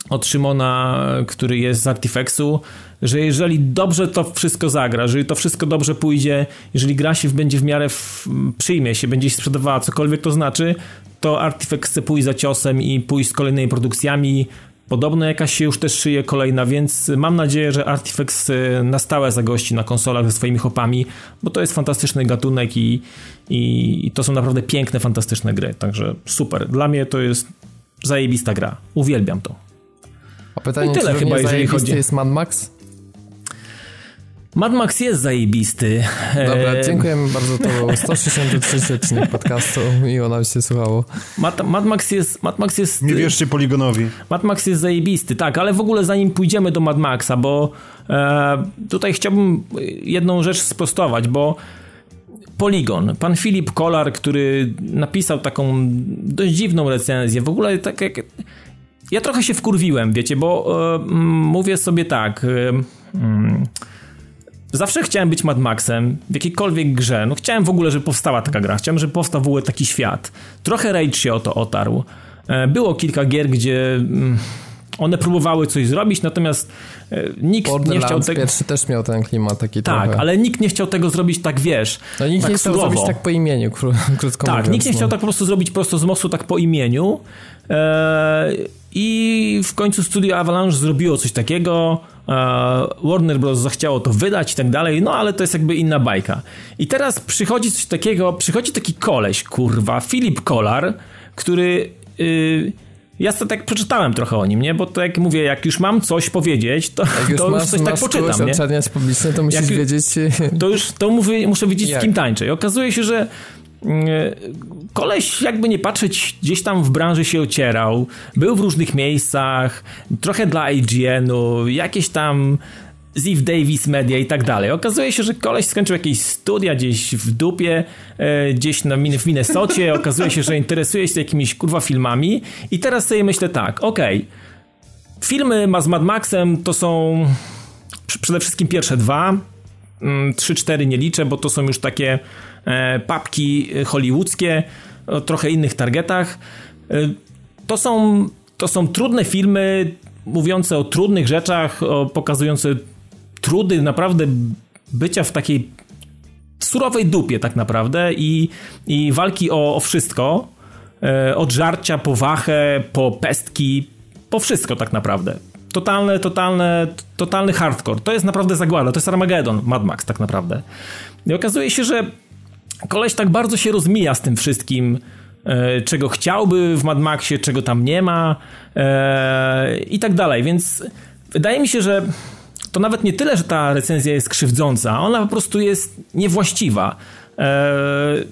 od Szymona, który jest z Artifexu, że jeżeli dobrze to wszystko zagra, jeżeli to wszystko dobrze pójdzie, jeżeli gra się będzie w miarę w, przyjmie się, będzie się sprzedawała, cokolwiek to znaczy, to Artifact chce pójść za ciosem i pójść z kolejnymi produkcjami. Podobno jakaś się już też szyje kolejna, więc mam nadzieję, że Artifex na stałe zagości na konsolach ze swoimi hopami, bo to jest fantastyczny gatunek i, i, i to są naprawdę piękne, fantastyczne gry. Także super. Dla mnie to jest zajebista gra. Uwielbiam to. A pytanie, I tyle czy chyba, jeżeli chodzi. jest Mad Max? Mad Max jest zajebisty. Dobra, dziękujemy [laughs] bardzo. To był 163 odcinek podcastu. Miło nam się słuchało. Mad, Mad, Max jest... Mad Max jest... Nie wierzcie Poligonowi. Mad Max jest zajebisty, tak, ale w ogóle zanim pójdziemy do Mad Maxa, bo e, tutaj chciałbym jedną rzecz sprostować, bo Poligon, pan Filip Kolar, który napisał taką dość dziwną recenzję, w ogóle tak jak... Ja trochę się wkurwiłem, wiecie, bo e, mówię sobie tak... E, mm, Zawsze chciałem być Mad Maxem w jakiejkolwiek grze. No chciałem w ogóle, żeby powstała taka gra. Chciałem, żeby powstał w ogóle taki świat. Trochę Rage się o to otarł. E, było kilka gier, gdzie mm, one próbowały coś zrobić, natomiast e, nikt nie chciał tego... pierwszy też miał ten klimat taki Tak, trochę. ale nikt nie chciał tego zrobić tak, wiesz, No nikt tak nie chciał zrobić tak po imieniu, krótko Tak, mówiąc, nikt nie no. chciał tak po prostu zrobić prosto z mostu tak po imieniu. Eee, I w końcu studio Avalanche zrobiło coś takiego. Eee, Warner Bros. zachciało to wydać i tak dalej, no ale to jest jakby inna bajka. I teraz przychodzi coś takiego, przychodzi taki koleś, kurwa, Filip Kolar, który... Yy, ja sobie tak przeczytałem trochę o nim, nie? Bo to jak mówię, jak już mam coś powiedzieć, to, jak już, to masz, już coś tak poczytam, nie? publiczne, to musisz jak, wiedzieć... To już, to mówię, muszę wiedzieć jak? z kim tańczę. I okazuje się, że koleś jakby nie patrzeć gdzieś tam w branży się ocierał, był w różnych miejscach, trochę dla IGN-u, jakieś tam Ziv Davis Media i tak dalej. Okazuje się, że koleś skończył jakieś studia gdzieś w dupie, e, gdzieś na, w Minnesocie. [laughs] Okazuje się, że interesuje się jakimiś kurwa filmami i teraz sobie myślę tak, okej, okay, filmy z Mad Maxem to są przede wszystkim pierwsze dwa, mm, trzy, cztery nie liczę, bo to są już takie e, papki hollywoodzkie o trochę innych targetach. E, to są, to są trudne filmy, mówiące o trudnych rzeczach, o, pokazujące trudy naprawdę bycia w takiej surowej dupie tak naprawdę i, i walki o, o wszystko, e, od żarcia po wachę, po pestki, po wszystko tak naprawdę. Totalne, totalne, totalny hardcore. To jest naprawdę zagłada, to jest Armageddon, Mad Max tak naprawdę. I okazuje się, że koleś tak bardzo się rozmija z tym wszystkim, e, czego chciałby w Mad Maxie, czego tam nie ma e, i tak dalej, więc wydaje mi się, że to nawet nie tyle, że ta recenzja jest krzywdząca, ona po prostu jest niewłaściwa. Eee,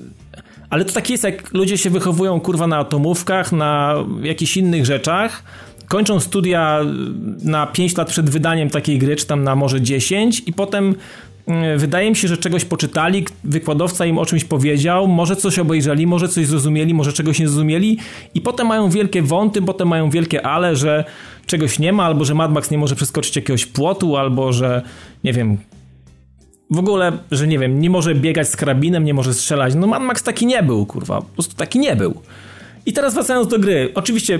ale to tak jest, jak ludzie się wychowują kurwa na atomówkach, na jakichś innych rzeczach, kończą studia na 5 lat przed wydaniem takiej gry, czy tam na może 10 i potem wydaje mi się, że czegoś poczytali, wykładowca im o czymś powiedział, może coś obejrzeli, może coś zrozumieli, może czegoś nie zrozumieli i potem mają wielkie wąty, potem mają wielkie ale, że czegoś nie ma, albo że Mad Max nie może przeskoczyć jakiegoś płotu, albo że nie wiem, w ogóle, że nie wiem, nie może biegać z karabinem, nie może strzelać. No Mad Max taki nie był, kurwa, po prostu taki nie był. I teraz wracając do gry, oczywiście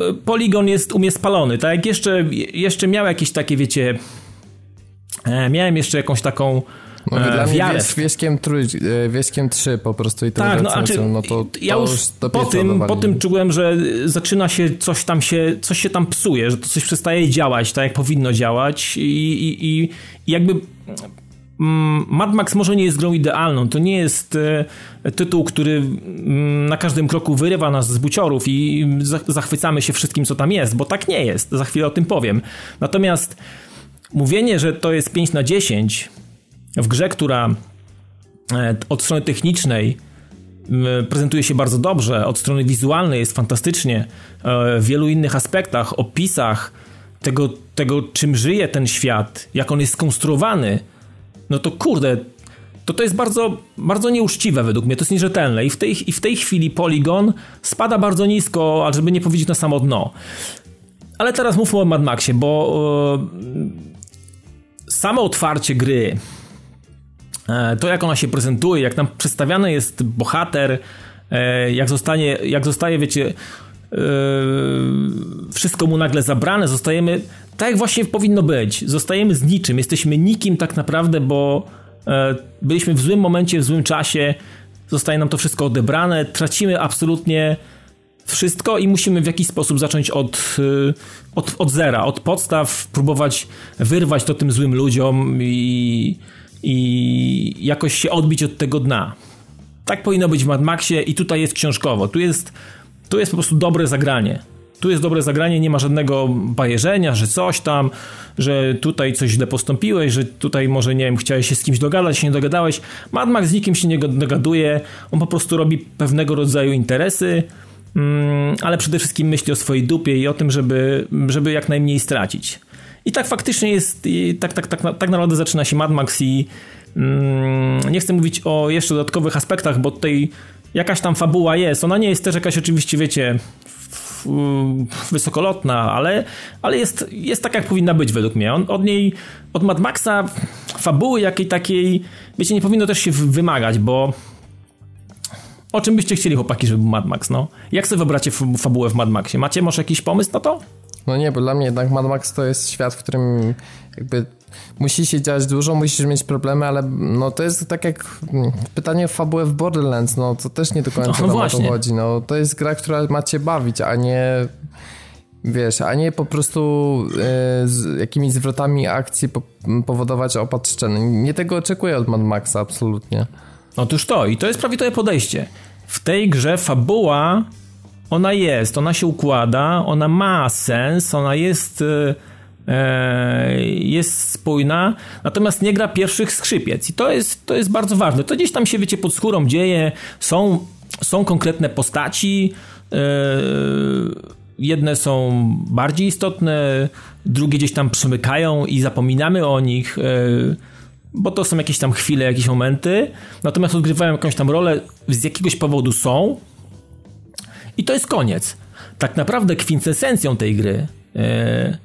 e, poligon jest u mnie spalony, tak jak jeszcze, jeszcze miał jakieś takie, wiecie, e, miałem jeszcze jakąś taką No, dla e, wiarę. Wieś, wieśkiem, trój, e, wieśkiem 3 po prostu i tak, no, znaczy, no to, ja to już, po, tym, po tym czułem, że zaczyna się coś tam się, coś się tam psuje, że to coś przestaje działać tak jak powinno działać i, i, i, i jakby mm, Mad Max może nie jest grą idealną, to nie jest e, tytuł, który mm, na każdym kroku wyrywa nas z buciorów i za- zachwycamy się wszystkim, co tam jest, bo tak nie jest, za chwilę o tym powiem. Natomiast mówienie, że to jest 5 na 10 w grze, która e, od strony technicznej prezentuje się bardzo dobrze, od strony wizualnej jest fantastycznie, e, w wielu innych aspektach, opisach tego, tego czym żyje ten świat, jak on jest skonstruowany, no to kurde, to to jest bardzo, bardzo nieuczciwe według mnie, to jest nierzetelne i w tej, i w tej chwili Polygon spada bardzo nisko, ale żeby nie powiedzieć na samo dno. Ale teraz mówmy o Mad Maxie, bo e, samo otwarcie gry, e, to jak ona się prezentuje, jak nam przedstawiany jest bohater, e, jak zostanie, jak zostaje, wiecie, e, wszystko mu nagle zabrane, zostajemy tak jak właśnie powinno być. Zostajemy z niczym, jesteśmy nikim tak naprawdę, bo byliśmy w złym momencie, w złym czasie, zostaje nam to wszystko odebrane, tracimy absolutnie wszystko i musimy w jakiś sposób zacząć od, y, od, od zera, od podstaw, próbować wyrwać to tym złym ludziom i, i jakoś się odbić od tego dna. Tak powinno być w Mad Maxie i tutaj jest książkowo. Tu jest, tu jest po prostu dobre zagranie. Tu jest dobre zagranie, nie ma żadnego bajerzenia, że coś tam, że tutaj coś źle postąpiłeś, że tutaj może, nie wiem, chciałeś się z kimś dogadać, się nie dogadałeś. Mad Max z nikim się nie dogaduje, on po prostu robi pewnego rodzaju interesy, ale przede wszystkim myśli o swojej dupie i o tym, żeby, żeby jak najmniej stracić. I tak faktycznie jest, tak, tak, tak, tak naprawdę zaczyna się Mad Max i mm, nie chcę mówić o jeszcze dodatkowych aspektach, bo tutaj jakaś tam fabuła jest. Ona nie jest też jakaś oczywiście, wiecie, wysokolotna, ale, ale jest, jest tak, jak powinna być według mnie. On, od niej, od Mad Maxa fabuły jakiej takiej, wiecie, nie powinno też się wymagać, bo o czym byście chcieli, chłopaki, żeby był Mad Max, no? Jak sobie wyobracie fabułę w Mad Maxie? Macie może jakiś pomysł na to? No nie, bo dla mnie jednak Mad Max to jest świat, w którym jakby musi się dziać dużo, musisz mieć problemy, ale no to jest tak jak pytanie o fabułę w Borderlands, no to też nie do końca No tam o to chodzi. No to jest gra, która ma cię bawić, a nie wiesz, a nie po prostu e, z jakimiś zwrotami akcji po, powodować opad szczeny. Nie tego oczekuję od Mad Maxa, absolutnie. Otóż to, i to jest prawidłowe podejście. W tej grze fabuła, ona jest, ona się układa, ona ma sens, ona jest, e, e, jest spójna, natomiast nie gra pierwszych skrzypiec. I to jest, to jest bardzo ważne. To gdzieś tam się, wiecie, pod skórą dzieje, są, są konkretne postaci, e, jedne są bardziej istotne, drugie gdzieś tam przemykają i zapominamy o nich. e, bo to są jakieś tam chwile, jakieś momenty, natomiast odgrywają jakąś tam rolę, z jakiegoś powodu są i to jest koniec. Tak naprawdę kwintesencją tej gry e,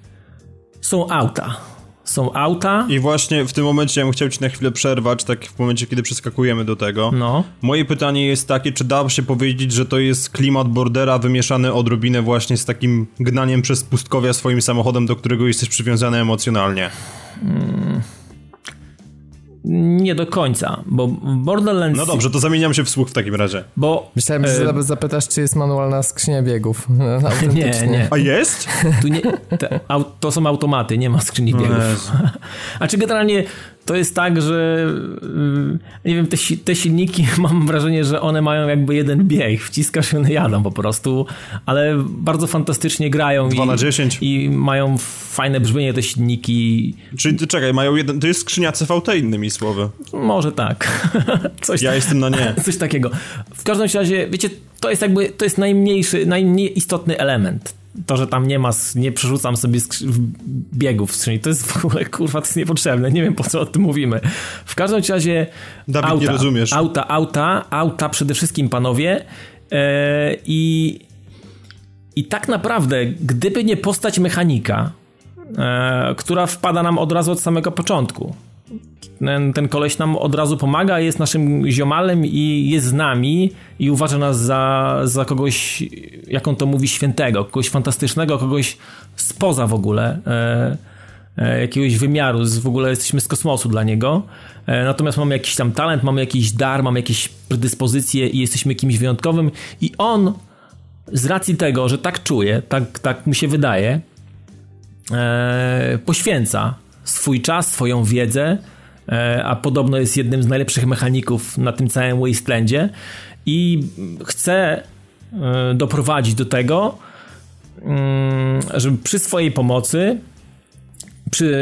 są auta. Są auta, I właśnie w tym momencie ja bym chciał ci na chwilę przerwać, tak w momencie, kiedy przeskakujemy do tego. no. Moje pytanie jest takie, czy da się powiedzieć, że to jest klimat Bordera wymieszany odrobinę właśnie z takim gnaniem przez pustkowia swoim samochodem, do którego jesteś przywiązany emocjonalnie? Nie do końca, bo Borderlands... No dobrze, to zamieniam się w słuch w takim razie. Bo... Myślałem, że e, zapytasz, czy jest manualna skrzynia biegów. [laughs] Nie, nie. A jest? Tu nie, te, au, to są automaty, nie ma skrzyni biegów. [laughs] A czy generalnie to jest tak, że mm, nie wiem, te, te silniki [laughs] mam wrażenie, że one mają jakby jeden bieg, wciskasz i one jadą po prostu, ale bardzo fantastycznie grają na 10. i mają fajne brzmienie te silniki. Czyli czekaj, mają jeden. To jest skrzynia CVT, innymi słowy. Może tak. [laughs] Coś, Ja jestem na nie. [laughs] coś takiego. W każdym razie, wiecie, to jest jakby, to jest najmniejszy, najmniej istotny element. To, że tam nie ma, nie przerzucam sobie biegów w skrzyni, to jest w ogóle, kurwa, to jest niepotrzebne. Nie wiem, po co o tym mówimy. W każdym razie Dawid, auta, nie rozumiesz. auta, auta, auta przede wszystkim, panowie. E, I i tak naprawdę, gdyby nie postać mechanika, e, która wpada nam od razu od samego początku. Ten, ten koleś nam od razu pomaga, jest naszym ziomalem i jest z nami i uważa nas za, za kogoś, jak on to mówi, świętego, kogoś fantastycznego, kogoś spoza w ogóle e, e, jakiegoś wymiaru, z, w ogóle jesteśmy z kosmosu dla niego. E, natomiast mamy jakiś tam talent, mamy jakiś dar, mamy jakieś predyspozycje i jesteśmy kimś wyjątkowym i on z racji tego, że tak czuje, tak, tak mu się wydaje, e, poświęca swój czas, swoją wiedzę, e, a podobno jest jednym z najlepszych mechaników na tym całym Wastelandzie. I chce doprowadzić do tego, mm, żeby przy swojej pomocy, przy,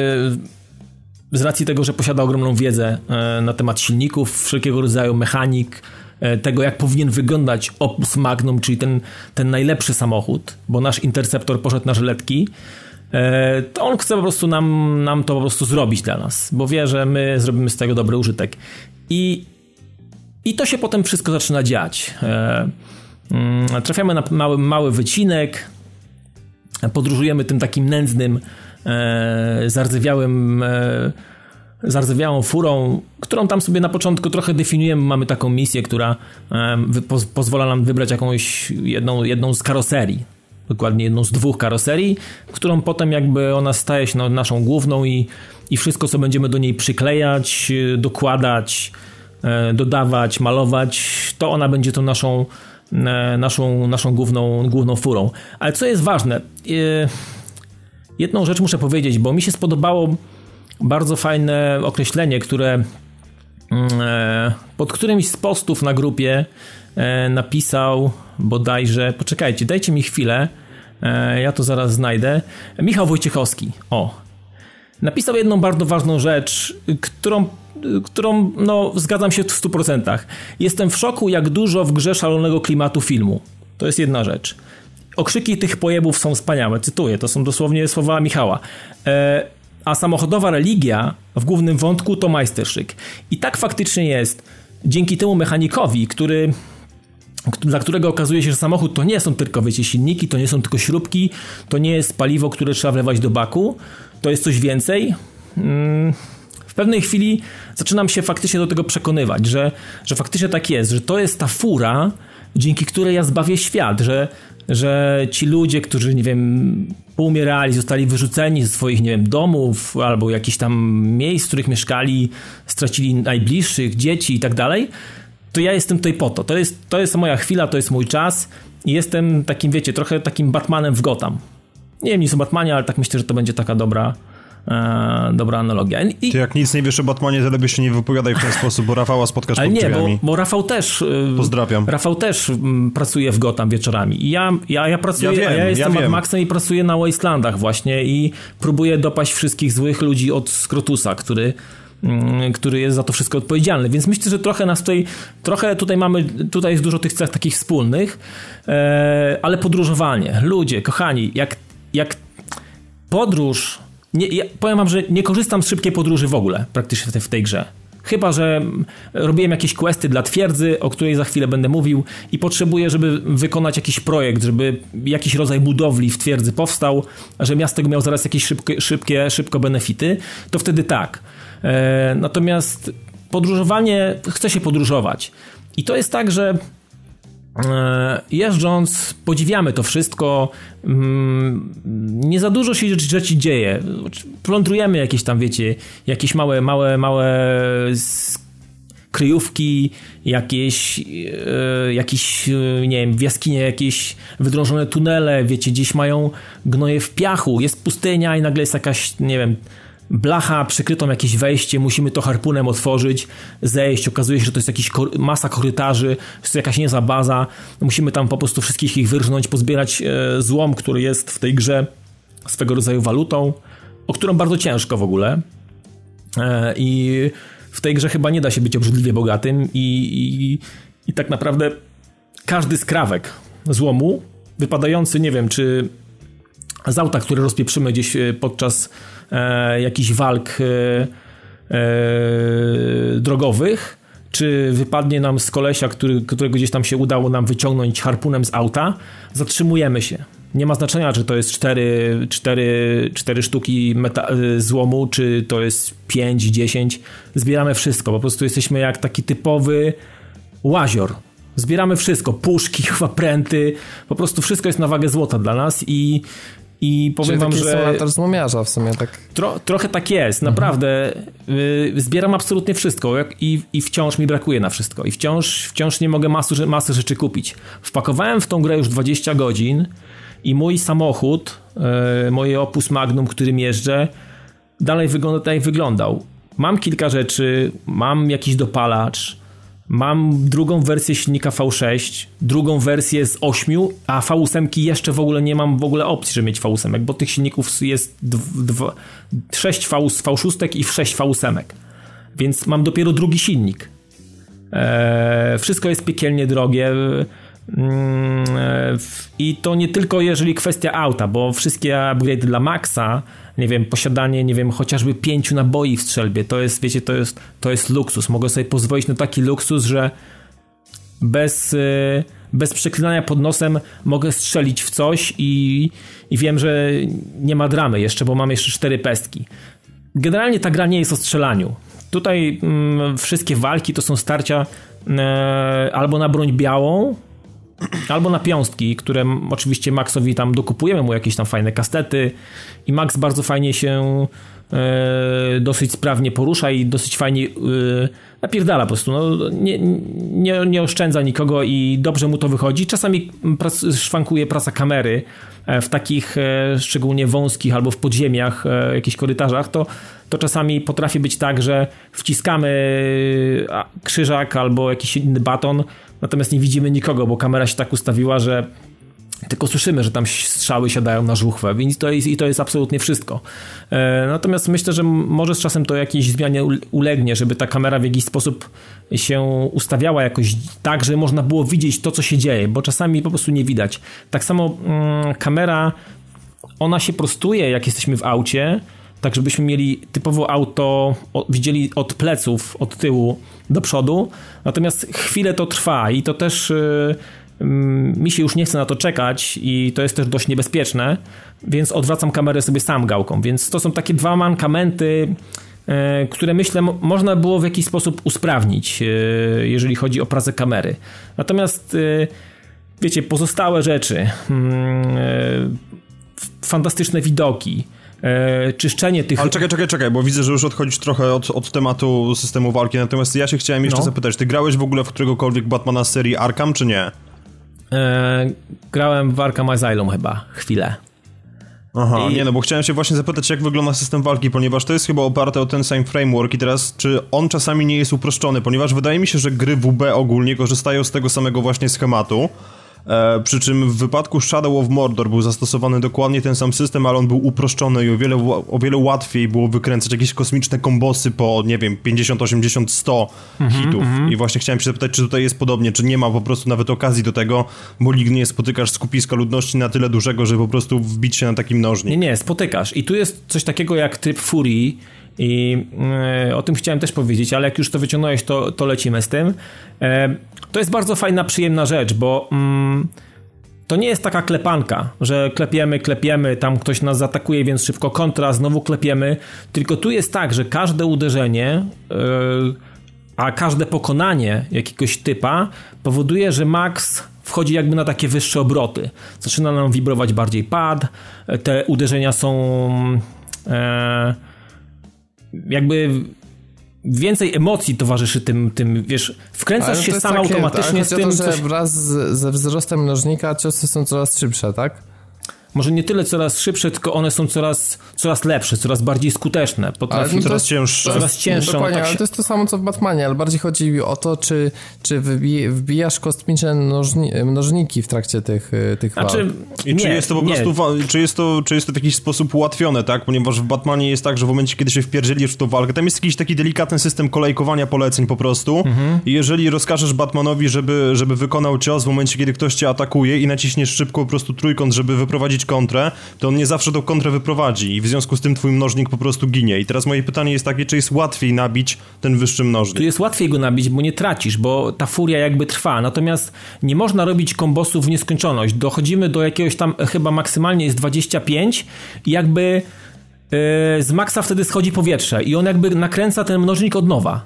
z racji tego, że posiada ogromną wiedzę e, na temat silników, wszelkiego rodzaju mechanik, e, tego jak powinien wyglądać Opus Magnum, czyli ten, ten najlepszy samochód, bo nasz Interceptor poszedł na żyletki, to on chce po prostu nam, nam to po prostu zrobić dla nas, bo wie, że my zrobimy z tego dobry użytek. I, i to się potem wszystko zaczyna dziać. Mm, trafiamy na mały, mały wycinek, podróżujemy tym takim nędznym, zardzewiałym zardzewiałą furą, którą tam sobie na początku trochę definiujemy. Mamy taką misję, która pozwala nam wybrać jakąś jedną, jedną z karoserii. Dokładnie jedną z dwóch karoserii, którą potem jakby ona staje się naszą główną i, i wszystko, co będziemy do niej przyklejać, dokładać, e, dodawać, malować, to ona będzie tą naszą, e, naszą, naszą główną, główną furą. Ale co jest ważne, e, jedną rzecz muszę powiedzieć, bo mi się spodobało bardzo fajne określenie, które mm, e, pod którymś z postów na grupie e, napisał bodajże, poczekajcie, dajcie mi chwilę, e, ja to zaraz znajdę, Michał Wojciechowski, o, napisał jedną bardzo ważną rzecz, którą, którą no, zgadzam się w 100%. Jestem w szoku, jak dużo w grze szalonego klimatu filmu. To jest jedna rzecz. Okrzyki tych pojebów są wspaniałe, cytuję, to są dosłownie słowa Michała a samochodowa religia w głównym wątku to majsterszyk. I tak faktycznie jest. Dzięki temu mechanikowi, który dla którego okazuje się, że samochód to nie są tylko wiecie, silniki, to nie są tylko śrubki, to nie jest paliwo, które trzeba wlewać do baku, to jest coś więcej. Mm, w pewnej chwili zaczynam się faktycznie do tego przekonywać, że, że faktycznie tak jest, że to jest ta fura, dzięki której ja zbawię świat, że, że ci ludzie, którzy, nie wiem, poumierali, zostali wyrzuceni ze swoich, nie wiem, domów albo jakichś tam miejsc, w których mieszkali, stracili najbliższych, dzieci i tak dalej, to ja jestem tutaj po to. To jest, to jest moja chwila, to jest mój czas i jestem takim, wiecie, trochę takim Batmanem w Gotham. Nie wiem nic o Batmanie, ale tak myślę, że to będzie taka dobra, e, dobra analogia. I, Ty jak nic nie wiesz o Batmanie, to lepiej się nie wypowiadaj w ten sposób, bo Rafała spotkasz Ale nie, bo, bo, Rafał też... E, Pozdrawiam. Rafał też pracuje w Gotham wieczorami. I ja, ja, ja pracuję, ja, wiem, ja jestem ja Mad Maxem i pracuję na Wastelandach właśnie i próbuję dopaść wszystkich złych ludzi od Skrotusa, który który jest za to wszystko odpowiedzialny. Więc myślę, że trochę nas tutaj, trochę tutaj mamy, tutaj jest dużo tych cech takich wspólnych, e, ale podróżowanie, ludzie, kochani, jak, jak podróż nie, ja powiem wam, że nie korzystam z szybkiej podróży w ogóle, praktycznie w tej, w tej grze. Chyba, że robiłem jakieś questy dla twierdzy, o której za chwilę będę mówił i potrzebuję, żeby wykonać jakiś projekt, żeby jakiś rodzaj budowli w twierdzy powstał, że miasto miał zaraz jakieś szybkie, szybkie szybko benefity, to wtedy tak. E, natomiast podróżowanie, chcę się podróżować. I to jest tak, że E, jeżdżąc, podziwiamy to wszystko. Mm, nie za dużo się rzeczy dzieje. Plądrujemy jakieś tam, wiecie, jakieś małe, małe, małe kryjówki, jakieś, e, jakieś, nie wiem, w jaskinie jakieś wydrążone tunele, wiecie, gdzieś mają gnoje w piachu, jest pustynia i nagle jest jakaś, nie wiem, blacha przykrytą jakieś wejście, musimy to harpunem otworzyć, zejść, okazuje się, że to jest jakiś masa korytarzy, jest to jakaś niezła baza, musimy tam po prostu wszystkich ich wyrżnąć, pozbierać e, złom, który jest w tej grze swego rodzaju walutą, o którą bardzo ciężko w ogóle. E, i w tej grze chyba nie da się być obrzydliwie bogatym i, i, i tak naprawdę każdy skrawek złomu wypadający, nie wiem, czy z auta, które rozpieprzymy gdzieś e, podczas e, jakichś walk e, e, drogowych, czy wypadnie nam z kolesia, który, którego gdzieś tam się udało nam wyciągnąć harpunem z auta, zatrzymujemy się. Nie ma znaczenia, czy to jest 4, 4, 4 sztuki meta- e, złomu, czy to jest 5, 10. Zbieramy wszystko. Po prostu jesteśmy jak taki typowy łazior. Zbieramy wszystko. Puszki, [laughs] chyba pręty. Po prostu wszystko jest na wagę złota dla nas i I powiem Czyli wam, taki że. symulator złomiarza w sumie, tak. Tro, trochę tak jest, naprawdę. Y, zbieram absolutnie wszystko jak, i, i wciąż mi brakuje na wszystko. I wciąż, wciąż nie mogę masy, masy rzeczy kupić. Wpakowałem w tą grę już 20 godzin i mój samochód, y, moje Opus Magnum, którym jeżdżę, dalej wygląda tak jak wyglądał. Mam kilka rzeczy, mam jakiś dopalacz, mam drugą wersję silnika V6, drugą wersję z 8, a V8 jeszcze w ogóle nie mam w ogóle opcji, żeby mieć V8, bo tych silników jest 6 v, V6 i 6 V8. Więc mam dopiero drugi silnik. Eee, wszystko jest piekielnie drogie. Mm, e, I to nie tylko jeżeli kwestia auta, bo wszystkie upgrade dla Maxa, nie wiem, posiadanie, nie wiem, chociażby pięciu naboi w strzelbie, to jest, wiecie, to jest, to jest luksus. Mogę sobie pozwolić na taki luksus, że bez, e, bez przeklinania pod nosem mogę strzelić w coś i, i wiem, że nie ma dramy jeszcze, bo mam jeszcze cztery pestki. Generalnie ta gra nie jest o strzelaniu. Tutaj mm, wszystkie walki to są starcia e, albo na broń białą, albo na piąstki, które oczywiście Maxowi tam dokupujemy mu jakieś tam fajne kastety i Max bardzo fajnie się e, dosyć sprawnie porusza i dosyć fajnie e, napierdala po prostu. No, nie, nie, nie oszczędza nikogo i dobrze mu to wychodzi. Czasami szwankuje praca kamery e, w takich szczególnie wąskich albo w podziemiach, jakichś korytarzach, to to czasami potrafi być tak, że wciskamy krzyżak albo jakiś inny baton, natomiast nie widzimy nikogo, bo kamera się tak ustawiła, że tylko słyszymy, że tam strzały siadają na żuchwę więc to jest, i to jest absolutnie wszystko. E, natomiast myślę, że może z czasem to jakiejś zmianie ulegnie, żeby ta kamera w jakiś sposób się ustawiała jakoś tak, że można było widzieć to, co się dzieje, bo czasami po prostu nie widać. Tak samo mm, kamera, ona się prostuje, jak jesteśmy w aucie, tak żebyśmy mieli typowo auto, widzieli od pleców, od tyłu do przodu, natomiast chwilę to trwa i to też y, mm, mi się już nie chce na to czekać i to jest też dość niebezpieczne, więc odwracam kamerę sobie sam gałką, więc to są takie dwa mankamenty, y, które myślę można było w jakiś sposób usprawnić, y, jeżeli chodzi o pracę kamery. Natomiast wiecie, pozostałe rzeczy, mm, fantastyczne widoki, e, czyszczenie tych... Ale czekaj, czekaj, czekaj, bo widzę, że już odchodzisz trochę od, od tematu systemu walki, natomiast ja się chciałem jeszcze no. zapytać, ty grałeś w ogóle w któregokolwiek Batmana z serii Arkham, czy nie? E, grałem w Arkham Asylum chyba, chwilę. Aha, I... nie no, bo chciałem się właśnie zapytać, jak wygląda system walki, ponieważ to jest chyba oparte o ten sam framework i teraz, czy on czasami nie jest uproszczony, ponieważ wydaje mi się, że gry WB ogólnie korzystają z tego samego właśnie schematu, E, przy czym w wypadku Shadow of Mordor był zastosowany dokładnie ten sam system, ale on był uproszczony i o wiele, o wiele łatwiej było wykręcać jakieś kosmiczne kombosy po, nie wiem, 50, 80, 100 mm-hmm, hitów. Mm-hmm. I właśnie chciałem się zapytać, czy tutaj jest podobnie, czy nie ma po prostu nawet okazji do tego, bo nigdy nie spotykasz skupiska ludności na tyle dużego, żeby po prostu wbić się na taki mnożnik. Nie, nie, spotykasz. I tu jest coś takiego jak tryb furii, i e, o tym chciałem też powiedzieć, ale jak już to wyciągnąłeś, to, to lecimy z tym. E, to jest bardzo fajna, przyjemna rzecz, bo mm, to nie jest taka klepanka, że klepiemy, klepiemy, tam ktoś nas zaatakuje, więc szybko kontra, znowu klepiemy. Tylko tu jest tak, że każde uderzenie, yy, a każde pokonanie jakiegoś typa powoduje, że Max wchodzi jakby na takie wyższe obroty. Zaczyna nam wibrować bardziej pad, te uderzenia są. Yy, jakby więcej emocji towarzyszy tym, tym wiesz, wkręcasz się sam takie, automatycznie tak, z tym, to, że coś... wraz ze wzrostem mnożnika ciosy są coraz szybsze, tak? Może nie tyle coraz szybsze, tylko one są coraz, coraz lepsze, coraz bardziej skuteczne. Potrafi, no coraz cięższe. Coraz cięższe. Dokładnie, tak ale się... to jest to samo co w Batmanie, ale bardziej chodzi o to, czy, czy wbijasz kosmiczne mnożni, mnożniki w trakcie tych, y, tych znaczy, walk. I nie, czy jest to po nie. prostu, czy jest to, czy jest to w jakiś sposób ułatwione, tak? Ponieważ w Batmanie jest tak, że w momencie, kiedy się wpierdzielisz w tą walkę, tam jest jakiś taki delikatny system kolejkowania poleceń po prostu mhm. i jeżeli rozkażesz Batmanowi, żeby, żeby wykonał cios w momencie, kiedy ktoś cię atakuje i naciśniesz szybko po prostu trójkąt, żeby wyprowadzić kontrę, to on nie zawsze tą kontrę wyprowadzi i w związku z tym twój mnożnik po prostu ginie. I teraz moje pytanie jest takie, czy jest łatwiej nabić ten wyższy mnożnik? Tu jest łatwiej go nabić, bo nie tracisz, bo ta furia jakby trwa. Natomiast nie można robić kombosów w nieskończoność. Dochodzimy do jakiegoś tam, chyba maksymalnie jest 25 i jakby yy, z maksa wtedy schodzi powietrze i on jakby nakręca ten mnożnik od nowa.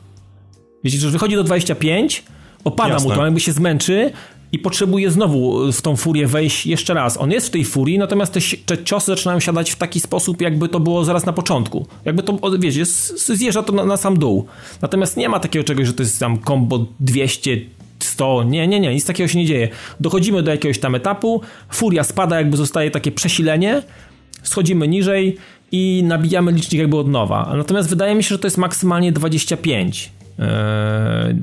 Wiecie, że wychodzi do 25, opada Jasne. mu to, jakby się zmęczy, i potrzebuje znowu w tą furię wejść jeszcze raz. On jest w tej furii, natomiast te, ciosy zaczynają siadać w taki sposób, jakby to było zaraz na początku. Jakby to, wiecie, zjeżdża to na, na sam dół. Natomiast nie ma takiego czegoś, że to jest tam combo 200 100, nie, nie, nie, nic takiego się nie dzieje. Dochodzimy do jakiegoś tam etapu, furia spada, jakby zostaje takie przesilenie, schodzimy niżej i nabijamy licznik jakby od nowa. Natomiast wydaje mi się, że to jest maksymalnie 25. Eee,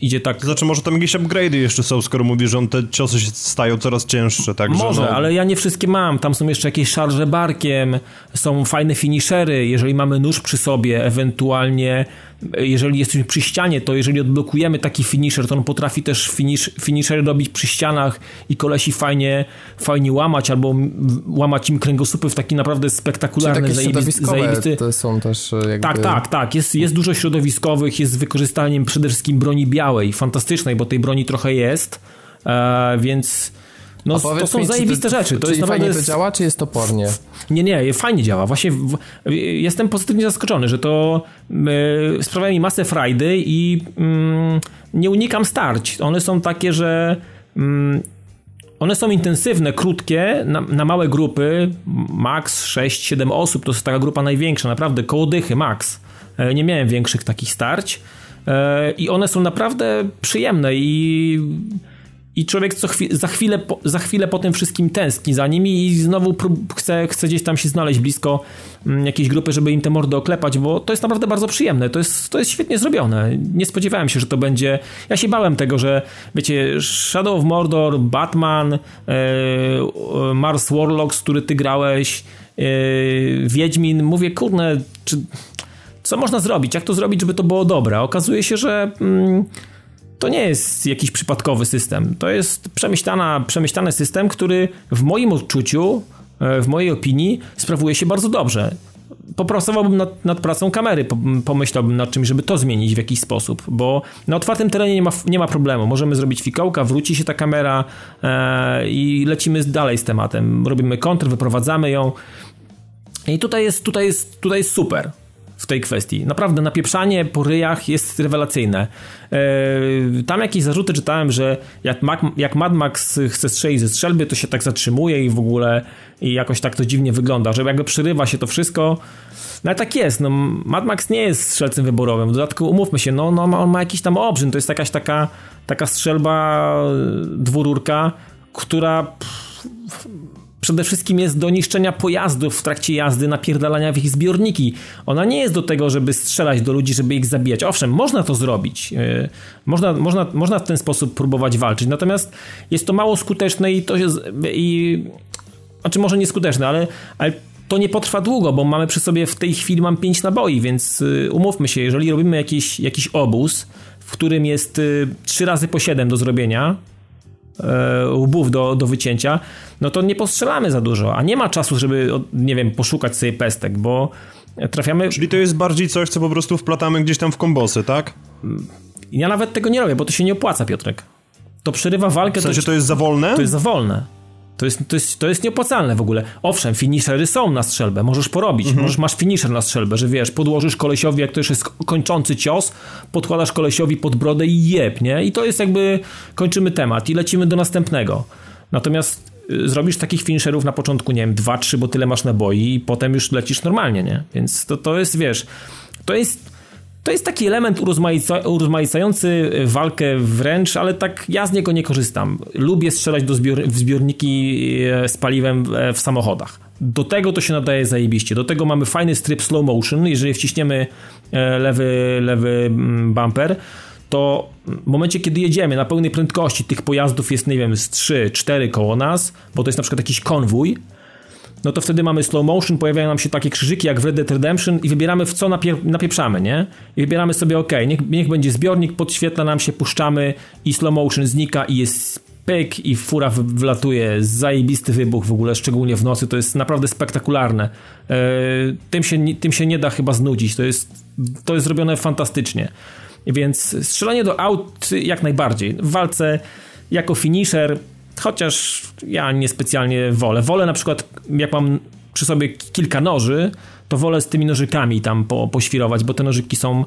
idzie tak. Znaczy, może tam jakieś upgrade'y jeszcze są, skoro mówisz, że on te ciosy się stają coraz cięższe, tak? Może, no... ale ja nie wszystkie mam. Tam są jeszcze jakieś szarże barkiem, są fajne finishery. Jeżeli mamy nóż przy sobie, ewentualnie jeżeli jesteśmy przy ścianie, to jeżeli odblokujemy taki finisher, to on potrafi też finish, finishery robić przy ścianach i kolesi fajnie, fajnie łamać albo łamać im kręgosłupy w taki naprawdę spektakularny, zajebisty, zajebisty... To są też e, jakby... Tak, tak, tak. Jest, jest dużo środowiskowych, jest z wykorzystaniem przede wszystkim broni białej, fantastycznej, bo tej broni trochę jest, e, więc no, to są mi, zajebiste rzeczy. To jest fajnie to działa, czy jest topornie? Nie, nie, fajnie działa. Właśnie w, jestem pozytywnie zaskoczony, że to y, sprawia mi masę frajdy i y, nie unikam starć. One są takie, że y, one są intensywne, krótkie, na, na, małe grupy, max 6-7 osób, to jest taka grupa największa, naprawdę, koło dychy, max. E, nie miałem większych takich starć e, i one są naprawdę przyjemne i i człowiek co chwi za, chwilę po, za chwilę po tym wszystkim tęskni za nimi i znowu chce, chce gdzieś tam się znaleźć blisko mm, jakiejś grupy, żeby im te mordy oklepać, bo to jest naprawdę bardzo przyjemne, to jest, to jest świetnie zrobione. Nie spodziewałem się, że to będzie... Ja się bałem tego, że wiecie, Shadow of Mordor, Batman, e, Mars Warlocks, który ty grałeś, e, Wiedźmin, mówię, kurne, czy... Co można zrobić? Jak to zrobić, żeby to było dobre? Okazuje się, że... Mm, to nie jest jakiś przypadkowy system. To jest przemyślana, przemyślany system, który w moim odczuciu, e, w mojej opinii sprawuje się bardzo dobrze. Popracowałbym nad, nad pracą kamery, pomyślałbym nad czymś, żeby to zmienić w jakiś sposób, bo na otwartym terenie nie ma, nie ma problemu. Możemy zrobić fikołka, wróci się ta kamera e, i lecimy dalej z tematem. Robimy kontr, wyprowadzamy ją. I tutaj jest, tutaj jest, tutaj jest super tej kwestii. Naprawdę napieprzanie po ryjach jest rewelacyjne. Yy, tam jakieś zarzuty czytałem, że jak, Mac, jak Mad Max chce strzelić ze strzelby, to się tak zatrzymuje i w ogóle i jakoś tak to dziwnie wygląda, że jakby przerywa się to wszystko. No ale tak jest, no Mad Max nie jest strzelcem wyborowym. W dodatku umówmy się, no, no on ma jakiś tam obrzyn, to jest jakaś taka, taka strzelba dwururka, która pff, przede wszystkim jest do niszczenia pojazdów w trakcie jazdy, napierdalania w ich zbiorniki. Ona nie jest do tego, żeby strzelać do ludzi, żeby ich zabijać. Owszem, można to zrobić. E, można, można, można w ten sposób próbować walczyć. Natomiast jest to mało skuteczne i to jest... I, znaczy może nieskuteczne, ale, ale to nie potrwa długo, bo mamy przy sobie w tej chwili mam 5 naboi, więc e, umówmy się, jeżeli robimy jakiś, jakiś obóz, w którym jest 3 e, razy po 7 do zrobienia, łbów do, do wycięcia, no to nie postrzelamy za dużo, a nie ma czasu, żeby, nie wiem, poszukać sobie pestek, bo trafiamy... Czyli to jest bardziej coś, co po prostu wplatamy gdzieś tam w kombosy, tak? Ja nawet tego nie robię, bo to się nie opłaca, Piotrek. To przerywa walkę... W sensie to, to jest za wolne? To jest za wolne. To jest, to, jest, to jest nieopłacalne w ogóle. Owszem, finishery są na strzelbę, możesz porobić, mhm. możesz, masz finisher na strzelbę, że wiesz, podłożysz kolesiowi, jak to już jest kończący cios, podkładasz kolesiowi pod brodę i jeb, nie? I to jest jakby, kończymy temat i lecimy do następnego. Natomiast y, zrobisz takich finisherów na początku, nie wiem, dwa, trzy, bo tyle masz naboi i potem już lecisz normalnie, nie? Więc to, to jest, wiesz, to jest to jest taki element urozmaica, urozmaicający walkę wręcz, ale tak ja z niego nie korzystam. Lubię strzelać do zbior, w zbiorniki e, z paliwem e, w samochodach. Do tego to się nadaje zajebiście. Do tego mamy fajny strip slow motion. Jeżeli wciśniemy e, lewy, lewy mm, bumper, to w momencie, kiedy jedziemy na pełnej prędkości, tych pojazdów jest, nie wiem, z 3-4 koło nas, bo to jest na przykład jakiś konwój, no to wtedy mamy slow motion, pojawiają nam się takie krzyżyki jak w Red Dead Redemption i wybieramy w co napier napieprzamy, nie? I wybieramy sobie ok, niech, niech będzie zbiornik, podświetla nam się, puszczamy i slow motion znika i jest pyk i fura wlatuje, zajebisty wybuch w ogóle, szczególnie w nocy, to jest naprawdę spektakularne. Yy, tym, się, tym się nie da chyba znudzić, to jest, to jest zrobione fantastycznie. Więc strzelanie do aut jak najbardziej. W walce jako finisher Chociaż ja niespecjalnie wolę. Wolę na przykład, jak mam przy sobie kilka noży, to wolę z tymi nożykami tam po, poświrować, bo te nożyki są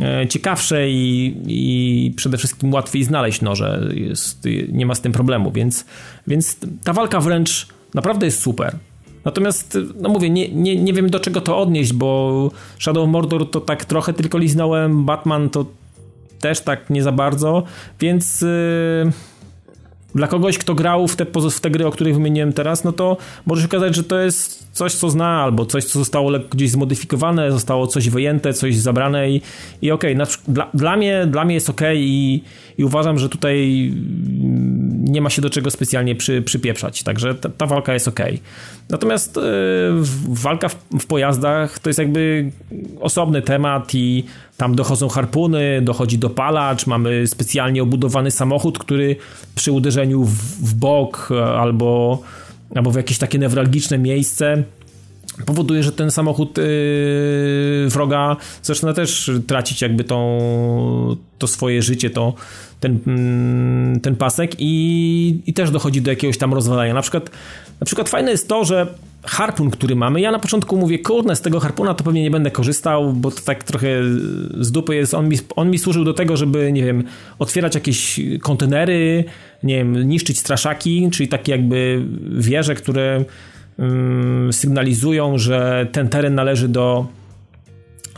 e, ciekawsze i, i przede wszystkim łatwiej znaleźć noże. Jest, nie ma z tym problemu, więc, więc ta walka wręcz naprawdę jest super. Natomiast, no mówię, nie, nie, nie wiem do czego to odnieść, bo Shadow Mordor to tak trochę tylko liznąłem, Batman to też tak nie za bardzo, więc... Yy dla kogoś, kto grał w te, w te gry, o których wymieniłem teraz, no to może się okazać, że to jest coś, co zna, albo coś, co zostało gdzieś zmodyfikowane, zostało coś wyjęte, coś zabrane i, i okej, okay, dla, dla, mnie, dla mnie jest okej okay i, i uważam, że tutaj nie ma się do czego specjalnie przy, przypieprzać, także ta, ta walka jest okej. Okay. Natomiast yy, walka w, w pojazdach to jest jakby osobny temat i tam dochodzą harpuny, dochodzi dopalacz, mamy specjalnie obudowany samochód, który przy uderzeniu w, w bok albo, albo w jakieś takie newralgiczne miejsce powoduje, że ten samochód yy, wroga zaczyna też tracić jakby tą, to swoje życie, to, ten, mm, ten pasek i, i też dochodzi do jakiegoś tam rozwalania. Na przykład, na przykład fajne jest to, że harpun, który mamy, ja na początku mówię, kurde, z tego harpuna to pewnie nie będę korzystał, bo to tak trochę z dupy jest, on mi, on mi służył do tego, żeby, nie wiem, otwierać jakieś kontenery, nie wiem, niszczyć straszaki, czyli takie jakby wieże, które um, sygnalizują, że ten teren należy do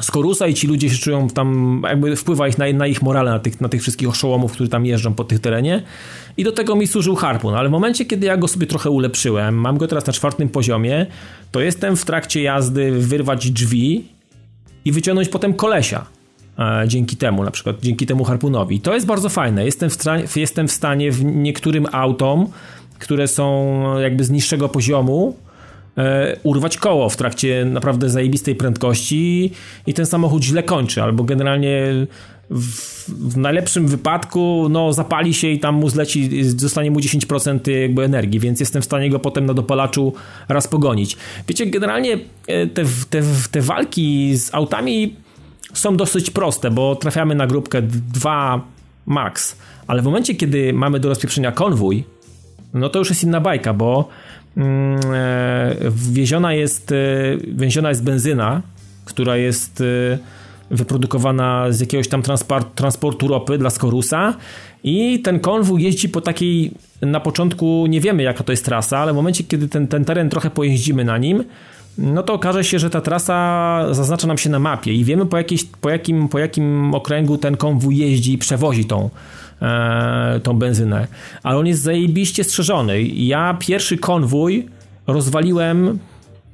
Skorusa i ci ludzie się czują tam, jakby wpływa ich na, na ich morale, na tych, na tych wszystkich oszołomów, którzy tam jeżdżą po tych terenie. I do tego mi służył harpun, ale w momencie, kiedy ja go sobie trochę ulepszyłem, mam go teraz na czwartym poziomie, to jestem w trakcie jazdy wyrwać drzwi i wyciągnąć potem kolesia. E, dzięki temu, na przykład dzięki temu harpunowi. To jest bardzo fajne. Jestem w, jestem w stanie w niektórym autom, które są jakby z niższego poziomu, urwać koło w trakcie naprawdę zajebistej prędkości i ten samochód źle kończy, albo generalnie w, w, najlepszym wypadku no, zapali się i tam mu zleci, zostanie mu 10% jakby energii, więc jestem w stanie go potem na dopalaczu raz pogonić. Wiecie, generalnie e, te, te, te walki z autami są dosyć proste, bo trafiamy na grupkę 2 max, ale w momencie, kiedy mamy do rozpieprzenia konwój, no to już jest inna bajka, bo e, wieziona jest, e, wieziona jest benzyna, która jest e, wyprodukowana z jakiegoś tam transport, transportu ropy dla Skorusa i ten konwój jeździ po takiej, na początku nie wiemy jaka to jest trasa, ale w momencie kiedy ten, ten teren trochę pojeździmy na nim, no to okaże się, że ta trasa zaznacza nam się na mapie i wiemy po, jakiejś, po, jakim, po jakim okręgu ten konwój jeździ i przewozi tą, e, tą benzynę. Ale on jest zajebiście strzeżony. Ja pierwszy konwój rozwaliłem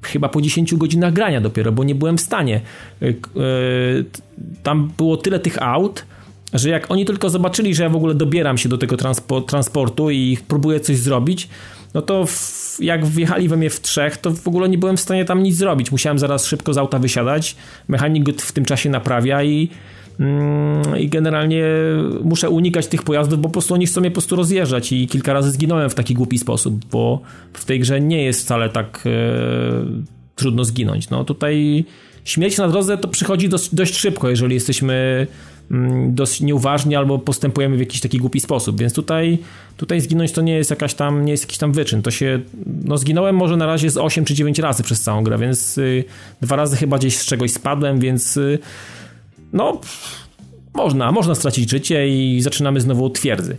chyba po 10 godzinach grania dopiero, bo nie byłem w stanie. E, tam było tyle tych aut, że jak oni tylko zobaczyli, że ja w ogóle dobieram się do tego transportu i próbuję coś zrobić, no to w, jak wjechali we mnie w trzech, to w ogóle nie byłem w stanie tam nic zrobić. Musiałem zaraz szybko z auta wysiadać, mechanik w tym czasie naprawia i, i generalnie muszę unikać tych pojazdów, bo po prostu oni chcą mnie po prostu rozjeżdżać i kilka razy zginąłem w taki głupi sposób, bo w tej grze nie jest wcale tak e, trudno zginąć. No tutaj śmierć na drodze to przychodzi dość, dość szybko, jeżeli jesteśmy Mm, dość nieuważnie albo postępujemy w jakiś taki głupi sposób, więc tutaj, tutaj zginąć to nie jest jakaś tam, nie jest jakiś tam wyczyn, to się, no zginąłem może na razie z 8 czy 9 razy przez całą grę, więc y, dwa razy chyba gdzieś z czegoś spadłem, więc no można, można stracić życie i zaczynamy znowu od twierdzy.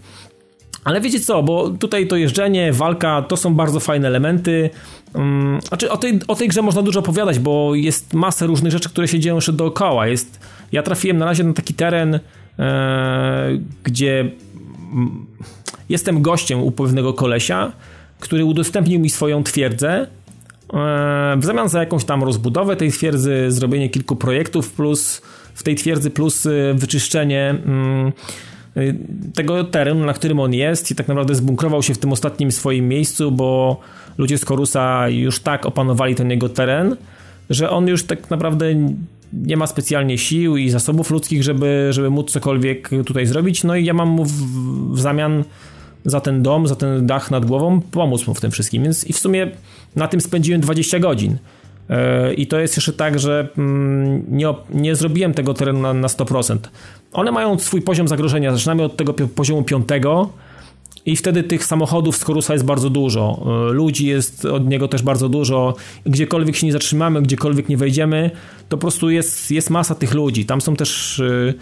Ale wiecie co, bo tutaj to jeżdżenie, walka to są bardzo fajne elementy. Um, znaczy o tej, o tej grze można dużo opowiadać, bo jest masa różnych rzeczy, które się dzieją jeszcze dookoła. Jest ja trafiłem na razie na taki teren, e, gdzie jestem gościem u pewnego kolesia, który udostępnił mi swoją twierdzę e, w zamian za jakąś tam rozbudowę tej twierdzy, zrobienie kilku projektów plus w tej twierdzy plus e, wyczyszczenie mm, e, tego terenu, na którym on jest i tak naprawdę zbunkrował się w tym ostatnim swoim miejscu, bo ludzie z Korusa już tak opanowali ten jego teren, że on już tak naprawdę nie ma specjalnie sił i zasobów ludzkich, żeby, żeby móc cokolwiek tutaj zrobić. No i ja mam mu w, w zamian za ten dom, za ten dach nad głową, pomóc mu w tym wszystkim. Więc i w sumie na tym spędziłem 20 godzin. E, I to jest jeszcze tak, że mm, nie, nie zrobiłem tego terenu na, na 100%. One mają swój poziom zagrożenia. Zaczynamy od tego poziomu piątego i wtedy tych samochodów z Korusa jest bardzo dużo. E, ludzi jest od niego też bardzo dużo. Gdziekolwiek się nie zatrzymamy, gdziekolwiek nie wejdziemy, to po prostu jest, jest masa tych ludzi. Tam są też e,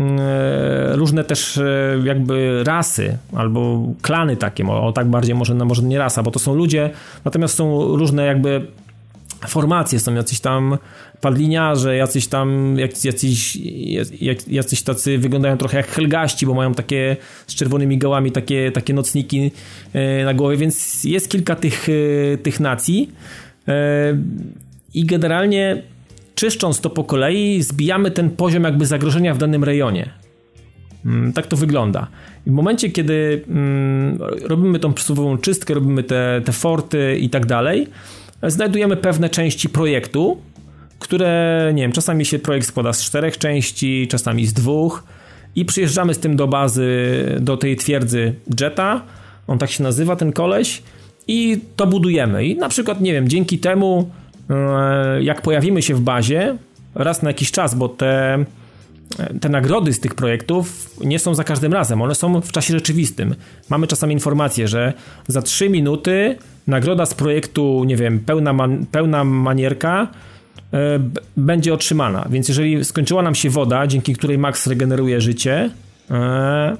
e, różne też jakby rasy albo klany takie, o tak bardziej może, może nie rasa, bo to są ludzie, natomiast są różne jakby formacje, są jacyś tam padliniarze, jacyś tam, jacyś, jacyś tacy wyglądają trochę jak helgaści, bo mają takie z czerwonymi gałami takie, takie nocniki e, na głowie, więc jest kilka tych, e, tych nacji e, i generalnie czyszcząc to po kolei zbijamy ten poziom jakby zagrożenia w danym rejonie. Mm, tak to wygląda. W momencie, kiedy mm, robimy tą przysłowiową czystkę, robimy te, te forty i tak dalej, znajdujemy pewne części projektu, które, nie wiem, czasami się projekt składa z czterech części, czasami z dwóch i przyjeżdżamy z tym do bazy, do tej twierdzy Jetta, on tak się nazywa, ten koleś, i to budujemy. I na przykład, nie wiem, dzięki temu, e, jak pojawimy się w bazie raz na jakiś czas, bo te, te nagrody z tych projektów nie są za każdym razem, one są w czasie rzeczywistym. Mamy czasami informację, że za 3 minuty nagroda z projektu, nie wiem, pełna, man, pełna manierka e, będzie otrzymana. Więc jeżeli skończyła nam się woda, dzięki której Max regeneruje życie e,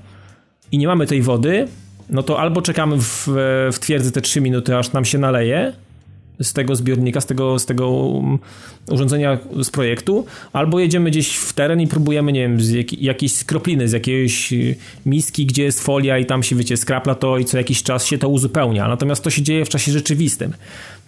i nie mamy tej wody, no to albo czekamy w, w twierdzy te 3 minuty, aż nam się naleje, z tego zbiornika, z tego, z tego um, urządzenia z projektu, albo jedziemy gdzieś w teren i próbujemy, nie wiem, z jak, jakiejś skropliny, z jakiejś y, miski, gdzie jest folia i tam się, wiecie, skrapla to i co jakiś czas się to uzupełnia. Natomiast to się dzieje w czasie rzeczywistym.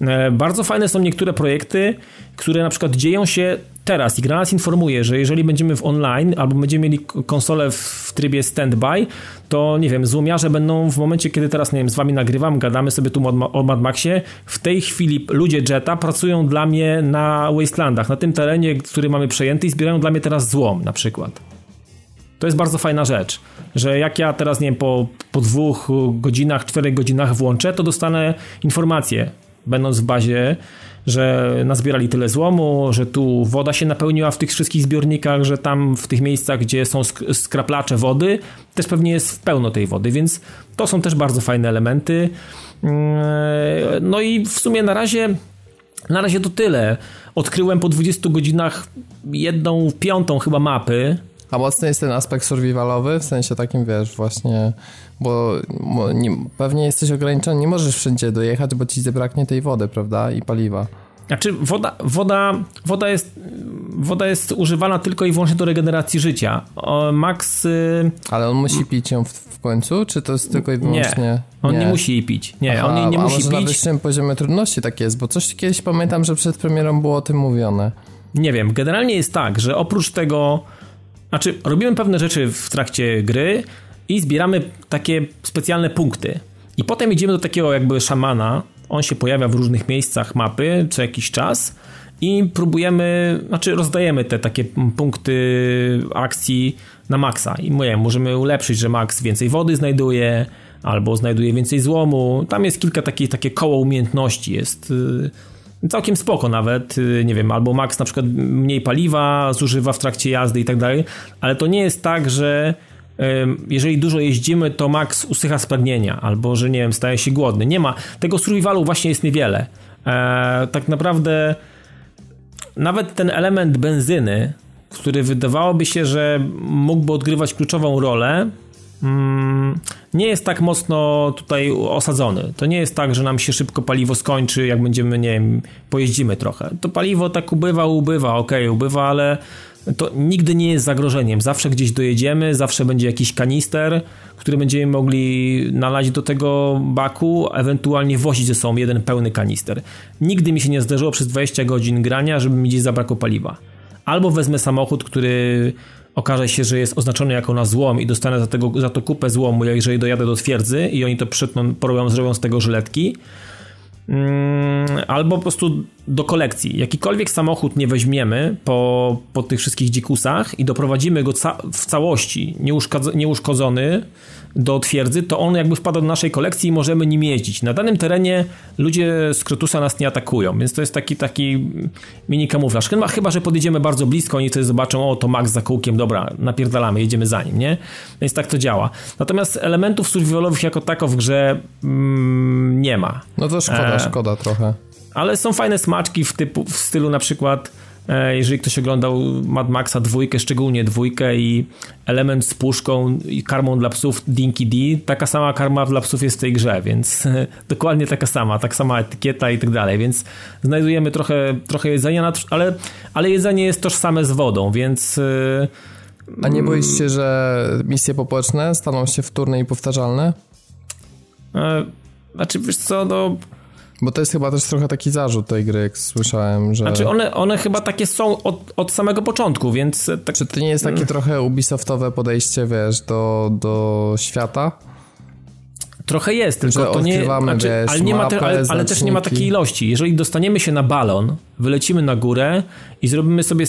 E, bardzo fajne są niektóre projekty, które na przykład dzieją się teraz. I gra nas informuje, że jeżeli będziemy w online albo będziemy mieli konsolę w trybie standby, to nie wiem, złomiarze będą w momencie, kiedy teraz, nie wiem, z wami nagrywam, gadamy sobie tu o Mad Maxie, w tej chwili ludzie Jetta pracują dla mnie na Wastelandach, na tym terenie, który mamy przejęty i zbierają dla mnie teraz złom na przykład. To jest bardzo fajna rzecz, że jak ja teraz, nie wiem, po, po dwóch godzinach, czterech godzinach włączę, to dostanę informację, będąc w bazie, że nazbierali tyle złomu, że tu woda się napełniła w tych wszystkich zbiornikach, że tam w tych miejscach, gdzie są skraplacze wody, też pewnie jest pełno tej wody, więc to są też bardzo fajne elementy. Mm, no i w sumie na razie na razie to tyle. Odkryłem po 20 godzinach jedną piątą chyba mapy. A mocny jest ten aspekt survivalowy, w sensie takim, wiesz, właśnie bo nie, pewnie jesteś ograniczony, nie możesz wszędzie dojechać, bo ci zabraknie tej wody, prawda, i paliwa. Znaczy woda, woda, woda, jest, woda jest używana tylko i wyłącznie do regeneracji życia. O, Max... Y, Ale on musi pić ją w, w, końcu, czy to jest tylko i wyłącznie... Nie, on nie, nie musi jej pić. Nie, Aha, on jej nie a musi może pić. na wyższym poziomie trudności tak jest, bo coś kiedyś pamiętam, że przed premierą było o tym mówione. Nie wiem, generalnie jest tak, że oprócz tego... Znaczy, robimy pewne rzeczy w trakcie gry, i zbieramy takie specjalne punkty. I potem idziemy do takiego jakby szamana. On się pojawia w różnych miejscach mapy co jakiś czas i próbujemy, znaczy rozdajemy te takie punkty akcji na maksa. I mówię, możemy ulepszyć, że max więcej wody znajduje, albo znajduje więcej złomu. Tam jest kilka takich, takie koło umiejętności. Jest y, całkiem spoko nawet, y, nie wiem, albo max na przykład mniej paliwa zużywa w trakcie jazdy i tak dalej, ale to nie jest tak, że jeżeli dużo jeździmy, to Max usycha z albo że nie wiem, staje się głodny. Nie ma. Tego survivalu właśnie jest niewiele. E, tak naprawdę nawet ten element benzyny, który wydawałoby się, że mógłby odgrywać kluczową rolę, mm, nie jest tak mocno tutaj osadzony. To nie jest tak, że nam się szybko paliwo skończy, jak będziemy, nie wiem, pojeździmy trochę. To paliwo tak ubywa, ubywa, ok, ubywa, ale to nigdy nie jest zagrożeniem. Zawsze gdzieś dojedziemy, zawsze będzie jakiś kanister, który będziemy mogli nalać do tego baku, ewentualnie wozić ze sobą jeden pełny kanister. Nigdy mi się nie zdarzyło przez 20 godzin grania, żeby mi gdzieś zabrakło paliwa. Albo wezmę samochód, który okaże się, że jest oznaczony jako na złom i dostanę za, tego, za to kupę złomu, jeżeli dojadę do twierdzy i oni to przytną, porobią, zrobią z tego żyletki. Mm, albo po prostu do kolekcji. Jakikolwiek samochód nie weźmiemy po, po tych wszystkich dzikusach i doprowadzimy go ca w całości nieuszkodzony do twierdzy, to on jakby wpada do naszej kolekcji i możemy nim jeździć. Na danym terenie ludzie z Krotusa nas nie atakują, więc to jest taki taki mini kamuflaż. Chyba, chyba że podjedziemy bardzo blisko, oni wtedy zobaczą, o to Max za kółkiem, dobra, napierdalamy, jedziemy za nim, nie? Więc tak to działa. Natomiast elementów survivalowych jako tako w grze mm, nie ma. No to szkoda, e, szkoda trochę. Ale są fajne smaczki w, typu, w stylu na przykład jeżeli ktoś oglądał Mad Maxa dwójkę, szczególnie dwójkę i element z puszką i karmą dla psów Dinky D, taka sama karma dla psów jest w tej grze, więc [laughs] dokładnie taka sama, tak sama etykieta i tak dalej, więc znajdujemy trochę, trochę jedzenia, ale, ale jedzenie jest tożsame z wodą, więc... E, A nie boisz się, że misje poboczne staną się wtórne i powtarzalne? E, znaczy, wiesz co, no bo to jest chyba też trochę taki zarzut tej gry, jak słyszałem, że... Znaczy one, one chyba takie są od, od samego początku, więc... Tak... Czy to nie jest takie mm. trochę Ubisoftowe podejście, wiesz, do, do świata? Trochę jest, tylko że to nie... Znaczy, wiesz, ale, nie ma te, ale, ale, też nie ma takiej ilości. Jeżeli dostaniemy się na balon, wylecimy na górę i zrobimy sobie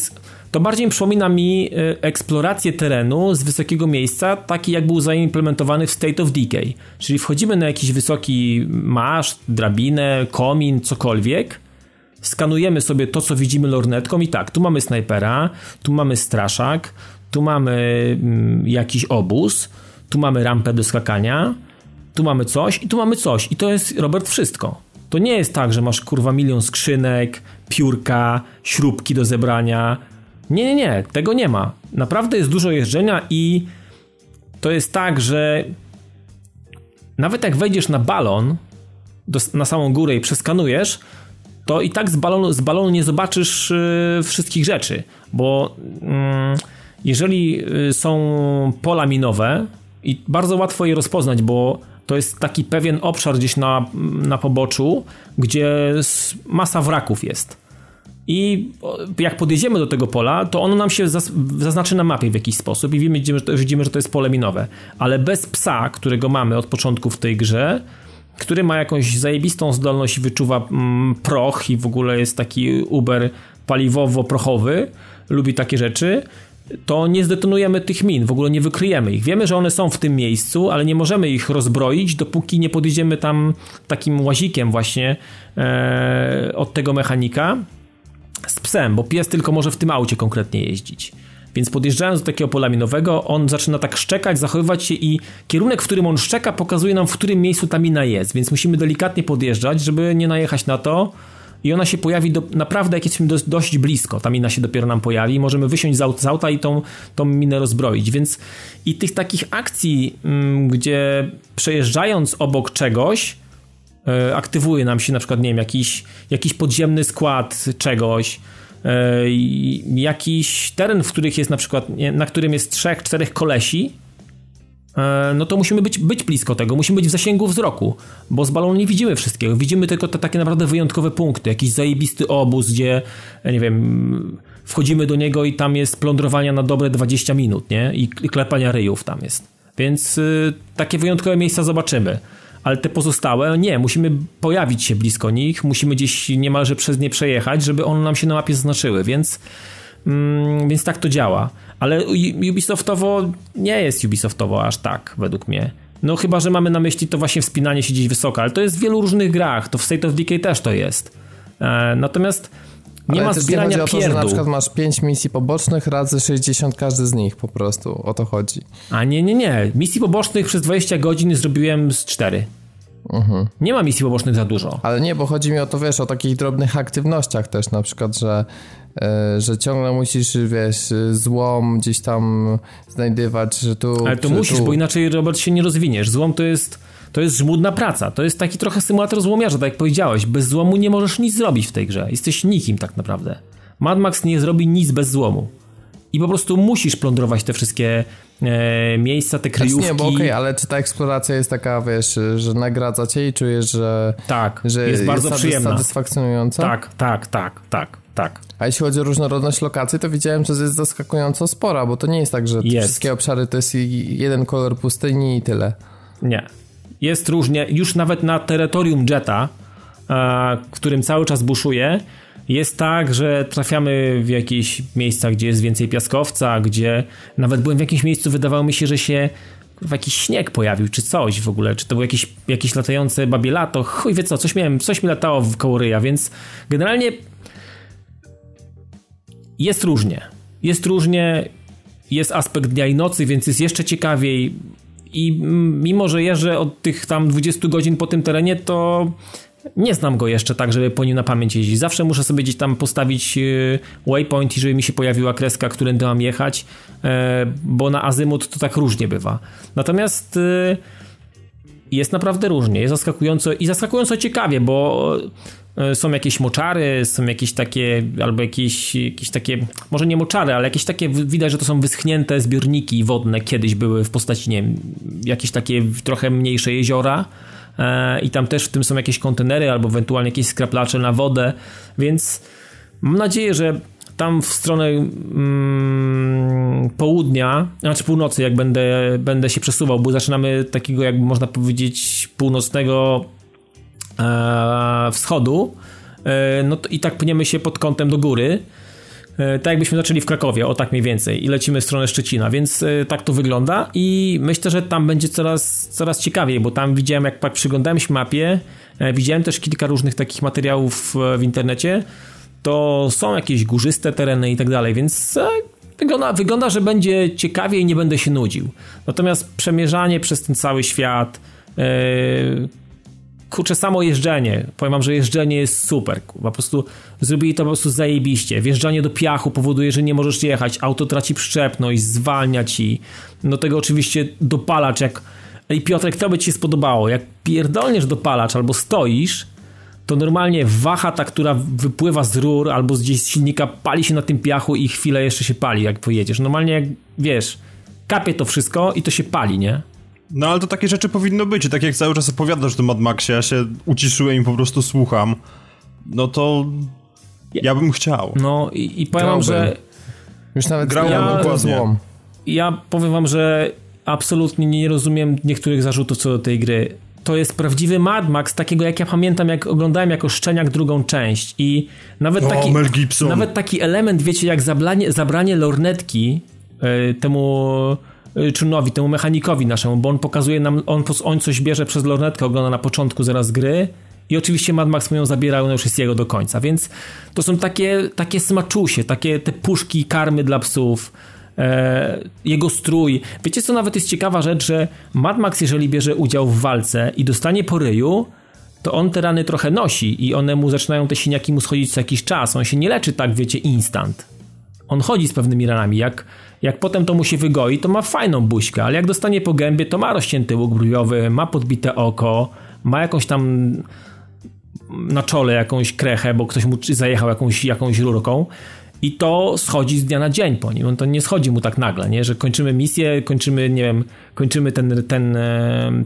to bardziej przypomina mi e, eksplorację terenu z wysokiego miejsca, taki jak był zaimplementowany w State of Decay. Czyli wchodzimy na jakiś wysoki maszt, drabinę, komin, cokolwiek, skanujemy sobie to, co widzimy lornetką i tak, tu mamy snajpera, tu mamy straszak, tu mamy mm, jakiś obóz, tu mamy rampę do skakania, tu mamy coś i tu mamy coś. I to jest, Robert, wszystko. To nie jest tak, że masz kurwa milion skrzynek, piórka, śrubki do zebrania, nie, nie, nie, tego nie ma. Naprawdę jest dużo jeżdżenia i to jest tak, że nawet jak wejdziesz na balon, do, na samą górę i przeskanujesz, to i tak z balonu, z balonu nie zobaczysz yy, wszystkich rzeczy, bo yy, jeżeli yy, są pola minowe i bardzo łatwo je rozpoznać, bo to jest taki pewien obszar gdzieś na, na poboczu, gdzie masa wraków jest. I jak podjedziemy do tego pola, to ono nam się zaznaczy na mapie w jakiś sposób i to, widzimy, że to jest pole minowe. Ale bez psa, którego mamy od początku w tej grze, który ma jakąś zajebistą zdolność i wyczuwa mm, proch i w ogóle jest taki Uber paliwowo-prochowy, lubi takie rzeczy, to nie zdetonujemy tych min, w ogóle nie wykryjemy ich. Wiemy, że one są w tym miejscu, ale nie możemy ich rozbroić, dopóki nie podjedziemy tam takim łazikiem właśnie e, od tego mechanika psem, bo pies tylko może w tym aucie konkretnie jeździć. Więc podjeżdżając do takiego pola minowego, on zaczyna tak szczekać, zachowywać się i kierunek, w którym on szczeka, pokazuje nam, w którym miejscu ta mina jest. Więc musimy delikatnie podjeżdżać, żeby nie najechać na to. I ona się pojawi do, naprawdę, jak jesteśmy do, dość blisko. Ta mina się dopiero nam pojawi. Możemy wysiąść z, z auta i tą, tą minę rozbroić. Więc i tych takich akcji, mm, gdzie przejeżdżając obok czegoś, E, aktywuje nam się na przykład, nie wiem, jakiś, jakiś podziemny skład czegoś, jakiś teren, w których jest na przykład, na którym jest trzech, czterech kolesi, e, no to musimy być, być blisko tego, musimy być w zasięgu wzroku, bo z balonu nie widzimy wszystkiego, widzimy tylko te takie naprawdę wyjątkowe punkty, jakiś zajebisty obóz, gdzie, nie wiem, wchodzimy do niego i tam jest plądrowania na dobre 20 minut, nie? I klepania ryjów tam jest. Więc y, takie wyjątkowe miejsca zobaczymy ale te pozostałe nie, musimy pojawić się blisko nich, musimy gdzieś niemalże przez nie przejechać, żeby one nam się na mapie zaznaczyły, więc, mm, więc tak to działa. Ale Ubisoftowo nie jest Ubisoftowo aż tak, według mnie. No chyba, że mamy na myśli to właśnie wspinanie się gdzieś wysoko, ale to jest w wielu różnych grach, to w State of Decay też to jest. E, natomiast nie ale ma zbierania nie to, że na przykład masz 5 misji pobocznych razy 60 każdy z nich po prostu, o to chodzi. A nie, nie, nie. Misji pobocznych przez 20 godzin zrobiłem z 4. Mhm. Nie ma misji pobocznych za dużo. Ale nie, bo chodzi mi o to, wiesz, o takich drobnych aktywnościach też, na przykład, że, e, że ciągle musisz, wiesz, złom gdzieś tam znajdywać, że tu... Ale to musisz, tu. bo inaczej, Robert, się nie rozwiniesz. Złom to jest to jest żmudna praca. To jest taki trochę symulator złomiarza, tak jak powiedziałeś. Bez złomu nie możesz nic zrobić w tej grze. Jesteś nikim tak naprawdę. Mad Max nie zrobi nic bez złomu. I po prostu musisz plądrować te wszystkie e, miejsca, te kryjówki. Znaczy nie, bo okej, okay, ale czy ta eksploracja jest taka, wiesz, że nagradza cię i czujesz, że... Tak, że jest bardzo jest przyjemna. satysfakcjonująca? Tak, tak, tak, tak, tak. A jeśli chodzi o różnorodność lokacji, to widziałem, że jest zaskakująco spora, bo to nie jest tak, że wszystkie obszary to jest jeden kolor pustyni i tyle. Nie, jest różnie, już nawet na terytorium Jetta w którym cały czas buszuje, jest tak, że trafiamy w jakieś miejsca, gdzie jest więcej piaskowca, gdzie nawet byłem w jakimś miejscu, wydawało mi się, że się jakiś śnieg pojawił, czy coś w ogóle, czy to było jakieś, jakieś latające babie lato, chuj wie co, coś miałem, coś mi latało w koło ryja, więc generalnie jest różnie. Jest różnie, jest aspekt dnia i nocy, więc jest jeszcze ciekawiej i mimo, że jeżdżę od tych tam 20 godzin po tym terenie, to nie znam go jeszcze tak, żeby po nim na pamięć jeździć. Zawsze muszę sobie gdzieś tam postawić y, waypoint i żeby mi się pojawiła kreska, którędy mam jechać, e, bo na azymut to tak różnie bywa. Natomiast y, jest naprawdę różnie, jest zaskakująco i zaskakująco ciekawie, bo e, są jakieś moczary, są jakieś takie, albo jakieś, jakieś takie, może nie moczary, ale jakieś takie, widać, że to są wyschnięte zbiorniki wodne, kiedyś były w postaci, nie wiem, jakieś takie trochę mniejsze jeziora, E, i tam też w tym są jakieś kontenery albo ewentualnie jakieś skraplacze na wodę, więc mam nadzieję, że tam w stronę mm, południa, znaczy północy, jak będę, będę się przesuwał, bo zaczynamy takiego, jakby można powiedzieć, północnego e, wschodu, e, no i tak pniemy się pod kątem do góry. E, tak jakbyśmy zaczęli w Krakowie, o tak mniej więcej, i lecimy w stronę Szczecina, więc e, tak to wygląda i myślę, że tam będzie coraz, coraz ciekawiej, bo tam widziałem, jak tak przyglądałem się mapie, e, widziałem też kilka różnych takich materiałów w internecie, to są jakieś górzyste tereny i tak dalej, więc wygląda, wygląda, że będzie ciekawie i nie będę się nudził. Natomiast przemierzanie przez ten cały świat, kurczę, samo jeżdżenie, powiem wam, że jeżdżenie jest super, po prostu zrobili to po prostu zajebiście. Wjeżdżanie do piachu powoduje, że nie możesz jechać, auto traci przyczepność, zwalnia ci, no tego oczywiście dopalacz, jak Ej Piotrek, to by ci się spodobało, jak pierdolniesz dopalacz albo stoisz, to normalnie waha ta, która wypływa z rur albo gdzieś z silnika, pali się na tym piachu i chwilę jeszcze się pali, jak pojedziesz. Normalnie jak, wiesz, kapie to wszystko i to się pali, nie? No ale to takie rzeczy powinno być. tak jak cały czas opowiadasz o Mad Maxie, ja się uciszyłem i po prostu słucham, no to ja bym chciał. No i, i powiem wam, że... Już nawet grałem ja, złom. Ja powiem wam, że absolutnie nie rozumiem niektórych zarzutów co do tej gry. To jest prawdziwy Mad Max, takiego jak ja pamiętam, jak oglądałem jako szczeniak drugą część. I nawet, o, taki, nawet taki element, wiecie, jak zabranie, zabranie lornetki yy, temu Y, Czunowi, temu mechanikowi naszemu, bo on pokazuje nam, on, on coś bierze przez lornetkę, ogląda na początku zaraz gry i oczywiście Mad Max mu ją zabiera, ona już jest jego do końca, więc to są takie, takie smaczusie, takie te puszki, karmy dla psów, e, jego strój. Wiecie co nawet jest ciekawa rzecz, że Mad Max jeżeli bierze udział w walce i dostanie po ryju, to on te rany trochę nosi i one mu zaczynają te siniaki mu schodzić co jakiś czas. On się nie leczy tak, wiecie, instant. On chodzi z pewnymi ranami. Jak jak potem to mu się wygoi, to ma fajną buźkę, ale jak dostanie po gębie, to ma rozcięty łuk brwiowy, ma podbite oko, ma jakąś tam na czole jakąś krechę, bo ktoś mu zajechał jakąś, jakąś rurką i to schodzi z dnia na dzień po nim. On to nie schodzi mu tak nagle, nie? że kończymy misję, kończymy, nie wiem, kończymy ten, ten,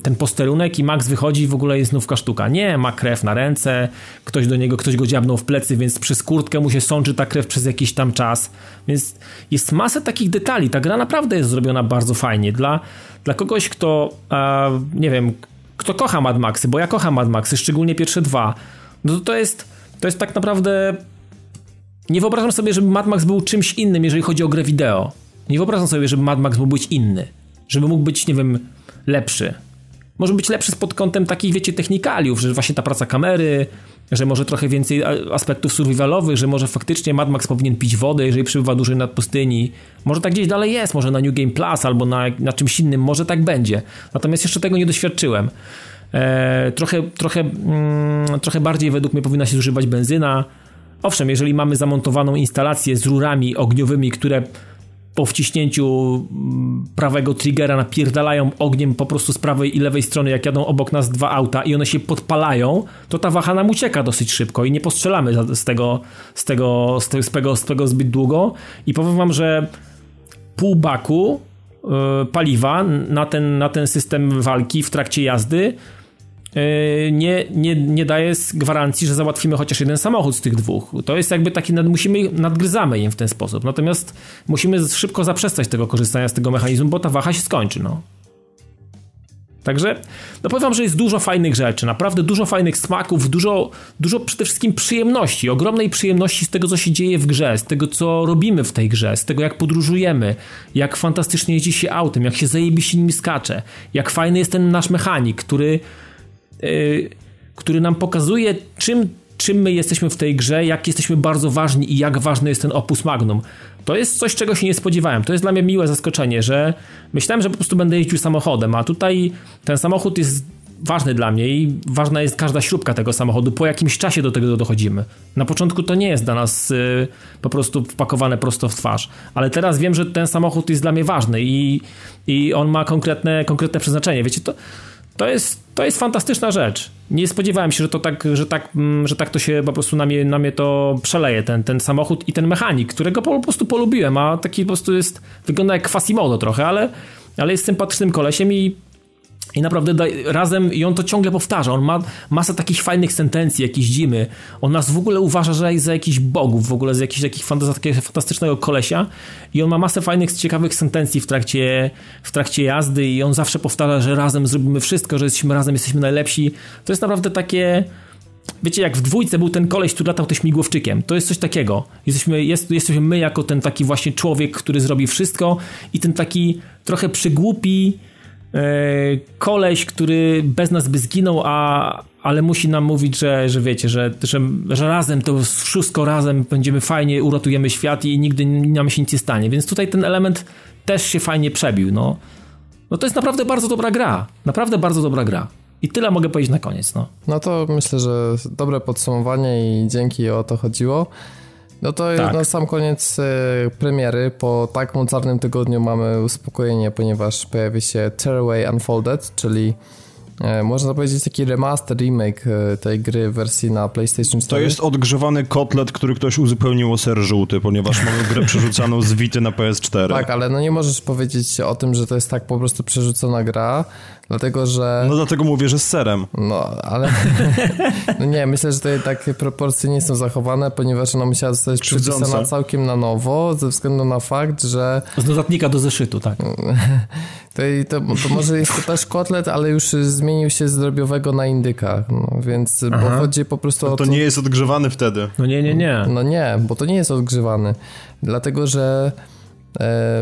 ten posterunek i Max wychodzi i w ogóle jest znówka sztuka. Nie, ma krew na ręce, ktoś do niego, ktoś go dziabnął w plecy, więc przez kurtkę mu się sączy ta krew przez jakiś tam czas. Więc jest masa takich detali. Ta gra naprawdę jest zrobiona bardzo fajnie. Dla, dla kogoś, kto, a, nie wiem, kto kocha Mad Maxy, bo ja kocham Mad Maxy, szczególnie pierwsze dwa, no to jest, to jest tak naprawdę nie wyobrażam sobie, żeby Mad Max był czymś innym, jeżeli chodzi o grę wideo. Nie wyobrażam sobie, żeby Mad Max mógł być inny. Żeby mógł być, nie wiem, lepszy. Może być lepszy pod kątem takich, wiecie, technikaliów, że właśnie ta praca kamery, że może trochę więcej aspektów survivalowych, że może faktycznie Mad Max powinien pić wodę, jeżeli przybywa dłużej nad pustyni. Może tak gdzieś dalej jest, może na New Game Plus albo na, na czymś innym, może tak będzie. Natomiast jeszcze tego nie doświadczyłem. E, trochę, trochę, mm, trochę bardziej według mnie powinna się zużywać benzyna, Owszem, jeżeli mamy zamontowaną instalację z rurami ogniowymi, które po wciśnięciu mm, prawego triggera napierdalają ogniem po prostu z prawej i lewej strony, jak jadą obok nas dwa auta i one się podpalają, to ta waha nam ucieka dosyć szybko i nie postrzelamy z tego, z tego, z tego, z tego zbyt długo. I powiem wam, że pół baku yy, paliwa na ten, na ten system walki w trakcie jazdy nie, nie, nie daje gwarancji, że załatwimy chociaż jeden samochód z tych dwóch. To jest jakby taki, musimy, nadgryzamy im w ten sposób. Natomiast musimy szybko zaprzestać tego korzystania z tego mechanizmu, bo ta waha się skończy, no. Także no powiem że jest dużo fajnych rzeczy, naprawdę dużo fajnych smaków, dużo, dużo przede wszystkim przyjemności, ogromnej przyjemności z tego, co się dzieje w grze, z tego, co robimy w tej grze, z tego, jak podróżujemy, jak fantastycznie jeździ się autem, jak się zajebiście nimi skacze, jak fajny jest ten nasz mechanik, który, który nam pokazuje, czym czym my jesteśmy w tej grze, jak jesteśmy bardzo ważni i jak ważny jest ten opus magnum. To jest coś, czego się nie spodziewałem. To jest dla mnie miłe zaskoczenie, że myślałem, że po prostu będę jeździł samochodem, a tutaj ten samochód jest ważny dla mnie i ważna jest każda śrubka tego samochodu. Po jakimś czasie do tego dochodzimy. Na początku to nie jest dla nas y, po prostu wpakowane prosto w twarz, ale teraz wiem, że ten samochód jest dla mnie ważny i, i on ma konkretne, konkretne przeznaczenie. Wiecie, to, to jest, to jest fantastyczna rzecz. Nie spodziewałem się, że to tak, że tak, mm, że tak to się po prostu na mnie, na mnie to przeleje, ten, ten samochód i ten mechanik, którego po prostu polubiłem, a taki po prostu jest, wygląda jak Quasimodo trochę, ale, ale jest sympatycznym kolesiem i i naprawdę razem, i on to ciągle powtarza, on ma masę takich fajnych sentencji, jakieś dzimy, on nas w ogóle uważa, że za jakichś bogów, w ogóle za jakiś, jakiś fantastycznego kolesia i on ma masę fajnych, ciekawych sentencji w trakcie, w trakcie jazdy i on zawsze powtarza, że razem zrobimy wszystko, że jesteśmy razem, jesteśmy najlepsi. To jest naprawdę takie... Wiecie, jak w dwójce był ten koleś, który latał też śmigłowczykiem. To jest coś takiego. Jesteśmy, jest, jesteśmy my jako ten taki właśnie człowiek, który zrobi wszystko i ten taki trochę przygłupi, koleś, który bez nas by zginął, a, ale musi nam mówić, że, że wiecie, że, że, że razem, to wszystko razem będziemy fajnie, uratujemy świat i nigdy nam się nic nie stanie. Więc tutaj ten element też się fajnie przebił. No, no to jest naprawdę bardzo dobra gra. Naprawdę bardzo dobra gra. I tyle mogę powiedzieć na koniec. No, no to myślę, że dobre podsumowanie i dzięki o to chodziło. No to tak. na sam koniec e, premiery. Po tak mocarnym tygodniu mamy uspokojenie, ponieważ pojawi się Tearaway Unfolded, czyli e, można powiedzieć taki remaster, remake e, tej gry w wersji na PlayStation 4. To jest odgrzewany kotlet, który ktoś uzupełnił o ser żółty, ponieważ mamy grę przerzucaną z Vity na PS4. Tak, ale no nie możesz powiedzieć o tym, że to jest tak po prostu przerzucona gra, Dlatego, że... No dlatego mówię, że z serem. No, ale... [laughs] no nie, myślę, że tutaj takie proporcje nie są zachowane, ponieważ ona musiała zostać przepisana całkiem na nowo, ze względu na fakt, że... Z dodatnika do zeszytu, tak. [laughs] to, to, to może jest to [laughs] też kotlet, ale już zmienił się z drobiowego na indyka, no, więc Aha. bo chodzi po prostu no to o to... nie jest odgrzewany wtedy. No nie, nie, nie. No nie, bo to nie jest odgrzewany. Dlatego, że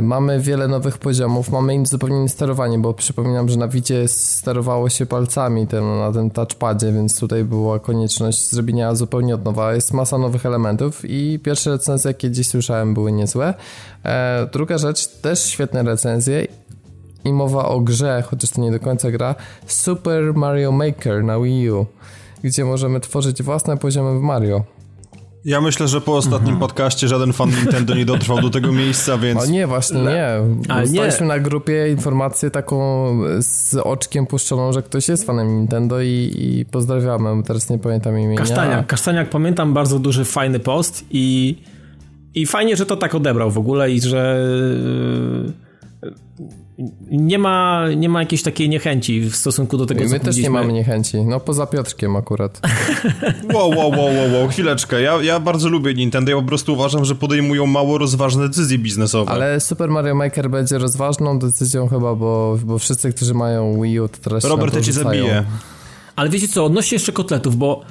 mamy wiele nowych poziomów, mamy zupełnie inne sterowanie, bo przypominam, że na Wicie sterowało się palcami ten, na tym touchpadzie, więc tutaj była konieczność zrobienia zupełnie od nowa. Jest masa nowych elementów i pierwsze recenzje, jakie dziś słyszałem, były niezłe. E, druga rzecz, też świetne recenzje i mowa o grze, chociaż to nie do końca gra, Super Mario Maker na Wii U, gdzie możemy tworzyć własne poziomy w Mario. Ja myślę, że po ostatnim mhm. podcaście żaden fan Nintendo nie dotrwał do tego miejsca, [laughs] więc... A nie, właśnie nie. Dostaliśmy na grupie informację taką z oczkiem puszczoną, że ktoś jest fanem Nintendo i, i pozdrawiamy. Teraz nie pamiętam imienia. Kasztaniak. Kasztaniak, pamiętam, bardzo duży, fajny post i, i fajnie, że to tak odebrał w ogóle i że nie ma, nie ma jakiejś takiej niechęci w stosunku do tego, My co My też nie mamy niechęci, no poza Piotrkiem akurat. [laughs] wow, wow, wow, wow, wow, chwileczkę. Ja, ja bardzo lubię Nintendo, ja po prostu uważam, że podejmują mało rozważne decyzje biznesowe. Ale Super Mario Maker będzie rozważną decyzją chyba, bo, bo wszyscy, którzy mają Wii U, to teraz Robert, ja cię zabiję. Ale wiecie co, odnośnie jeszcze kotletów, bo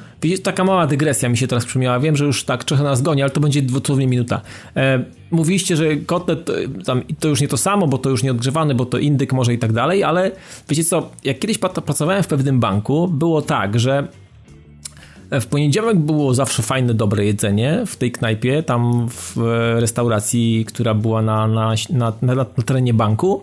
taka mała dygresja mi się teraz przypomniała. Wiem, że już tak trochę nas goni, ale to będzie dosłownie minuta. E, mówiliście, że kotlet tam, to już nie to samo, bo to już nie odgrzewany, bo to indyk może i tak dalej, ale wiecie co, jak kiedyś pracowałem w pewnym banku, było tak, że w poniedziałek było zawsze fajne, dobre jedzenie w tej knajpie, tam w restauracji, która była na, na, na, na, na terenie banku.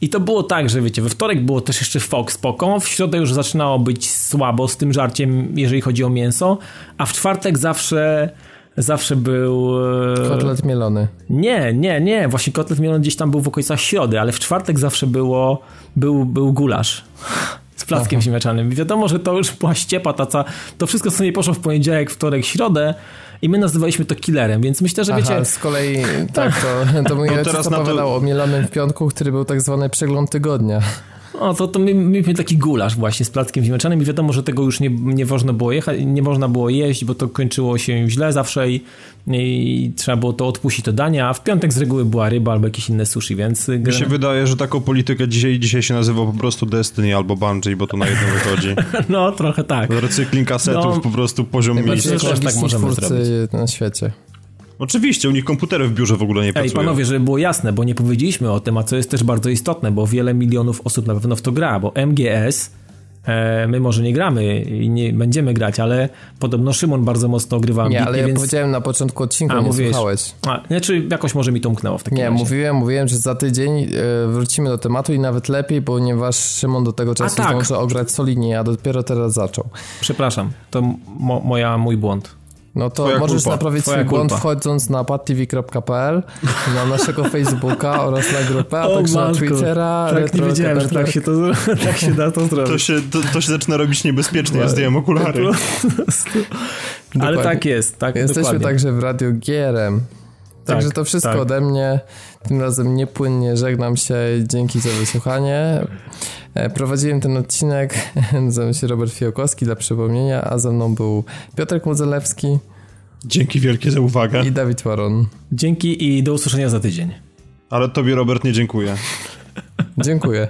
I to było tak, że wiecie, we wtorek było też jeszcze fok spoko, w środę już zaczynało być słabo z tym żarciem, jeżeli chodzi o mięso, a w czwartek zawsze zawsze był... E, kotlet mielony. Nie, nie, nie. Właśnie kotlet mielony gdzieś tam był w okolicach środy, ale w czwartek zawsze było, był, był gulasz z plackiem ziemniaczanym. Wiadomo, że to już była ściepa taca, to wszystko co nie poszło w poniedziałek, wtorek, środę i my nazywaliśmy to killerem, więc myślę, że wiecie... Aha, z kolei tak, to, to mój ojciec opowiadał to... o mielonym w piątku, który był tak zwany przegląd tygodnia. No to, to mieliśmy taki gulasz właśnie z plackiem ziemniaczanym i wiadomo, że tego już nie, nie można było jechać, nie można było jeść, bo to kończyło się źle zawsze i, i trzeba było to odpuścić to danie, a w piątek z reguły była ryba albo jakieś inne sushi, więc... Mi się wydaje, że taką politykę dzisiaj, dzisiaj się nazywa po prostu Destiny albo Bungie, bo to na jedno wychodzi. [laughs] no, trochę tak. Recykling kasetów, no, po prostu poziom miejsc. Też tak możemy zrobić. na świecie. Oczywiście, u nich komputery w biurze w ogóle nie pracują. Ej, panowie, żeby było jasne, bo nie powiedzieliśmy o tym, a co jest też bardzo istotne, bo wiele milionów osób na pewno w to gra, bo MGS e, my może nie gramy i nie będziemy grać, ale podobno Szymon bardzo mocno ogrywa Nie, ale ja więc... powiedziałem na początku odcinka, a, nie mówiłeś. słuchałeś. A, znaczy jakoś może mi to umknęło w takim Nie, razie. mówiłem, mówiłem, że za tydzień y, wrócimy do tematu i nawet lepiej, ponieważ Szymon do tego czasu tak. zdąży ograć solidnie, a dopiero teraz zaczął. Przepraszam, to mo moja, mój błąd. No to Twoja możesz kulpa. naprawić Twoja swój błąd wchodząc na padtv.pl, na naszego Facebooka [laughs] oraz na grupę, a także na Twittera. Tak, nie wiedziałem, że tak się, to, [laughs] tak się da to zrobić. To się, to, to się zaczyna robić niebezpiecznie, ja zdjąłem okulary. [laughs] Ale tak jest, tak Jesteśmy dokładnie. także w Radio GRM. Także tak, to wszystko tak. ode mnie. Tym razem niepłynnie żegnam się. Dzięki za wysłuchanie. E, prowadziłem ten odcinek. [laughs] Nazywam się Robert Fiokowski dla przypomnienia, a ze mną był Piotrek Modzelewski. Dzięki wielkie za uwagę. I Dawid Waron. Dzięki i do usłyszenia za tydzień. Ale tobie, Robert, nie dziękuję. Dziękuję.